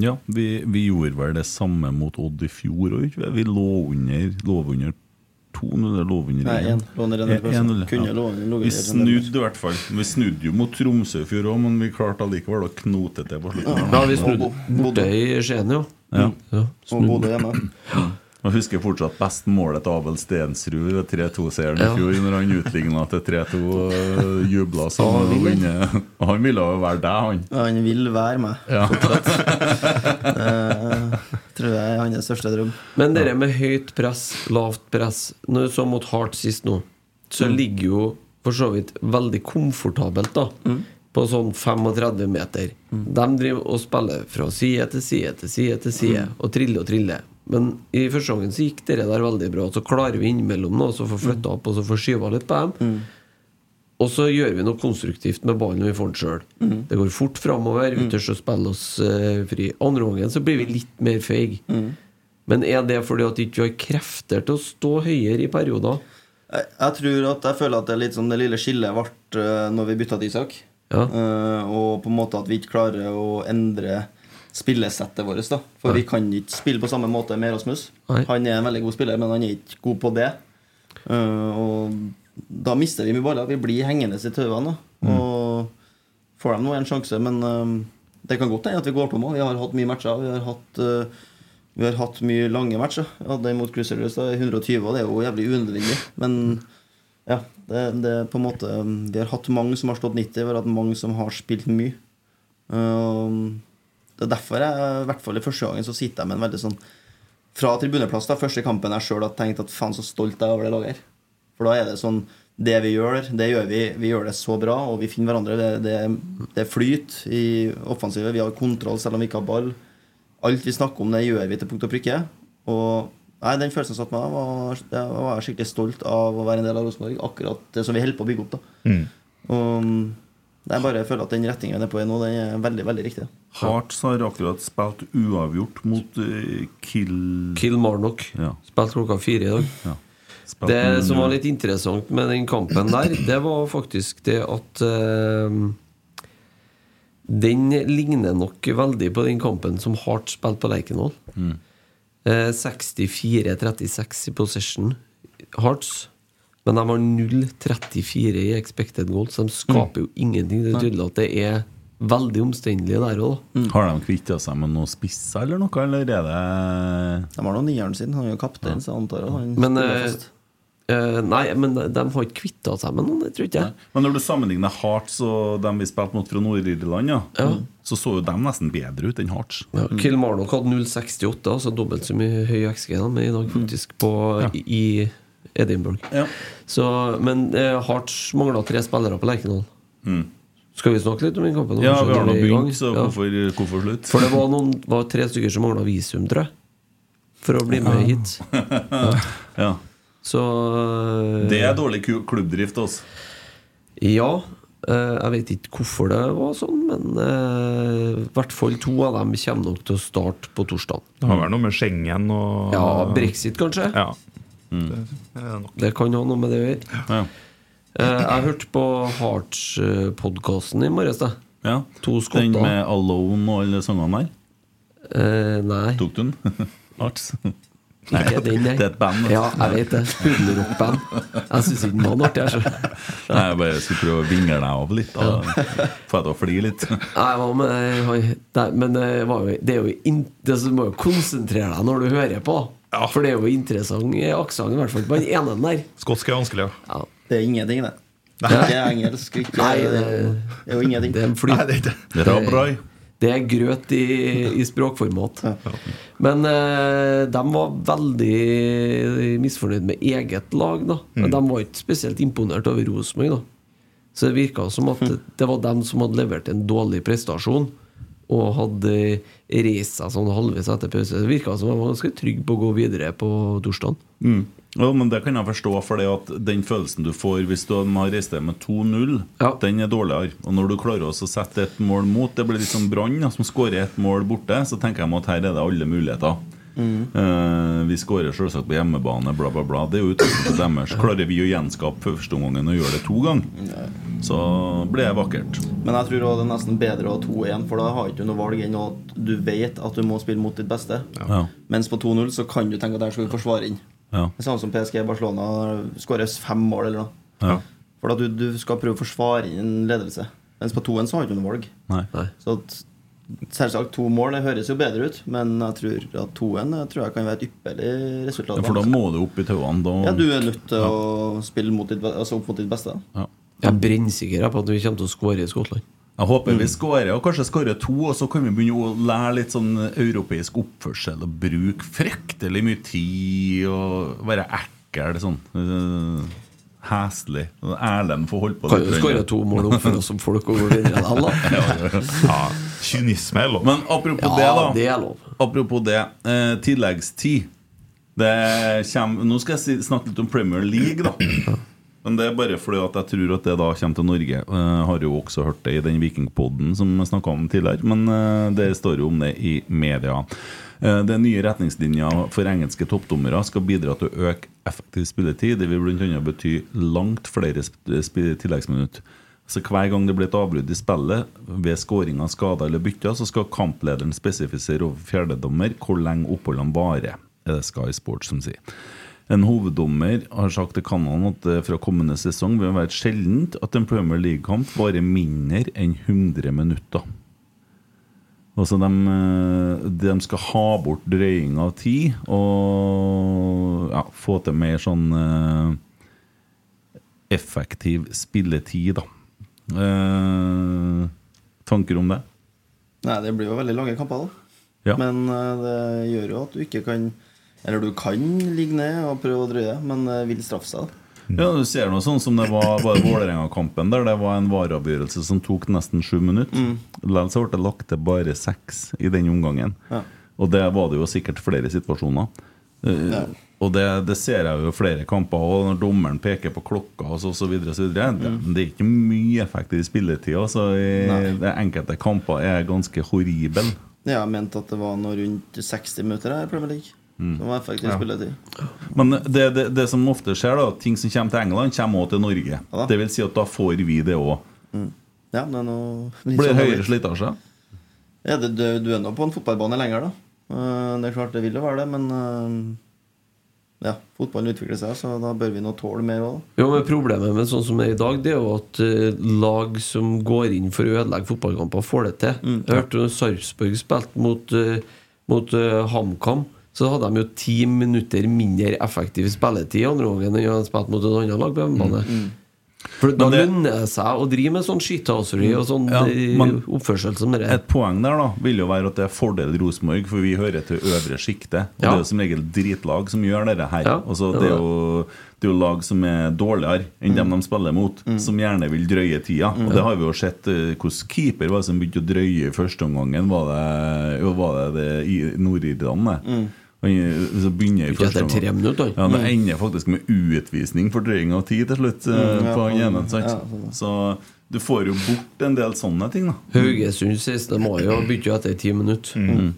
Ja, vi, vi gjorde vel det samme mot Odd i fjor òg. Vi lå under, lå under 2-0 eller lå under Nei, 1? en. Lå under en, En- en, Kunne ja. Vi snudde i hvert fall. Vi snudde jo mot Tromsø i fjor òg, men vi klarte allikevel å knote til på slutten. Ja, vi snudde Bo- borte i Skien, jo. Ja. Ja, Og bodde Bodø hjemme. Jeg husker fortsatt best målet til Abel Stensrud ved 3-2-seieren i Ja. fjor, når han utligna til 3-2 og jubla sånn. Han. Han ville jo være deg, han. Han vil være meg. Ja. Det tror jeg er hans største drøm. Men det med høyt press, lavt press Når du så mot hardt sist nå, så Mm. ligger jo for så vidt veldig komfortabelt da Mm. på sånn 35 meter. De driver og spiller fra side til side til side til side Mm. og triller og triller. Men i første gangen så gikk det der veldig bra. Så klarer vi innimellom nå så få flytta opp og så få skyva litt på dem. Og så gjør vi noe konstruktivt med ballen vi får den sjøl. Det går fort framover. Vi tør å spille oss uh, fri. Andre gangen så blir vi litt mer feige. Men er det fordi at vi ikke har krefter til å stå høyere i perioder? Jeg, jeg tror at jeg føler at det er litt sånn det lille skillet ble eh, når vi bytta til Isak. Ja. Uh, og på en måte at vi ikke klarer å endre spillesettet vårt. da For vi kan ikke spille på samme måte med Rasmus. Han er en veldig god spiller, men han er ikke god på det. Eh, og da mister vi mye baller. Vi blir hengende i tauene. da. Og får de nå en sjanse, men eh, det kan godt hende at vi går på òg. Vi har hatt mye matcher. Vi har hatt eh, vi har hatt mye lange matcher. Vi hadde mot Cruiserløs da, i 120, og det er jo jævlig unødvendig. Men ja, det, det er på en måte Vi har hatt mange som har stått 90, vi har hatt mange som har spilt mye. Um, det er derfor jeg, i hvert fall i første gangen, så sitter jeg med en veldig sånn Fra tribuneplass, da, første kampen jeg sjøl har tenkt at faen, så stolt jeg er over det laget her. For da er det sånn Det vi gjør, det gjør vi. Vi gjør det så bra, og vi finner hverandre. Det, det, det flyt i offensivet. Vi har kontroll selv om vi ikke har ball. Alt vi snakker om, det gjør vi til punkt og prikke. Og nei, den følelsen satt meg, var, jeg var skikkelig stolt av å være en del av Rosenborg. Akkurat det som vi holder på å bygge opp. da Og jeg bare føler at den retningen vi er på i nå, den er veldig, veldig riktig. Hearts har akkurat spilt uavgjort mot Kill Kill... Kilmarnock Ja. Spilt klokka fire i dag. Ja. Det med- som var litt interessant med den kampen der, det var faktisk det at uh, Den ligner nok veldig på den kampen som Hart spilte på Lerkendal. Eh, 64-36 i possession Hearts. Men de har 0-34 i expected goals. Så de skaper jo ingenting. Det er tydelig at det er veldig omstendelig der òg. Har de kvitta seg med noen spisser eller noe, eller er det De har nå nieren sin. Han er jo kaptein, så jeg antar at han Men, eh. Eh, nei, men de har ikke kvitta seg med noen, det tror ikke jeg. Men når du sammenligner Hearts og dem vi spilte mot fra Nord-Irland, ja, så så jo dem nesten bedre ut enn Hearts. Ja, Kilmarnock hadde 0,68, altså dobbelt så mye høy XG da, men i dag faktisk på, i, i Edinburgh. Ja. Så, men eh, Hearts mangla tre spillere på Lerkendal. Skal vi snakke litt om den kampen? Ja, vi har nå vi i gang? begynt, så Ja. hvorfor, hvorfor slutt? For det var, noen, var tre stykker som mangla visum, tror jeg. For å bli med hit. Ja. Så eh, Det er dårlig klubbdrift, altså. Ja. eh, jeg vet ikke hvorfor det var sånn, men eh, i hvert fall to av dem kommer nok til å starte på torsdag. Det har vel noe med Schengen og Ja, brexit, kanskje? Ja. Det er det. Det kan ha noe med det å gjøre. Ja. Eh, jeg hørte på Hearts-podkasten i morges. ja. To Den med Alone og alle sangene der. Eh, nei, Tok du den? Hearts? ikke den, nei. Det er et band. Ja, jeg vet det. Pudelrock-band. Jeg syns ikke den var noe artig. jeg. Nei, jeg bare skulle prøve å vingle deg av litt. Da. Få deg til å fly litt. Nei, hva med han- Men det, var jo, det er jo Du det må jo konsentrere deg når du hører på. For det er jo interessant aksent, i hvert fall på den ene der. Skotsk er vanskelig, ja. Ja. Det er ingenting, det. Det Ikke engelsk, ikke Nei, det, det- er jo ingenting. Det er en fly. Nei, det er ikke Det, Det er grøt i, i språkformat. Men eh, de var veldig misfornøyd med eget lag. da Men De var ikke spesielt imponert over Rosenborg. da Så det virka som at det var dem som hadde levert en dårlig prestasjon. Og hadde reist seg sånn halvveis etter pause. Det virka som han var ganske trygg på å gå videre på torsdag. Ja, men Det kan jeg forstå, for at den følelsen du får hvis du har reist deg med 2-0, den er dårligere. Og når du klarer å sette et mål mot Det blir litt som Brann, som skårer et mål borte. Så tenker jeg at her er det alle muligheter. Eh, vi skårer selvsagt på hjemmebane, bla, bla, bla. Det er jo utgangspunktet deres. Klarer vi å gjenskape førsteomgangen og gjøre det to ganger, så blir det vakkert. Men jeg tror også det er nesten bedre å ha 2-1, for da har ikke du noe valg enn at du vet at du må spille mot ditt beste. Ja. Mens på 2-0 så kan du tenke at der skal vi forsvare inn. Ja. Det er sånn som PSG Barcelona skårer fem mål eller noe. Ja. For at du, du skal prøve å forsvare inn en ledelse. Mens på 2-1 så har du ikke noe valg. Nei. Så at, selvsagt to mål det høres jo bedre ut, men jeg tror at 2-1 jeg tror jeg kan være et ypperlig resultat. Ja, for da må du opp i tauene. Da... Ja, du er nødt til å spille mot ditt, altså opp mot ditt beste. Ja. Jeg er brennsikker på at vi kommer til å skåre i Skottland. Jeg håper vi skårer, og kanskje skårer to, og så kan vi begynne å lære litt sånn europeisk oppførsel og bruke fryktelig mye tid og være ekkel sånn. Heslig. Erlend får holde på Kan jo skåre to mål opp for oss som folk og gå videre da, da. Ja, kynisme er lov. Men apropos det, da. det er lov. Apropos det. Eh, tilleggstid. Det kommer, nå skal jeg snakke litt om Premier League, da. Men det er bare fordi at jeg tror at det da kommer til Norge. Jeg har jo også hørt det i den Vikingpodden som jeg snakka om tidligere, men eh, det står jo om det i media. Eh, Det nye retningslinja for engelske toppdommere skal bidra til å øke effektiv spilletid. Det vil bl.a. bety langt flere tilleggsminutt. Så Hver gang det blir et avbrudd i spillet ved skåringer, skader eller bytter, så skal kamplederen spesifisere over fjerdedommer hvor lenge oppholdene varer. Er det Sky Sports som sier. En hoveddommer har sagt til kanalen at fra kommende sesong vil det være sjeldent at en Premier League-kamp varer mindre enn 100 minutter. Altså de, eh, de skal ha bort drøying av tid og ja, få til mer sånn eh, effektiv spilletid, da. Eh, tanker om det? Nei, det blir jo veldig lange kamper, da. Ja. Men det gjør jo at du ikke kan Eller du kan ligge ned og prøve å drøye, men det vil straffe seg. da. Ja, du ser noe sånn som det var, var i Vålerenga-kampen, der det var en vareavgjørelse som tok nesten sju minutter. Likevel ble det lagt til bare seks i den omgangen. Ja. Og det var det jo sikkert flere situasjoner. Eh, Ja. Og det, det ser jeg jo i flere kamper, og når dommeren peker på klokka så, så videre, det, det er ikke mye effekt i spilletida. Så i, det enkelte kamper er ganske horrible. Ja, Jeg mente at det var noe rundt 60 minutter her i Premier League. Som jeg effektiv Ja. spilletid. Men det, det, det som ofte skjer, da ting som kommer til England, kommer også til Norge. Ja, Det vil si at da får vi det òg. Ja, det noe Blir det sånn høyere over- slitasje? Ja, det, du, du er nå på en fotballbane lenger, da. Eh, Det er klart det vil jo være det, men eh, ja, fotballen utvikler seg, så da bør vi nå tåle mer òg. Jo, men Problemet med sånn som det er i dag, Det er jo at eh, lag som går inn for å ødelegge fotballkamper, får det til. Jeg hørte Sarpsborg spilte mot, mot uh, HamKam. Så hadde de jo ti minutter mindre effektiv spilletid i andre gangen enn de hadde spilt mot et annet lag på hjemmebane. For da lønner det seg å drive med sånn skittaseri og sånn Ja, eh, oppførsel som det Et poeng der da vil jo være at det er fordel Rosenborg, for vi hører til øvre sjikte. Og Ja. det er jo som regel dritlag som gjør dette her. Ja, altså, det er er jo, det er jo lag som er dårligere enn dem de spiller mot, som gjerne vil drøye tida. Og det har vi jo sett eh, hvordan keeper var som begynte å drøye i første omgangen. Var det, var det, det i Nord-Irland, i- Så begynner i Ikke første etter tre minutter. Ja, Det ender faktisk med utvisning for drøying av tid til slutt. eh, Mm, ja, på ja, ene, ja. Så du får jo bort en del sånne ting, da. Haugesund 16. mai og bytter jo etter ti minutter.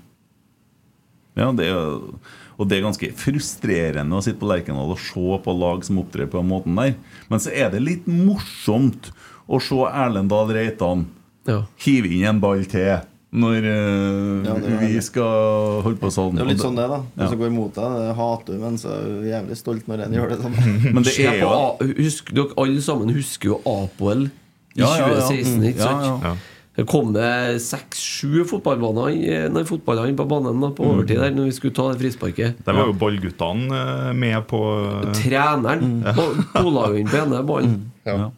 Ja, det er, jo- og det er ganske frustrerende å sitte på Lerkendal og se på lag som opptrer på den måten der. Men så er det litt morsomt å se Erlend Dahl Reitan Ja. hive inn en ball til når uh, Ja, vi skal holde på sånn. Det er jo litt sånn det, da. Ja. du går imot deg, det hater du, men så er du jævlig stolt når en gjør det samme. Men det er jo A- husk, Dere alle sammen husker jo Apoel i Ja, ja, ja. 2016, ikke Ja, sant? ja. Det kom det seks-sju fotballbaner Nei, fotballer inn på banen da, på overtid der når vi skulle ta det frisparket. Der var jo ballguttene eh, med på eh, Treneren og pola jo inn på ene ballen. Ja.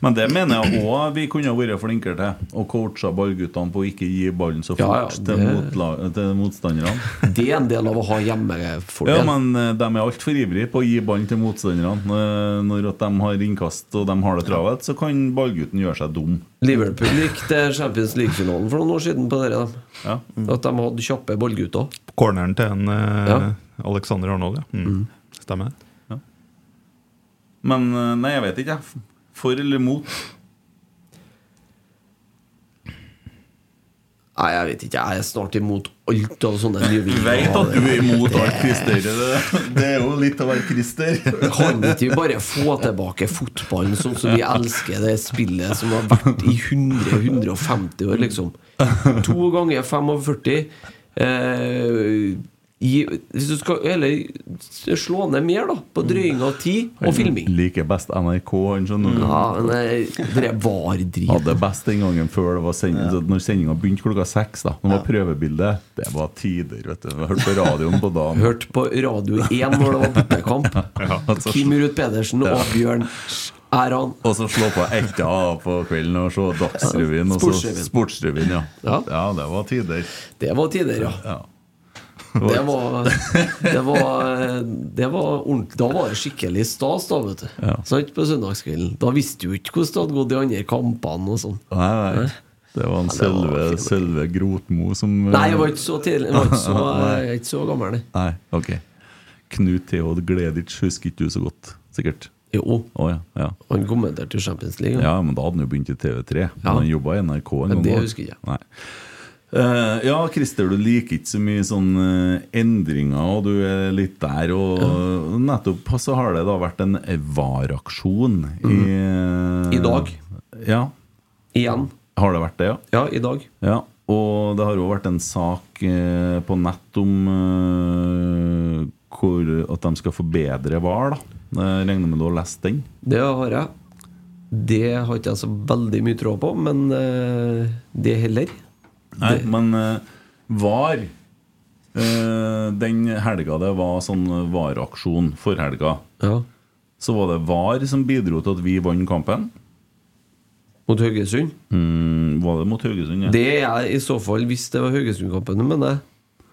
Men det mener jeg òg vi kunne ha vært flinkere til. Å coacha ballguttene på å ikke gi ballen så fort Ja, ja, til, det- motla- til motstanderne. Det er en del av å ha hjemmefordel. Ja, men eh, de er altfor ivrige på å gi ballen til motstanderne. Eh, Når at de har innkast og de har det travelt, så kan ballgutten gjøre seg dum. Liverpool gikk til Champions League-finalen for noen år siden på dere. Ja. At de hadde kjappe ballgutter. corneren til en eh, Ja. Alexander Arnold. Ja. Mm. Stemmer. Ja. Men eh, nei, jeg vet ikke, jeg. For eller mot? Nei, jeg vet ikke. Jeg er snart imot alt av sånne Du nyvinninger. vet at du er imot alt, Christer. Det, det er jo litt å være Christer. Kan ikke vi bare få tilbake fotballen sånn som vi elsker det spillet som har vært i 100-150 år, liksom? To ganger 45. Eh, i, hvis du skal eller slå ned mer da på drøying av tid og filming Liker best NRK. Ja, men det er var-driv. Hadde best den gangen før det var send Når sendinga begynte klokka seks. da Det var prøvebilde. Det var tider. vet du Hørte på radioen på dagen. Hørte på Radio 1 når det var bortekamp. altså, Kim Ruud Pedersen og Bjørn. Og så slå på Ekta på kvelden og se Dagsrevyen. Og så Sportsrevyen. Sportsrevyen, ja. Ja. ja. Det var tider. Det var tider, ja. Ja. Det var, det var, det var Da var det skikkelig stas, da, vet du. Ja. Sant, på søndagskvelden. Da visste du ikke hvordan det hadde gått de andre kampene og sånn. Nei, nei. Det var en Ja, det var selve, Grotmo som Nei, jeg var ikke så tidlig. Jeg var ikke så, jeg ikke så gammel, nei. Nei, ok. Knut Theod Gleditsch husker ikke du så godt, sikkert? Jo. Oh, ja, ja. Han kommenterte jo Champions League. Ja, men da hadde han jo begynt i TV3. Men Ja. han jobba i NRK en Men gang. det husker jeg. Nei. Eh, ja, Christer, du liker ikke så mye sånne eh, endringer, og du er litt der. Og nettopp så har det da vært en VAR-aksjon i uh, I dag. Ja. Igjen. Har det vært det, ja? Ja, i dag. Ja, og det har òg vært en sak uh, på nett om hvor, at de skal forbedre VAR. da Jeg regner med du har lest den? Det har jeg. Det har ikke jeg så veldig mye tråd på, men det heller. Nei, men eh, VAR eh, Den helga det var sånn VAR-aksjon for helga, Ja. så var det VAR som bidro til at vi vant kampen. Mot Haugesund. Mm, var det mot Haugesund? Ja. Det er jeg i så fall hvis det var Haugesund-kampen, men det,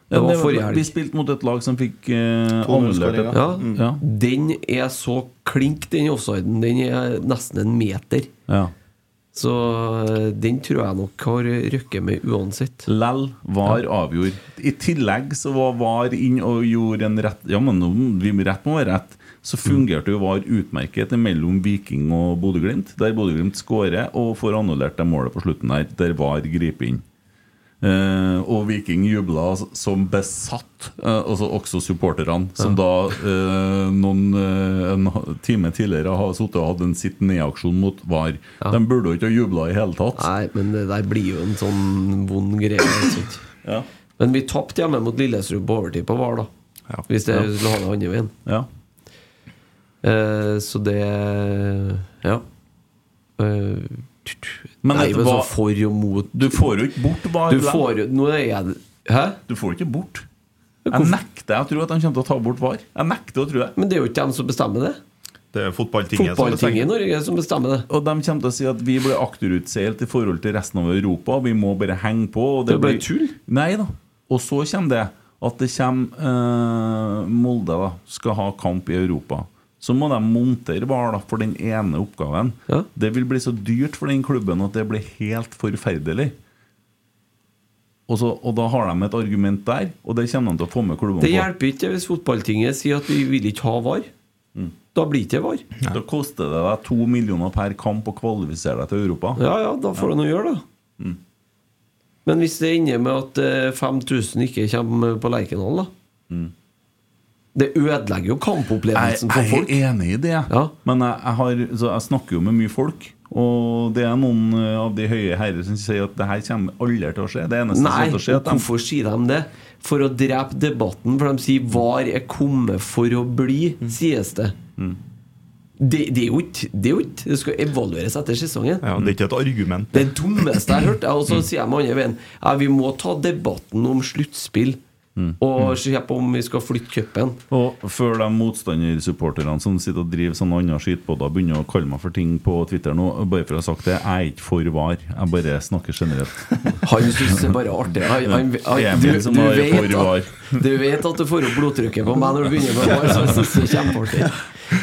det Ja, var forrige helg. vi spilte mot et lag som fikk eh, annullert. Ja, Ja. Den er så klink, den offsiden. Den er nesten en meter. ja. Så eh, den tror jeg nok har røkket med uansett. Lell var avgjort I tillegg så var VAR inn og gjorde en rett Ja, men vi rett må være rett. Så fungerte jo VAR utmerket mellom Viking og Bodø-Glimt. Der Bodø-Glimt skårer og får annullert det målet på slutten der, der VAR griper inn. Eh, og Viking jubla som besatt, eh, altså også supporterne, som da eh, noen en time tidligere har sittet og hatt en sitt ned-aksjon mot VAR. De burde jo ikke ha jubla i hele tatt. Nei, men det der blir jo en sånn vond greie. Ja. Men vi tapte hjemme mot Lillestrøm på overtid på VAR, da. Ja. Hvis det Ja. skulle ha det andre veien. Ja. Eh, så det Ja. Eh, Men Nei, men så for og mot Du får jo ikke bort VAR. Du får jo Nå er jeg Hæ? Du får ikke bort. Jeg nekter å tro at de kommer til å ta bort VAR. Jeg nekter å tro det. Men det er jo ikke dem som bestemmer det. Det er fotballtinget som Fotballtinget i. Norge som bestemmer det. Og de kommer til å si at vi blir akterutseilt i forhold til resten av Europa. Vi må bare henge på. Og Det det blir- tull. Nei da. Og så kommer det at det kommer eh, Molde da, skal ha kamp i Europa. Så må de montere VAR for den ene oppgaven. Ja. Det vil bli så dyrt for den klubben at det blir helt forferdelig. Og, så, og da har de et argument der, og det kommer de til å få med klubbene Det hjelper ikke hvis fotballtinget sier at vi vil ikke ha VAR. Mm. Da blir det ikke VAR. Da koster det deg to millioner per kamp å kvalifisere deg til Europa. Ja ja, da får du å gjøre det. Mm. Men hvis det ender med at eh, 5000 ikke kommer på Lerkendal, da Det ødelegger jo kampopplevelsen for folk. jeg er enig i det, Ja. men jeg, jeg, har, så jeg snakker jo med mye folk. Og det er noen eh, av de høye herrer som sier at det her kommer aldri til å skje. Det eneste Nei, som til å skje, er at de hvorfor sier de det? For å drepe debatten, for de sier 'VAR er kommet for å bli', Mm. sies det. Det, det er jo ikke Det er Det skal evalueres etter sesongen. Ja, det er ikke et argument. Det dummeste jeg har hørt, og så sier jeg med andre veien ja, Vi må ta debatten om sluttspill og se på om vi skal flytte cupen. Og før de motstandersupporterne som sitter og driver sånne andre skytbåter, begynner å kalle meg for ting på Twitter nå, bare for å ha sagt det, jeg er ikke for var. Jeg bare snakker generelt. Han syns det bare er artig. Han, han, han, du, du, vet at, du vet at du får opp blodtrykket på meg når du begynner med VAR, så jeg synes det er kjempeartig.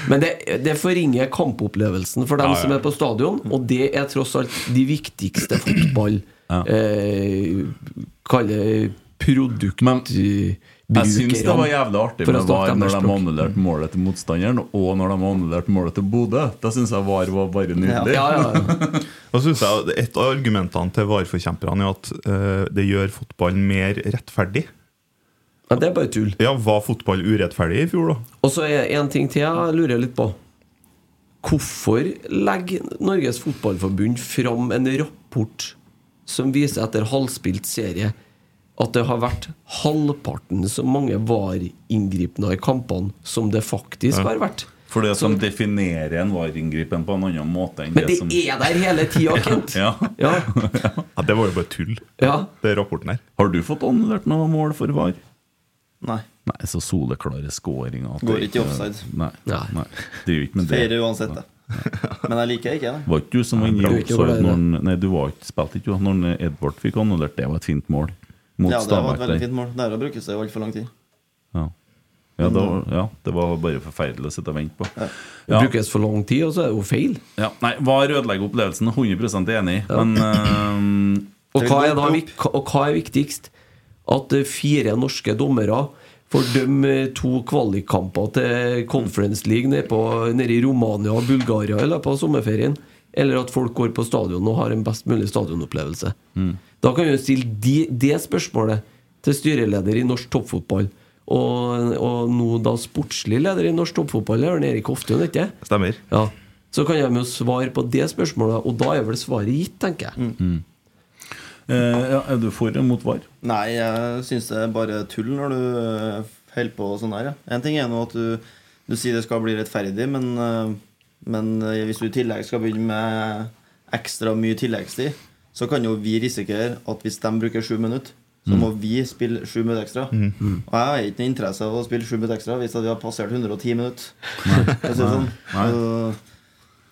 Men det, det forringer kampopplevelsen for dem Ja, ja. som er på stadion, og det er tross alt de viktigste fotball Ja. eh, Kalle produkt Jeg syns det var jævlig artig med VAR når de annullerte målet til motstanderen, og når de annullerte målet til Bodø. Da syns jeg VAR var bare nydelig. Ja, ja, ja. Jeg Et av argumentene til VAR-forkjemperne er at uh, det gjør fotballen mer rettferdig. ja, det er bare tull. Ja, Var fotball urettferdig i fjor, da? Og så er en ting til jeg lurer litt på. Hvorfor legger Norges Fotballforbund fram en rapport som viser etter halvspilt serie at det har vært halvparten så mange VAR-inngripener i kampene som det faktisk har vært? For det Så- de definerer en VAR-inngripen på en annen måte enn Men det som er der hele tida, Kent! ja. Ja. Ja, Det var jo bare tull, ja. det rapporten her. Har du fått annullert noe mål for VAR? Nei. Nei, så soleklare scoringer at Går ikke i offside. Nei, Nei. nei. Det gjør ikke med det. Feirer uansett, det. Men jeg liker ikke det. Var ikke du som var inne i offside når Nei, du var ikke, spilte ikke når Edvard fikk annullert. Det var et fint mål. Mot Ja, det var et veldig fint mål. Der brukes det i altfor lang tid. Ja. Ja, da, ja, det var bare forferdelig å sitte og vente på. Det brukes for lang tid, og så er det jo feil. Ja, nei, VAR ødelegger opplevelsen. 100 enig i. Men uh, Og hva er, da, og hva er viktigst? At eh, fire norske dommere får dømme to kvalikkamper til Conference League nede, på, nede i Romania og Bulgaria i løpet av sommerferien? Eller at folk går på stadion og har en best mulig stadionopplevelse? Da kan vi jo stille de, det spørsmålet til styreleder i norsk toppfotball. Og, og nå da sportslig leder i norsk toppfotball, er Erik Hoftun, ikke Stemmer. Ja. Så kan de jo svare på det spørsmålet, og da er vel svaret gitt, tenker jeg. eh, ja, Er du for eller mot VAR? Nei, jeg syns det er bare tull når du eh, holder på sånn her. Ja. En ting er nå at du, du sier det skal bli rettferdig, men, eh, men eh, hvis du i tillegg skal begynne med ekstra mye tilleggstid, så kan jo vi risikere at hvis de bruker sju minutter, så må vi spille sju minutter ekstra. Og jeg har ikke noe interesse av å spille sju minutter ekstra hvis vi har passert 110 minutter. Sånn. Så,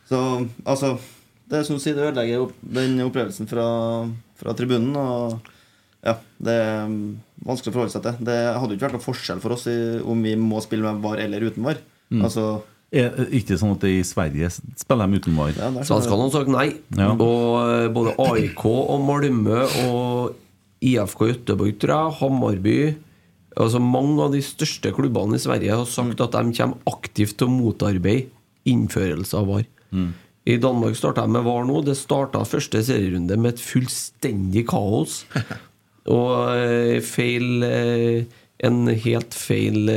så altså Det er som du sier, det ødelegger den opplevelsen fra, fra tribunen. Og ja, det er mm, vanskelig å forholde seg til. Det hadde jo ikke vært noe forskjell for oss i, om vi må spille med VAR eller uten VAR. Altså, Er ikke sånn at det i Sverige spiller de uten VAR? ja, Svenskene har sagt nei. Ja. Og både AIK og Malmö og IFK Göteborg, tror jeg, Hammarby Altså Mange av de største klubbene i Sverige har sagt at de kommer aktivt til å motarbeide innførelse av VAR. I Danmark starta de med VAR nå. Det starta første serierunde med et fullstendig kaos. Og eh, feil eh, En helt feil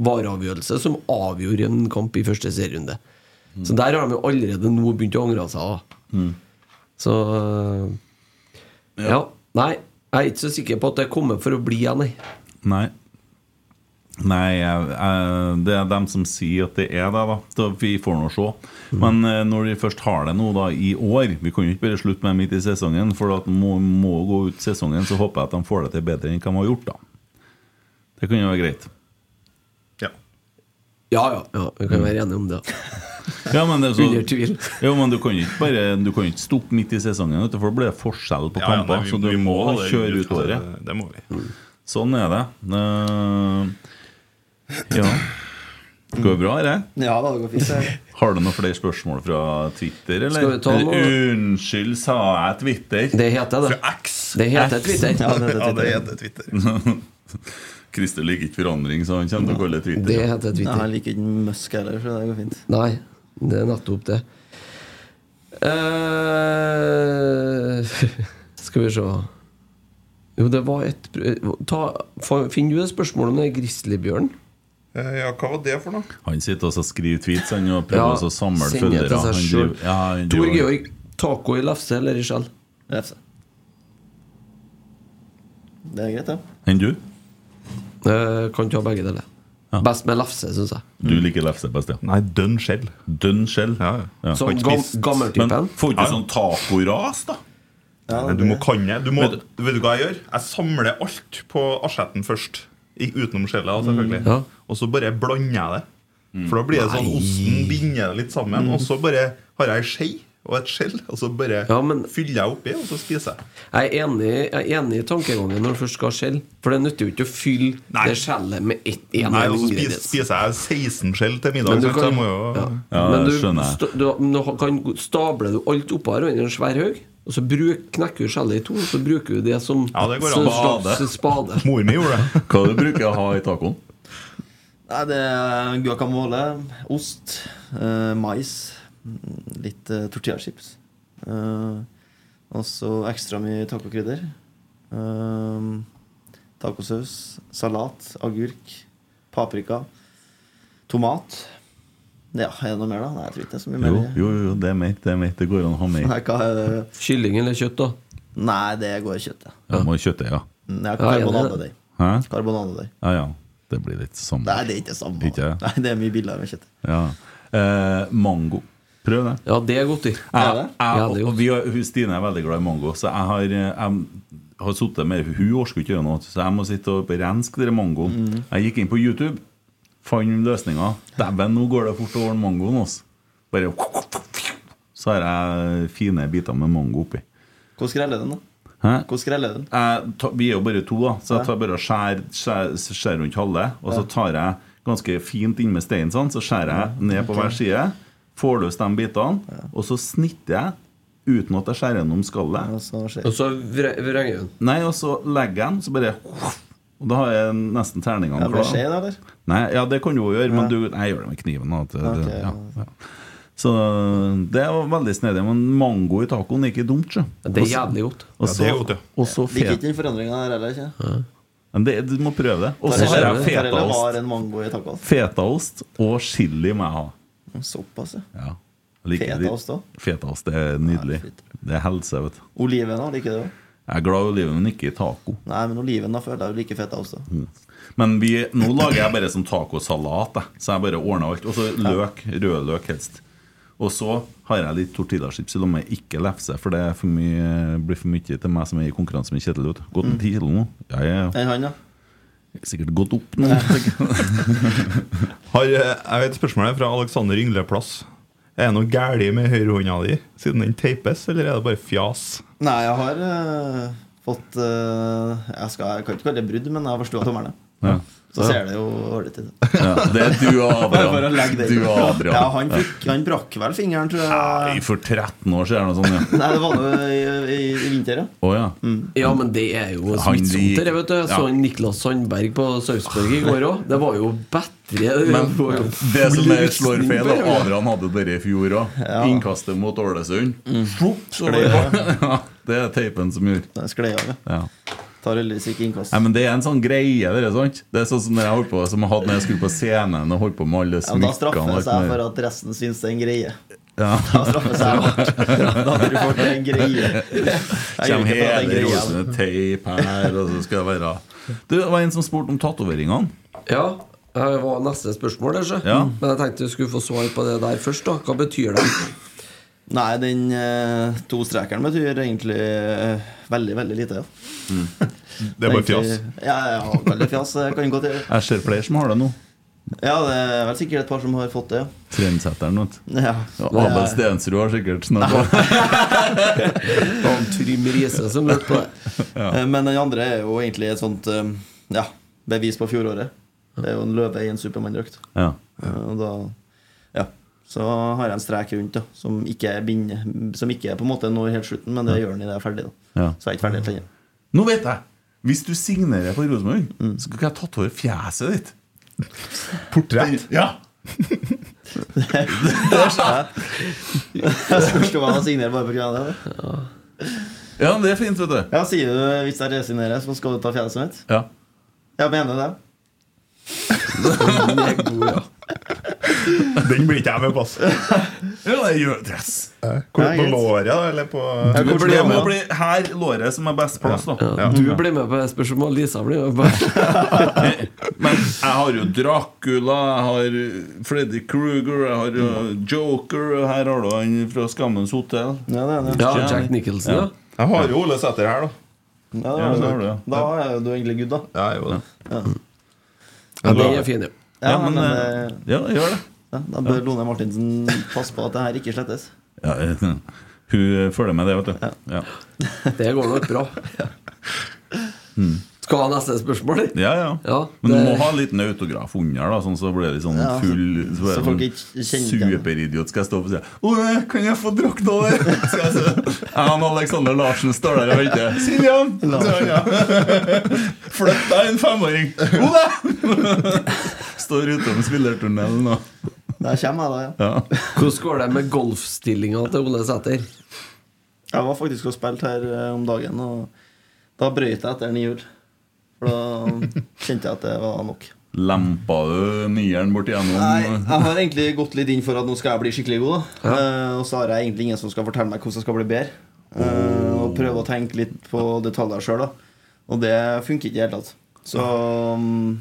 vareavgjørelse som avgjorde en kamp i første serierunde. Så der har de jo allerede nå begynt å angre seg. Mm. Så ja. ja. Nei, jeg er ikke så sikker på at det kommer for å bli jeg, nei. Nei. Det er dem som sier at det er det, da. Så vi får nå se. Men eh, når de først har det nå, da, i år Vi kan jo ikke bare slutte med midt i sesongen, for at må, må gå ut sesongen, så håper jeg at de får det til bedre enn hva de har gjort, da. Det kan jo være greit. Ja. Ja, ja, ja vi kan være enige om det. Ja, men, det er så, Under tvil. jo, men du kan ikke bare Du kan ikke stoppe midt i sesongen, for da blir det forskjell på Ja, ja, kamper. Ja, så du vi må ha kjøre ut- året. Det må vi. Sånn er det. Uh, ja. Går det bra, det? Ja da, det går fint. Har du noen flere spørsmål fra Twitter, eller? Skal vi ta noe? Unnskyld, sa jeg Twitter? Det heter det. X. Det heter Twitter. Ja, det, det, Ja, det det, heter Twitter. Christer liker ikke forandring, så han kommer til å kalle det Twitter. Det heter Twitter. Jeg han liker ikke Musk heller, så det går fint. Nei, det er nettopp det. Eh, skal vi se Jo, det var et ta, Finner du det spørsmålet om det grizzlybjørnen? Eh, Ja, hva var det for noe? Han sitter og skriver tweets han, og prøver Ja, også å samle følgere. ja, Tor Georg, taco i lefse eller i skjell? Lefse. Det er greit, det. Enn du? Eh, kan ta begge deler. Ja. Best med lefse, syns jeg. Du liker lefse best, ja. Nei, dønn skjell. Dønn skjell. Ja, ja. Som Sånn gam, gammeltypen. Men får ikke Ja, sånn tacoras, da? Ja, Nei, Du må kan det. Du må, vet du hva jeg gjør? Jeg samler alt på asjetten først. Utenom skjellet, selvfølgelig. Ja. Og så bare blander jeg det. For da blir det sånn osten binder det litt sammen. Og så bare har jeg ei skje og et skjell, og så bare Ja, men- fyller jeg oppi, og så spiser jeg. Jeg er enig, jeg er enig i tankegangen når du først skal ha skjell. For det nytter jo ikke å fylle Nei. det skjellet med ett en Nei, og så spiser, spiser jeg 16 skjell til middag. Men du så kan, jeg må jo ja. Ja, Men du, sta- du, du kan stable du alt oppå her under en svær haug? Og så bruk, knekker du skjellet i to, og så bruker du det som Ja, det går an. slags spade. Mor mi gjorde det. Hva du bruker å ha i tacoen? Nei, det er guacamole, ost, eh, mais, litt uh, tortillachips. Uh, og så ekstra mye tacokrydder. Uh, tacosaus, salat, agurk, paprika, tomat. Ja, er det noe mer, da? Nei, jeg tror ikke det er så mye mer. Jo, jo, jo, det er mer. Det er mer. Det går an å ha mer. Nei, hva er det? Kylling eller kjøtt, da? Nei, det går i kjøttet. Ja, må kjøttet, ja. Mm, Ja, Ja, karbonadedeig. Karbonadedeig. Ja, ja. Det blir litt samme. Nei, det er ikke det samme. Ikke? Nei, det er mye billigere med kjøtt. Ja. Eh, mango. Prøv det. Ja, det er godt i. Jeg, det? jeg, og godt. vi, har- hun Stine er veldig glad i mango, så jeg har, jeg har sittet med Hun orker ikke gjøre noe, så jeg må sitte og renske den mangoen. Mm. Jeg gikk inn på YouTube, fant løsninga. Dæven, nå går det fort å ordne mangoen. Altså. Bare Så har jeg fine biter med mango oppi. Hvordan skreller den, da? Hæ? Hvordan skreller den? Jeg tar, vi er jo bare to, da så jeg tar bare og skjær, skjær rundt halve. Og så tar jeg ganske fint inn med steinen, sånn, så skjærer jeg ned på hver side. Får løs de bitene, og så snitter jeg uten at jeg skjærer gjennom skallet. Og så vrenger du den. Nei, og så legger jeg den, så bare Og da har jeg nesten terningene klare. skje, eller? Nei, ja, det kan du jo gjøre, men du, jeg gjør det med kniven. At okay, det, ja, ja. Så det var veldig snedig. Men mango i tacoen er ikke dumt, Så. Det er jævlig godt. Og Ja, det er godt, ja. Og så Liker ikke den forandringa der heller, ikke? Men det, du må prøve det. Og så har jeg fetaost. en mango i tacoen. Fetaost og chili må jeg ha. Såpass, ja. Ja. Fetaost òg. Fetaost det er nydelig. Det er helse, vet du. Oliven òg, liker du det? Jeg er glad i oliven, men ikke i taco. Nei, men oliven da føler jeg jo like fetaost. Mm. Men vi, nå lager jeg bare som tacosalat. Så jeg bare ordner alt. Og så løk. Rødløk helst. Og så har jeg litt tortillachips i lomma. Ikke lefse, for det for mye, blir for mye til meg som er i konkurranse med Kjetil. Gått en kilo nå. Jeg er han, da? Sikkert gått opp nå. Har, eh, jeg vet spørsmålet spørsmål fra Alexander Yngleplass. Er det noe galt med høyrehånda di siden den teipes, eller er det bare fjas? Nei, jeg har uh, fått uh, jeg, skal, jeg kan ikke kalle det brudd, men jeg har forstått tommelen. Ja. Så ser det jo ålreit ut. Ja, det er du og Adrian. Du og Adrian. Ja, han, fikk, han brakk vel fingeren, tror Nei, for 13 år siden eller noe sånt. Ja. Nei, det var noe i, i, i vinter, ja. Oh, ja. Ja, men det er jo Han smittsomt, det, vet du. Jeg så. Niklas Sandberg på Sarpsborg i går òg. Det var jo bedre. Men var det som er slår feil, og det. Adrian hadde det i fjor òg. Innkastet mot Ålesund. mm. så det- Ja, det er teipen som gjør. Den sklei av, ja. Tar heldigvis ikke innkast. Nei, men Det er en sånn greie. Det er, sant? Det er sånn som når jeg holdt på Som jeg hadde når jeg skulle på scenen og holdt på med alle Ja, da straffer smykkene. det seg for at resten syns det er en greie. Ja. Da straffer det seg hardt. Da har du fått en greie. En hele rosen med teip her, og så skal det være Du, Det var en som spurte om tatoveringene. Ja, det var neste spørsmål, kanskje. Ja. Men jeg tenkte vi skulle få svar på det der først. da Hva betyr det? Nei, den eh, tostrekeren betyr egentlig eh, veldig, veldig lite, ja. Det er bare fjas. Ja, ja, veldig fjas. eh, Kan godt gjøre. Jeg ser flere som har det nå. Ja, det er vel sikkert et par som har fått det, ja. Trendsetteren. vet du. ja. Abel Stensrud har sikkert snakka Han Trym Riise som lurte på det. Ja. Men den andre er jo egentlig et sånt eh, ja, bevis på fjoråret. Det er jo en løve i en Supermann-drakt. ja. Eh, Og da Ja. Så har jeg en strek rundt, da, som ikke er binde, Som ikke på en måte når helt slutten, men det gjør den idet jeg er ferdig. da Ja. Så jeg er ikke ferdig helt ennå. Nå vet jeg! Hvis du signerer for Rosenborg, så skal jeg tatovere fjeset ditt. Portrett. Ja! Spørs om signerer bare på bare av det. da. ja, det er fint, vet du. Ja, Sier du hvis jeg resignerer, så skal du ta fjeset mitt? Ja. Jeg mener det. Den er god, ja. Den blir ikke jeg med på. ja, det gjør yes. Hvor, på låret, da? Eller på Det hvor blir, må bli her låret som er best plass, da. Ja, du blir med på det spørsmålet, og Lisa blir med på. Men jeg har jo Dracula, jeg har Freddy Kruger, jeg har uh, Joker, og her har du han fra Skammens hotell. Ja, det det. Ja, Jack Nicholson, ja. Jeg har jo Ole Sæter her, da. Ja, Ja, det det du. du. Da er du egentlig good, da. Ja, jo det. ja den er fin, ja. Ja, Ja, men men, eh, eh, Ja, gjør det. Ja, Da bør Lone Martinsen passe på at det her ikke slettes. Ja, hun følger med det, vet du. Ja. Det går nok bra. Skal ha neste spørsmål, eller? Ja, ja. Ja, Men du må ha en liten autograf under, da, sånn så blir det sånn Ja, full Så, så folk sånn ikke kjenner. Superidiot skal jeg stå opp og si Ole, kan jeg få drakta der? Skal jeg si Jeg Alexander Larsen står der og venter. Siljan! Ja. Flytt deg, en femåring! Ole! Står utom spillertunnelen og Der kommer jeg, da, ja. ja. Hvordan går det med golfstillinga til Ole Sæter? Jeg var faktisk og spilte her eh, om dagen, og da brøyt jeg etter ni hull. For da kjente jeg at det var nok. Lempa du nieren bort igjennom? Nei, jeg har egentlig gått litt inn for at nå skal jeg bli skikkelig god. Ja. Uh, og så har jeg egentlig ingen som skal fortelle meg hvordan jeg skal bli bedre. Eh, og prøve å tenke litt på detaljer sjøl, Og det funker ikke i det hele tatt. Så um,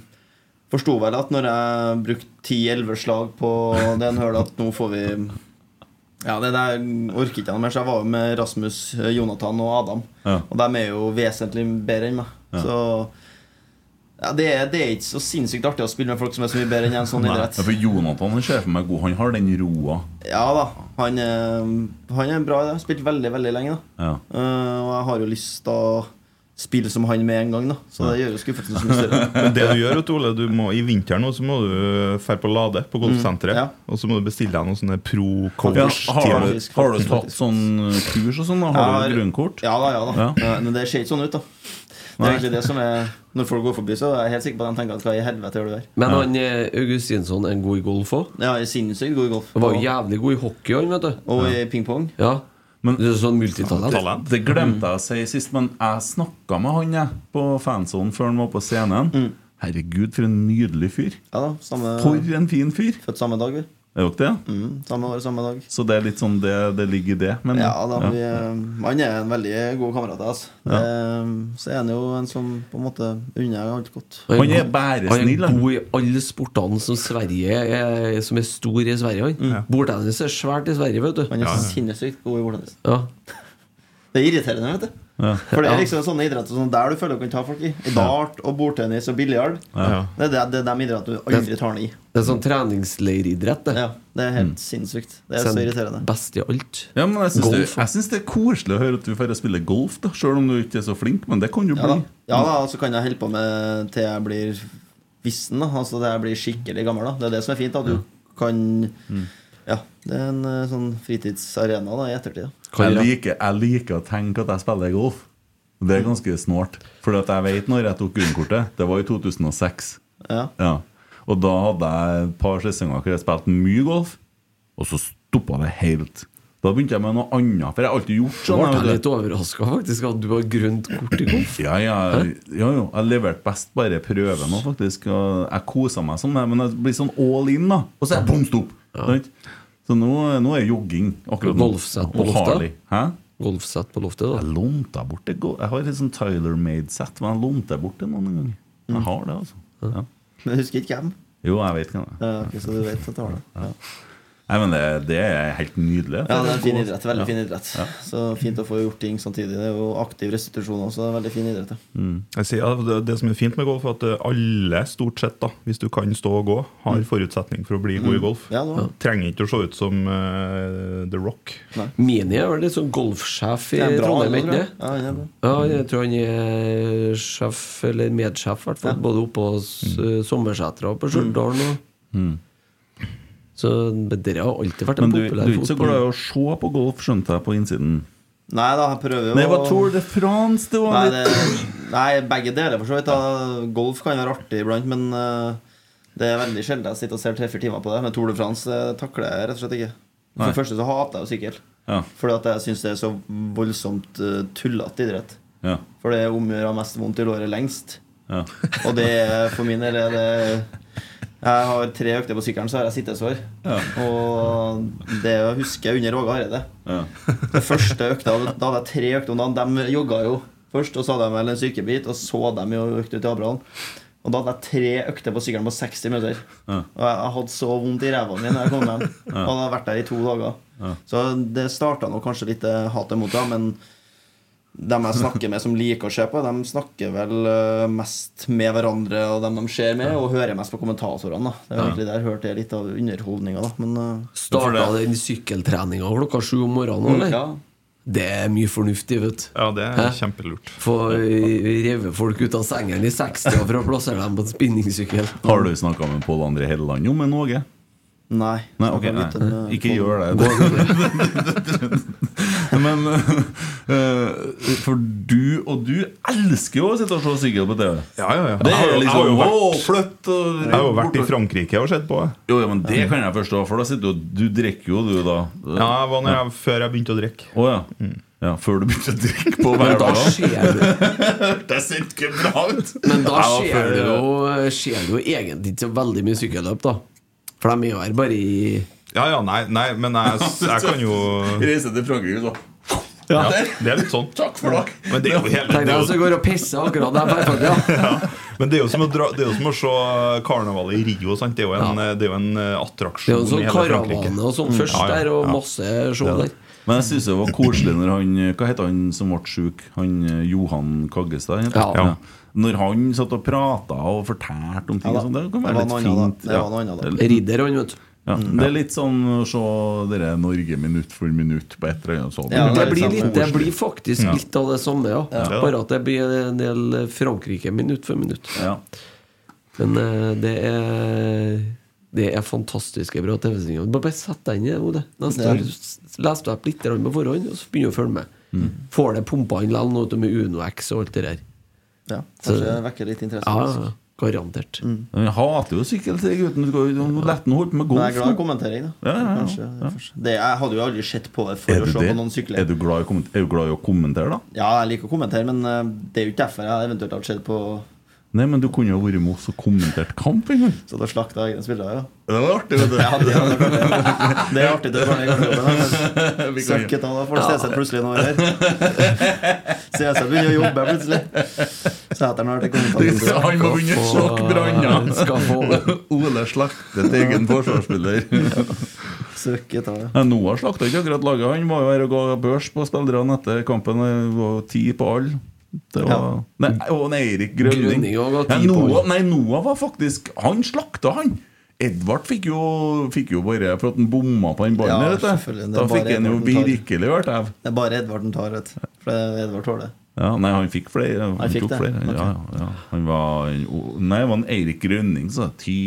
forsto vel at når jeg brukte 10-11 slag på den høla, at nå får vi Ja, det der orker ikke jeg mer. Så jeg var jo med Rasmus, Jonathan og Adam. Ja. Og de er jo vesentlig bedre enn meg. Så ja, det, er, det er ikke så sinnssykt artig å spille med folk som er så mye bedre enn en sånn Nei, idrett. for Jonathan han ser for meg god. Han har den roa. Ja da, han er, han er bra i det. Spilt veldig, veldig lenge. da Ja. Eh, Og jeg har jo lyst til å spille som han med en gang, da så det gjør jo skuffelsen så mye større. Men det du gjør, Ole, du må, i vinteren nå så må du dra på Lade på golfsenteret. Mm, ja. Og så må du bestille deg noen sånne pro-coach. har, du, har du tatt sånn kurs og sånn? Har har- du grunnkort? Ja da, ja da Ja. Eh, Men det ser ikke sånn ut, da. Det er egentlig det som er Når folk går forbi, så er jeg helt sikker på at de tenker at hva i helvete gjør du der? Men han eh, Augustinsson er en god i golf òg. Ja, sinnssykt god i golf. Han var jo jævlig god i hockey, han, vet du. og i pingpong. Ja. Men- det sånn multitalent. Talent. Det glemte jeg å si sist, men jeg snakka med han jeg, på fansonen før han var på scenen. Herregud, for en nydelig fyr. Ja da, samme, For en fin fyr! Født samme dag, vi. Er dere det? Mm, samme år, samme dag. Så det er litt sånn det, det ligger i det. Men, Ja da, Vi, eh, han er en veldig god kamerat av oss. Det- Så er han jo en som på en måte unner alt godt. Han er bare han snill, er han. god i alle sportene som Sverige er, Som er stor i Sverige. Han. Bordtennis er svært i Sverige, vet du. Han er sinnssykt god i bordtennis. Ja. Det er irriterende, vet du. Ja. For det er liksom sånne idretter sånn der du føler du kan ta folk i. Dart og bordtennis og biljard. Ja. Det er det, det er de idrettene du aldri tar den i. Det er sånn treningsleiridrett, det. Ja, Det er helt sinnssykt. Det er så irriterende. Best i alt. Ja, men jeg syns det, jeg synes det er koselig å høre at du får spille golf, da selv om du ikke er så flink. Men det kan du Ja da, bli. ja, da så kan jeg holde på med til jeg blir vissen. Da. Altså til jeg blir skikkelig gammel. Da. Det er det som er fint. At du kan Ja, det er en eh, sånn fritidsarena da, i ettertid. Da. Jeg jeg- liker, jeg liker å tenke at jeg spiller golf. Det er ganske snålt. For jeg vet når jeg tok grunnkortet. Det var i 2006. Ja. Ja. Og da hadde jeg et par sesonger hvor jeg spilte mye golf, og så stoppa det helt. Da begynte jeg med noe annet. For jeg har alltid gjort Så sånn. ble jeg jeg litt overraska faktisk at du har grønt kort i golf. Ja, ja, ja, jo. Jeg leverte best bare prøve nå, faktisk. Jeg kosa meg sånn, men jeg blir sånn all in, da. Og så er jeg bom stopp! Ja. Så nå, nå er jogging akkurat nå. Golfsett på loftet? Hæ? Golfsett på loftet, Jeg da. lånte bort det. Jeg har et sånn Tyler-made-sett, men jeg lånte bort det noen ganger. Jeg har det, altså. Ja. Men jeg husker ikke hvem. Jo, jeg vet hvem det er. Ja, okay, så du vet at du har det. Ja. Nei, men det, det er helt nydelig. Ja, det er en fin idrett. Veldig Ja. fin idrett. Så fint å få gjort ting samtidig. Det er jo aktiv restitusjon også. Det er en veldig fin idrett. Ja. Jeg sier, det, det som er fint med golf, er at eh, alle, stort sett, da, hvis du kan stå og gå, har forutsetning for å bli god i golf. Ja, det. Trenger ikke å se ut som uh, The Rock. Mini er vel litt sånn golfsjef i Trondheim, ikke sant? Ja. Ja, jeg tror han er sjef, eller medsjef, i hvert fall. Både oppe hos mm. Sommersetra og på Stjørdal. og- Så dere har alltid vært en populær fotball. Men du, du er ikke så glad i å se på golf, skjønte jeg, på innsiden? Nei da, jeg prøver jo Nei, det var Tour de France, det var Nei, litt det, nei, begge deler for så vidt. Da. Golf kan være artig iblant, men uh, det er veldig sjelden jeg sitter og ser tre-fire timer på det. Men Tour de France eh, takler jeg rett og slett ikke. For det første så hater jeg jo sykkel. Ja. Fordi at jeg syns det er så voldsomt uh, tullete idrett. Ja. For det omgjør å ha mest vondt i låret lengst. Ja. Og det er for min del er det Jeg har tre økter på sykkelen, så har jeg sittesår. Ja. Og det husker jeg under Åge Hareide. Ja. Første økta, Da hadde jeg tre økter om dagen. De jogga jo først, og så hadde de vel en sykebit, og så de jo økt ut i Abrahamn. Og da hadde jeg tre økter på sykkelen på 60 minutter. Ja. Og jeg hadde så vondt i ræva mi når jeg kom hjem. Og hadde vært der i to dager. Så det starta nok kanskje litt eh, hatet mot det, men dem jeg snakker med som liker å se på, de snakker vel eh, mest med hverandre og dem de ser med, og hører mest på kommentatorene. da Det er egentlig der hørte jeg litt av underholdninga, da. Men eh, Starta den sykkeltreninga klokka sju om morgenen, eller? ja, Det er mye fornuftig, vet du. Ja, det er Hæ? kjempelurt. Få revet folk ut av sengen i 60 for å plassere dem på en spinningsykkel. Har du snakka med Pål André Helleland om en Åge? Nei. Nei, okay, nei. eh, Ikke på- gjør det. Men uh, For du og du elsker jo å sitte og se sykkel på TV. Ja, ja, ja. Det er jo- jeg har vært, å, og Jeg har jo vært i Frankrike og sett på det. Jo, ja, men det kan jeg forstå, for da sitter du Du drikker jo, du, da. Ja, det var når jeg, før jeg begynte å drikke. Oh, ja. ja. Før du begynte å drikke på hverdagen? Det ser ikke bra ut! Men da ser før- du jo jo egentlig ikke så veldig mye sykkelløp, da. For de er jo her bare i Ja, ja, nei, nei men jeg, jeg kan jo Reise til Frankrike, så. ja, Det er litt sånn. Takk for dere! Men det er jo hele Tenk deg hvis du går og pisser akkurat der. Perfekt, ja. ja. Men det er jo som å, dra, det er jo som å se karnevalet i Rio. Sant? Det er jo en, det er jo en eh, Det er jo sånn karavane og sånn først Ja, ja, der, og masse show der. Men jeg syns det var koselig når han Hva heter han som ble sjuk? Han eh, Johan Kaggestad? Ja. Ja. Når han satt og prata og fortalte om ting Ja sånn, det kan være det litt fint. Det var noe annet da. Det er- Ridder, han, vet du. Ja, det er litt sånn å se dere Norge minutt for minutt på et eller annet sånt. Ja, Det blir, litt det blir faktisk litt av det samme, ja. Bare at det blir en del Frankrike minutt for minutt. Ja. Men eh, det er Det er fantastiske bra TV-sendinger. Bare sett deg inn i det. Neste år du opp litt på forhånd, og så begynner du å følge med. Får det pumpa inn likevel, med UnoX og alt det der. Ja, Så- kanskje det vekker litt interesse. Ja, garantert. Mm. Han hater jo sykkel til gutten. La han holde på med Men jeg er glad i kommentering, da. Ja, ja, ja. Kanskje. Det, jeg hadde jo aldri sett på det for å se på noen sykler. Er du glad i, er du glad i å kommentere, da? Ja, jeg liker å kommentere, men eh, det er jo ikke derfor jeg eventuelt har sett på Nei, men du kunne jo vært med oss og kommentert kamp en gang. Så da slakta egne spillere, ja. Det var artig, vet du. Ja, det, det er artig til å være i garderoben. Vi kan jo- Søkket av, da får Stenseth plutselig noe her. Stenseth begynner å jobbe plutselig. Sæteren har vært i kommentator. Han må begynne å slakke branner. Ole slaktet egen forsvarsspiller. Søkket av. Ja, Noah slakta ikke akkurat laget. Han var jo her og ga børs på spillerne etter kampen. Det var ti på alle. Det var Nei, og en Eirik Grønning. Grønning Ja, Noah, nei, Noah var faktisk Han slakta, han. Edvard fikk jo, fikk jo bare for at han bomma på den ballen. Ja, vet Det Da fikk han jo virkelig vært av. Det er bare Edvard han tar, vet du. For Edvard tåler det. Ja, nei, han fikk flere. Han, Han fikk tok det? flere. Okay. Ja, ja, ja. Han var Nei, det var en Eirik Grønning, så ti,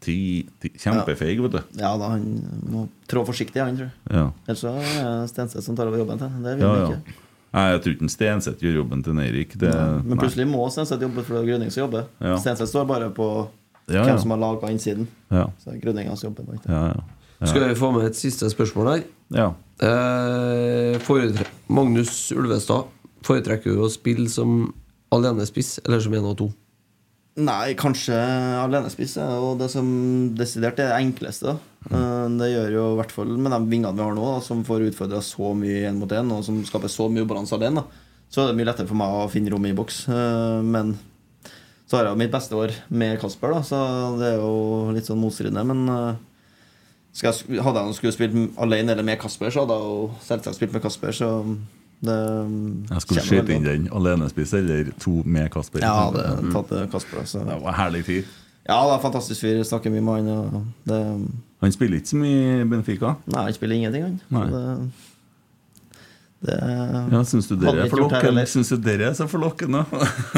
ti, ti Kjempefeig, vet du. Ja da, han må trå forsiktig, han, tror jeg. Ja. Ellers er det Stenseth som tar over jobben til. Det vil Ja, han ja. ikke. Nei, jeg tror ikke Stenseth gjør jobben til Neirik Eirik. Det, Men plutselig må Stenseth jobbe, for det er Grønning som jobber. Ja. Stenseth står bare på Ja, hvem ja. som har laga innsiden. Ja, Så det er Grønning som jobber. ja, ja. Skal vi få med et siste spørsmål her? ja. Eh, foretre Magnus Ulvestad, foretrekker du å spille som alenespiss eller som én av to? Nei, kanskje alenespiss er jo det som desidert er det enkleste. Eh, Det gjør jo i hvert fall med de vingene vi har nå, da, som får utfordra så mye én mot én, og som skaper så mye ubalanse alene. da. Så er det mye lettere for meg å finne rom i boks. Eh, Men så har jeg jo mitt beste år med Kasper, da, så det er jo litt sånn motstridende. Men eh, jeg, hadde jeg skulle spilt alene eller med Kasper, så hadde jeg jo selvsagt spilt med Kasper. Så det Jeg skulle skyte inn den alenespiss eller to med Kasper. Ja, det tatt Kasper. Så. Det var en herlig fyr. Ja, det er fantastisk fyr. Snakker mye med han. Det, Han spiller ikke så mye i Benfica. nei, han spiller ingenting, han. Det, Ja, Syns du dere er for lokkende? Syns du dere er så forlokkende?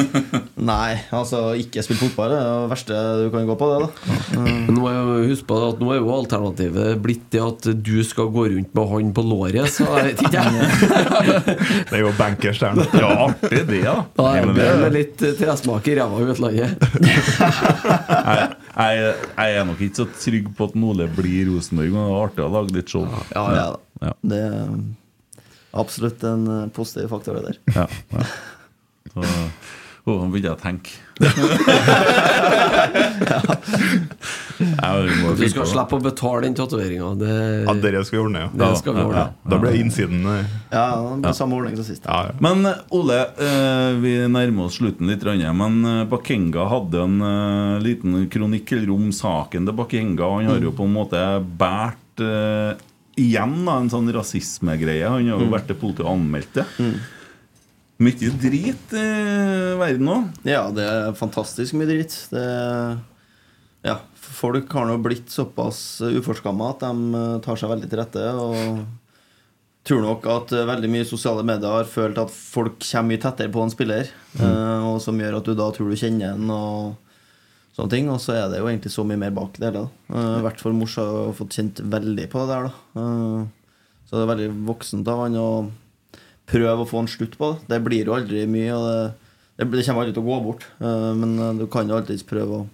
Nei, altså ikke spille fotball det er det verste du kan gå på, det. da Mm. nå er jeg husk på at nå er jo alternativet blitt det at du skal gå rundt med han på låret, så jeg vet ikke jeg. Det er jo bankers der nå. Ja, artig det, da. Da Ja, er men det det- med litt eh, tresmak i ræva i utlandet. jeg, jeg, jeg er nok ikke så trygg på at Nole blir Rosenborg, men det er artig å lage litt show. Ja, ja, da. Ja. Det absolutt en eh, positiv faktor, det der. Ja, ja. Så, å, nå begynte jeg å tenke. ja. Du skal slippe å betale den tatoveringa. Det, Ja, dere skal vi ordne, ja. det skal vi ordne. ja. Da blir innsiden eh, Ja, det blir samme ordning som sist. Ja, ja. Men eh, Ole, eh, vi nærmer oss slutten litt. Men Bakenga hadde en liten kronikk om saken til Bakenga. Han har jo på en måte båret igjen da, en sånn rasismegreie. Han har jo vært til politiet og anmeldt det. Mye drit i verden òg. Ja, det er fantastisk mye drit. Det ja, folk har nå blitt såpass uforskamma at de eh, tar seg veldig til rette. Og tror nok at eh, veldig mye sosiale medier har følt at folk kommer mye tettere på en spiller, mm. og som gjør at du da tror du kjenner en og sånne ting. Og så er det jo egentlig så mye mer bak det hele. Eh, I hvert fall Mors har fått kjent veldig på det der, da. Eh, så det er veldig voksent av han å prøve å få en slutt på det. Det blir jo aldri mye, og det, det, det kommer aldri til å gå bort. Eh, men du kan jo alltids prøve å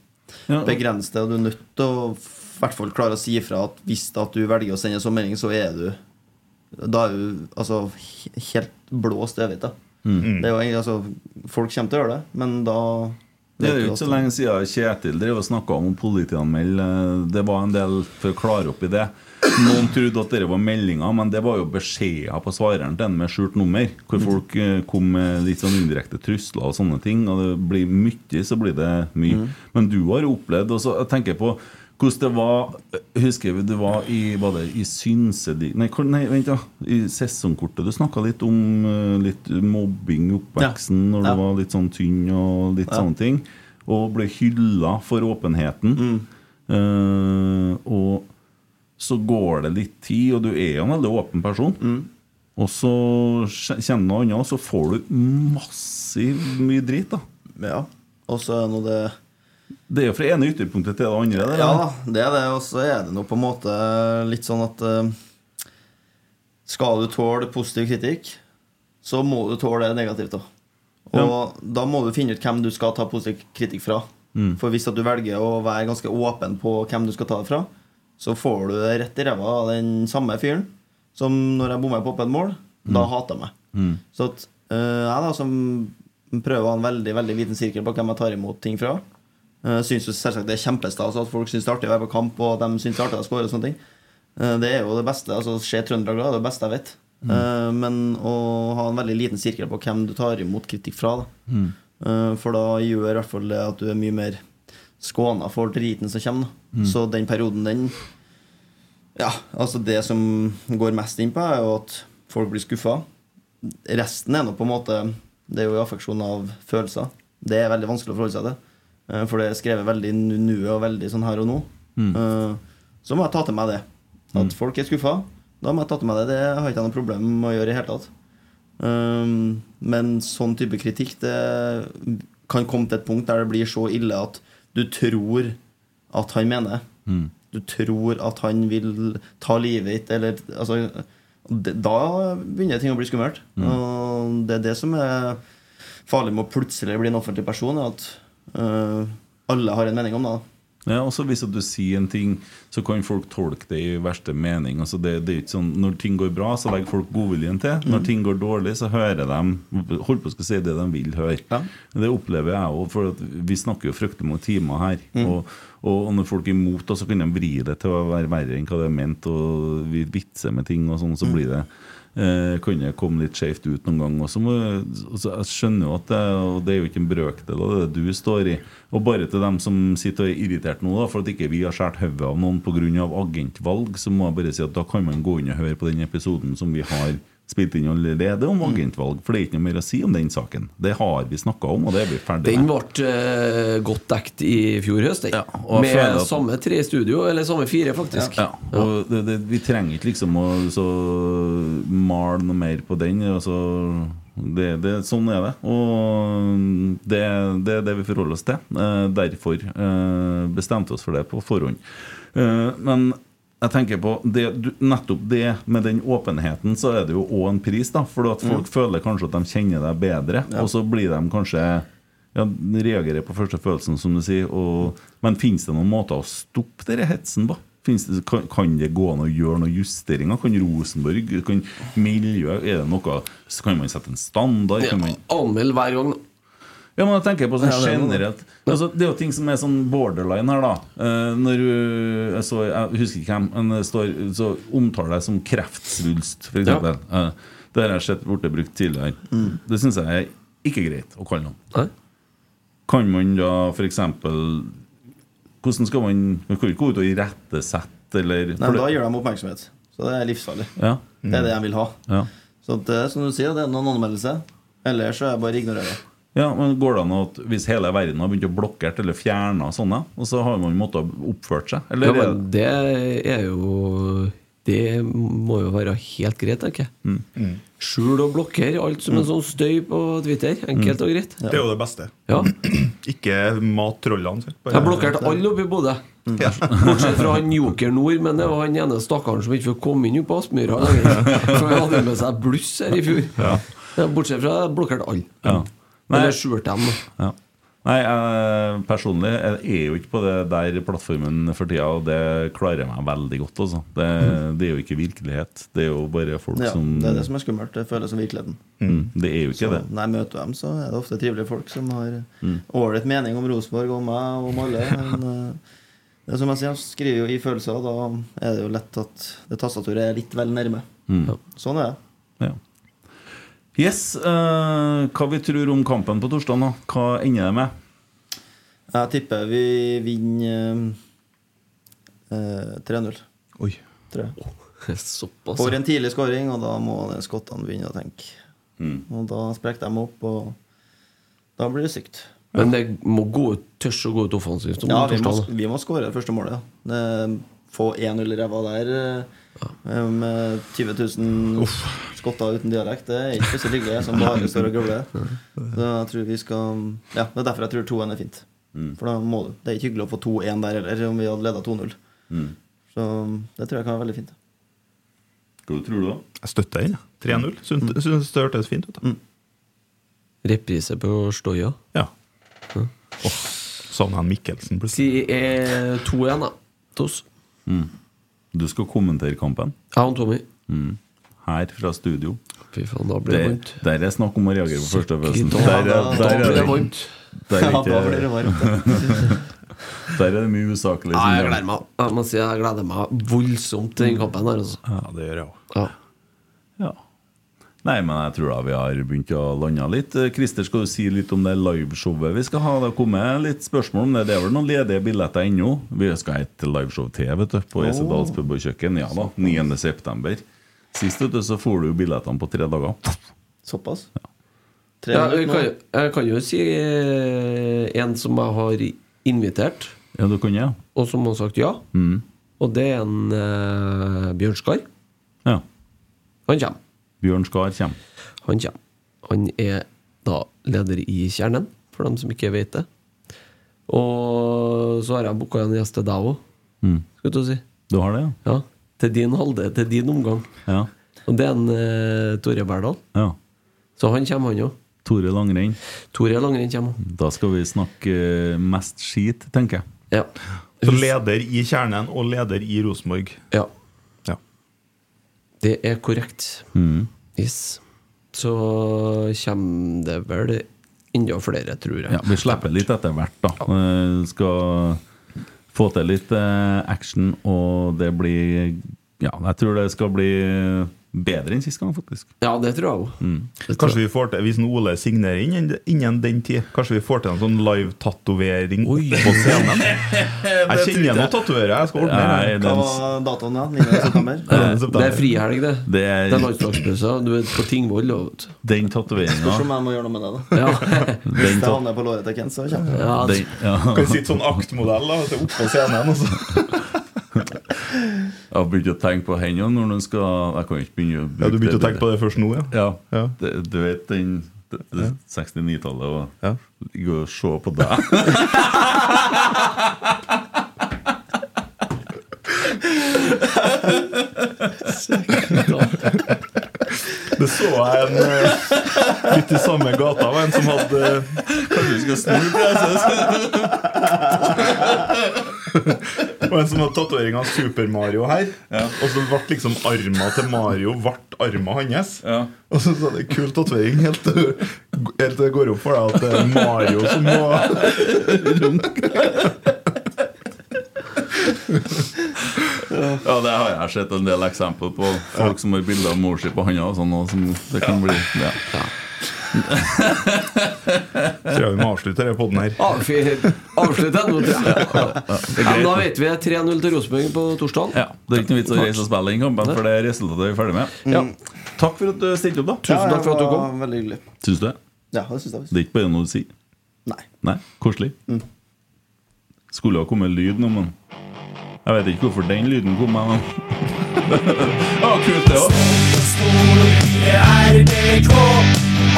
Ja. begrense det, og du er nødt til å i hvert fall klare å si ifra at hvis at du velger å sende en sånn melding, så er du Da er du altså helt blåst øvet, da. Mm. Det er jo altså, folk kommer til å gjøre det, men da Det er jo ikke så lenge siden Kjetil drev og snakka om å politianmelde. Det var en del for å klare opp i det. Noen trodde at det var meldinger, men det var jo beskjeder på svareren til en med skjult nummer. Hvor folk eh, kom med litt sånn indirekte trusler og sånne ting. Og det blir mye, så blir det mye. Men du har opplevd og så Jeg tenker på hvordan det var Husker vi det var i, var det i Synsedi... Nei, nei, vent, da. I sesongkortet. Du snakka litt om eh, litt mobbing i oppveksten når Ja. du var litt sånn tynn og litt sånne ting. Og ble hylla for åpenheten. Eh, og så går det litt tid, og du er jo en veldig åpen person. Og så kjenner du noe annet, og så får du massivt mye drit, da. Ja. Og så er nå det Det er jo fra ene ytterpunktet til det andre. Det, Ja det er det. Og så er det nå på en måte litt sånn at eh, Skal du tåle positiv kritikk, så må du tåle det negativt òg. Og da må du finne ut hvem du skal ta positiv kritikk fra. Mm. For hvis at du velger å være ganske åpen på hvem du skal ta det fra, så får du det rett i ræva av den samme fyren som når jeg bommer på åpent mål. Da hater jeg meg. Mm. Så at eh, jeg da som prøver å ha en veldig veldig liten sirkel på hvem jeg tar imot ting fra, uh, syns jo selvsagt det er kjempestas at folk syns det er artig å være på kamp, og de syns det er artig å score og sånne ting. Eh, det er jo det beste. altså Se trøndere glad, det er det beste jeg vet. Eh, men å ha en veldig liten sirkel på hvem du tar imot kritikk fra, da. Mm. For da gjør i hvert fall det at du er mye mer skåna for driten som kommer. Mm. Så den perioden, den Ja, altså det som går mest inn på, er jo at folk blir skuffa. Resten er nå på en måte Det er jo i affeksjon av følelser. Det er veldig vanskelig å forholde seg til. Eh, For det er skrevet veldig nu nuet og veldig sånn her og nå. Mm. Eh, Så må jeg ta til meg det. At folk er skuffa. Da må jeg ta til meg det. Det har jeg ikke noe problem med å gjøre i hele tatt. Um, men sånn type kritikk Det kan komme til et punkt der det blir så ille at du tror at han mener. Mm. Du tror at han vil ta livet ditt, eller altså, Da begynner ting å bli skummelt. Og det er det som er farlig med å plutselig bli en offentlig person, er at øh, alle har en mening om det. da. Ja, også Hvis du sier en ting, så kan folk tolke det i verste mening. Altså det, det er ikke sånn, Når ting går bra, så legger folk godviljen til. Når ting går dårlig, så hører de Holdt på å si det de vil høre. Ja. Det opplever jeg òg, for vi snakker jo fryktelig mange timer her. Og, og når folk er imot, så kan de vri det til å være verre enn hva det er ment, og vi vitser med ting, og sånn, så blir det eh, kan det komme litt skjevt ut noen gang. Og så må, altså, jeg skjønner jo at det, det er jo ikke en brøkdel av det du står i. Og bare til dem som sitter og er irritert nå da, for at ikke vi har skåret hodet av noen pga. agentvalg, så må jeg bare si at da kan man gå inn og høre på den episoden som vi har spilt inn allerede om agentvalg. For det er ikke noe mer å si om den saken. Det har vi snakka om, og det er vi ferdig Den med. ble eh, godt dekt i fjor høst, den. Ja, Med at- samme tre i studio, eller samme fire, faktisk. Ja, og det, det, Vi trenger ikke liksom å så male noe mer på den. Altså, det, det, sånn er det. Og det, det er det vi forholder oss til. Eh, derfor bestemte bestemte oss for det på forhånd. Eh, men jeg tenker på det, nettopp det med den åpenheten, så er det jo òg en pris. da For at folk føler kanskje at de kjenner deg bedre, og så blir de kanskje ja, reagerer på første følelsen, som du sier. Og, men finnes det noen måter å stoppe denne hetsen på? Det, kan, kan det gå an å gjøre noen justeringer? Kan Rosenborg, kan miljøet Er det noe så Kan man sette en standard? Kan man, Anmeld hver gang. da. Ja, men jeg tenker på sånn er generelt altså, Det er jo ting som er sånn borderline her, da. Eh, når du jeg, så, jeg husker ikke hvem, men det står så omtaler jeg som kreftsvulst, f.eks. Ja. Uh, det har jeg sett blitt brukt tidligere. Det syns jeg er ikke greit å kalle noen. Kan man da f.eks. Hvordan skal man Man kan ikke gå ut og irettesette, eller Nei, Da gjør de oppmerksomhet. Så det er livsfarlig. ja, Det er det jeg vil ha. ja. Så det, er som du sier, det er noen anmeldelse. Ellers så er jeg bare å ignorere. Ja, men Går det an at hvis hele verden har begynt å blokkere eller fjerne sånne, og så har man måttet oppført seg? Ja, Eller ja, men det er jo Det må jo være helt greit, tenker jeg. Skjul og blokker alt som en sånn støy på Twitter. Enkelt og greit. Det er jo det beste. Ja. Ikke mat trollene. Bare- Jeg blokkerte alle oppe i Bodø. Bortsett fra han Joker Nord, men det var han ene stakkaren som ikke fikk komme inn på Aspmyra. For han hadde med seg bluss her i fjor. Ja, Bortsett fra jeg blokkerte alle. Ja. Nei. Eller skjulte dem. Ja. Nei, jeg, personlig jeg er jo ikke på det der plattformen for tida, og det klarer jeg meg veldig godt. Altså. Det, det er jo ikke virkelighet. Det er jo bare folk Ja, som det er det som er skummelt. Det føles som virkeligheten. mm, Det er jo ikke Så det. når jeg møter dem, så er det ofte trivelige folk som har Mm. mening om Rosenborg og meg og om alle. Men eh, det er som jeg sier, jeg skriver jo i følelser, og da er det jo lett at det tastaturet er litt vel nærme. Mm. Sånn er det. Ja. Yes, uh, hva vi tror om kampen på torsdag, da? Hva ender det med? Jeg tipper vi vinner uh, 3-0. Oi. Jeg. Såpass. For en tidlig skåring, og da må skottene begynne å tenke. Mm. Og da sprekker de opp, og da blir det sykt. Men det må gå ut, tørs å gå ut offensivt. Ja, vi må, vi må skåre det første målet. Ja. Få 1-0 i ræva der eh, med 20 000 skotter uten dialekt, det er ikke spesielt hyggelig, som bare står og grubler. Så jeg tror vi skal Ja, Det er derfor jeg tror 2-1 er fint. For da må du. Det er ikke hyggelig å få 2-1 der heller, om vi hadde leda 2-0. Mm. Så det tror jeg kan være veldig fint. Hva tror du, da? Jeg støtter den. jeg. 3-0. Syns mm. det hørtes fint ut. Mm. Reprise på Stoja. Ja. Åh, Savna han Mikkelsen plutselig. Si eh, 2-1, da. Tos. Du skal kommentere kampen Ja, han Tommy. mm. her fra studio. Fy faen, da blir det Der, vondt. der er snakk om å reagere på førsteøvelsen. Der, er- der, Da er det det- vondt. der er Ja, det ikke- der er det mye usaklig. Nei, jeg gleder meg Jeg må si jeg gleder meg voldsomt til den kampen her. Altså. Ja, det gjør jeg òg. Ja. Ja. Nei, men jeg tror da vi har begynt å lande litt. Eh, Christer, skal du si litt om det liveshowet vi skal ha? Det har kommet litt spørsmål om det. Det er vel noen ledige billetter ennå? Vi skal ha et liveshow til vet du, på Esedals pub og kjøkken. Ja da, 9. september. Sist vet du, så får du jo billettene på tre dager. Såpass? Ja, 3-0 jeg, kan, jeg kan jo si eh, en som jeg har invitert, Ja, du kan ja. og som har sagt ja. Mm. Og det er en uh, Bjørnskar. ja. Han kommer. Bjørn Skar kommer. Han kommer. Han er da leder i Kjernen, for dem som ikke vet det. Og så har jeg booka en gjest til deg òg, Mm. skal du si. Du har det, ja? Ja, til din halde, til din omgang. Ja. Og det er en uh, Tore Berdal. ja. Så han kommer, han òg. Tore Langrenn. Tore Langrenn kommer. Da skal vi snakke eh, mest skit, tenker jeg. Ja. Så leder i Kjernen og leder i Rosenborg. Ja. Det er korrekt. Mm. Yes. Så kommer det vel enda flere, tror jeg. Ja, vi slipper litt etter hvert, da. Ja. skal få til litt eh, action, og det blir Ja, jeg tror det skal bli bedre enn sist gang, faktisk. Ja, det tror jeg òg. Mm. Kanskje vi får til, Hvis Ole signerer innen, innen den tid, kanskje vi får til en sånn live-tatovering på scenen? Jeg kjenner noen tatoverer. Jeg skal ordne Nei, det. Hva var datoen, ja? Det er frihelg, det. det er er landslagspause. Du er på Tingvoll. den Spørs tatoveringa om jeg må gjøre noe med det, da. Ja. den, Hvis jeg havner på låret til Kent, så kommer jeg. Ja, den, ja. Kan vi sitte sånn aktmodell da, oppå scenen? Og så. Jeg har begynt å tenke på hendene når den skal Jeg kan ikke begynne å Ja, Du begynte å tenke på det først nå, ja? Ja. Ja. Det, du vet den det, det 69-tallet og Ja. ligge og se på deg. Det så jeg en eh, litt i samme gata. var en som hadde Kanskje du skal snu på preses? Og en som hadde tatovering av Super Mario her. Og så ble liksom arma til Mario ble arma hans. Ja. Og så sa det kul tatovering helt til det går opp for deg at det er Mario som må Ja, det har jeg sett en del eksempler på. Folk som har bilde av mor si på handa sånn. Og sånn, det kan bli ja. Tror jeg vi må avslutte denne poden her. Avslutte nå, tror jeg. Men da vet vi 3-0 til Rosenborg på torsdag. ja. Det er ikke noe vits å reise og spille den kampen, for det er resultatet vi er ferdig med. Ja. Takk for at du stilte opp, da. Tusen takk for at du kom. Veldig hyggelig. Syns du det? Ja, det syns jeg. Det er ikke bare noe du sier? Nei. Nei? Koselig? Skulle ha kommet lyd nå, men Jeg vet ikke hvorfor den lyden kom. Men Ja, kult det òg.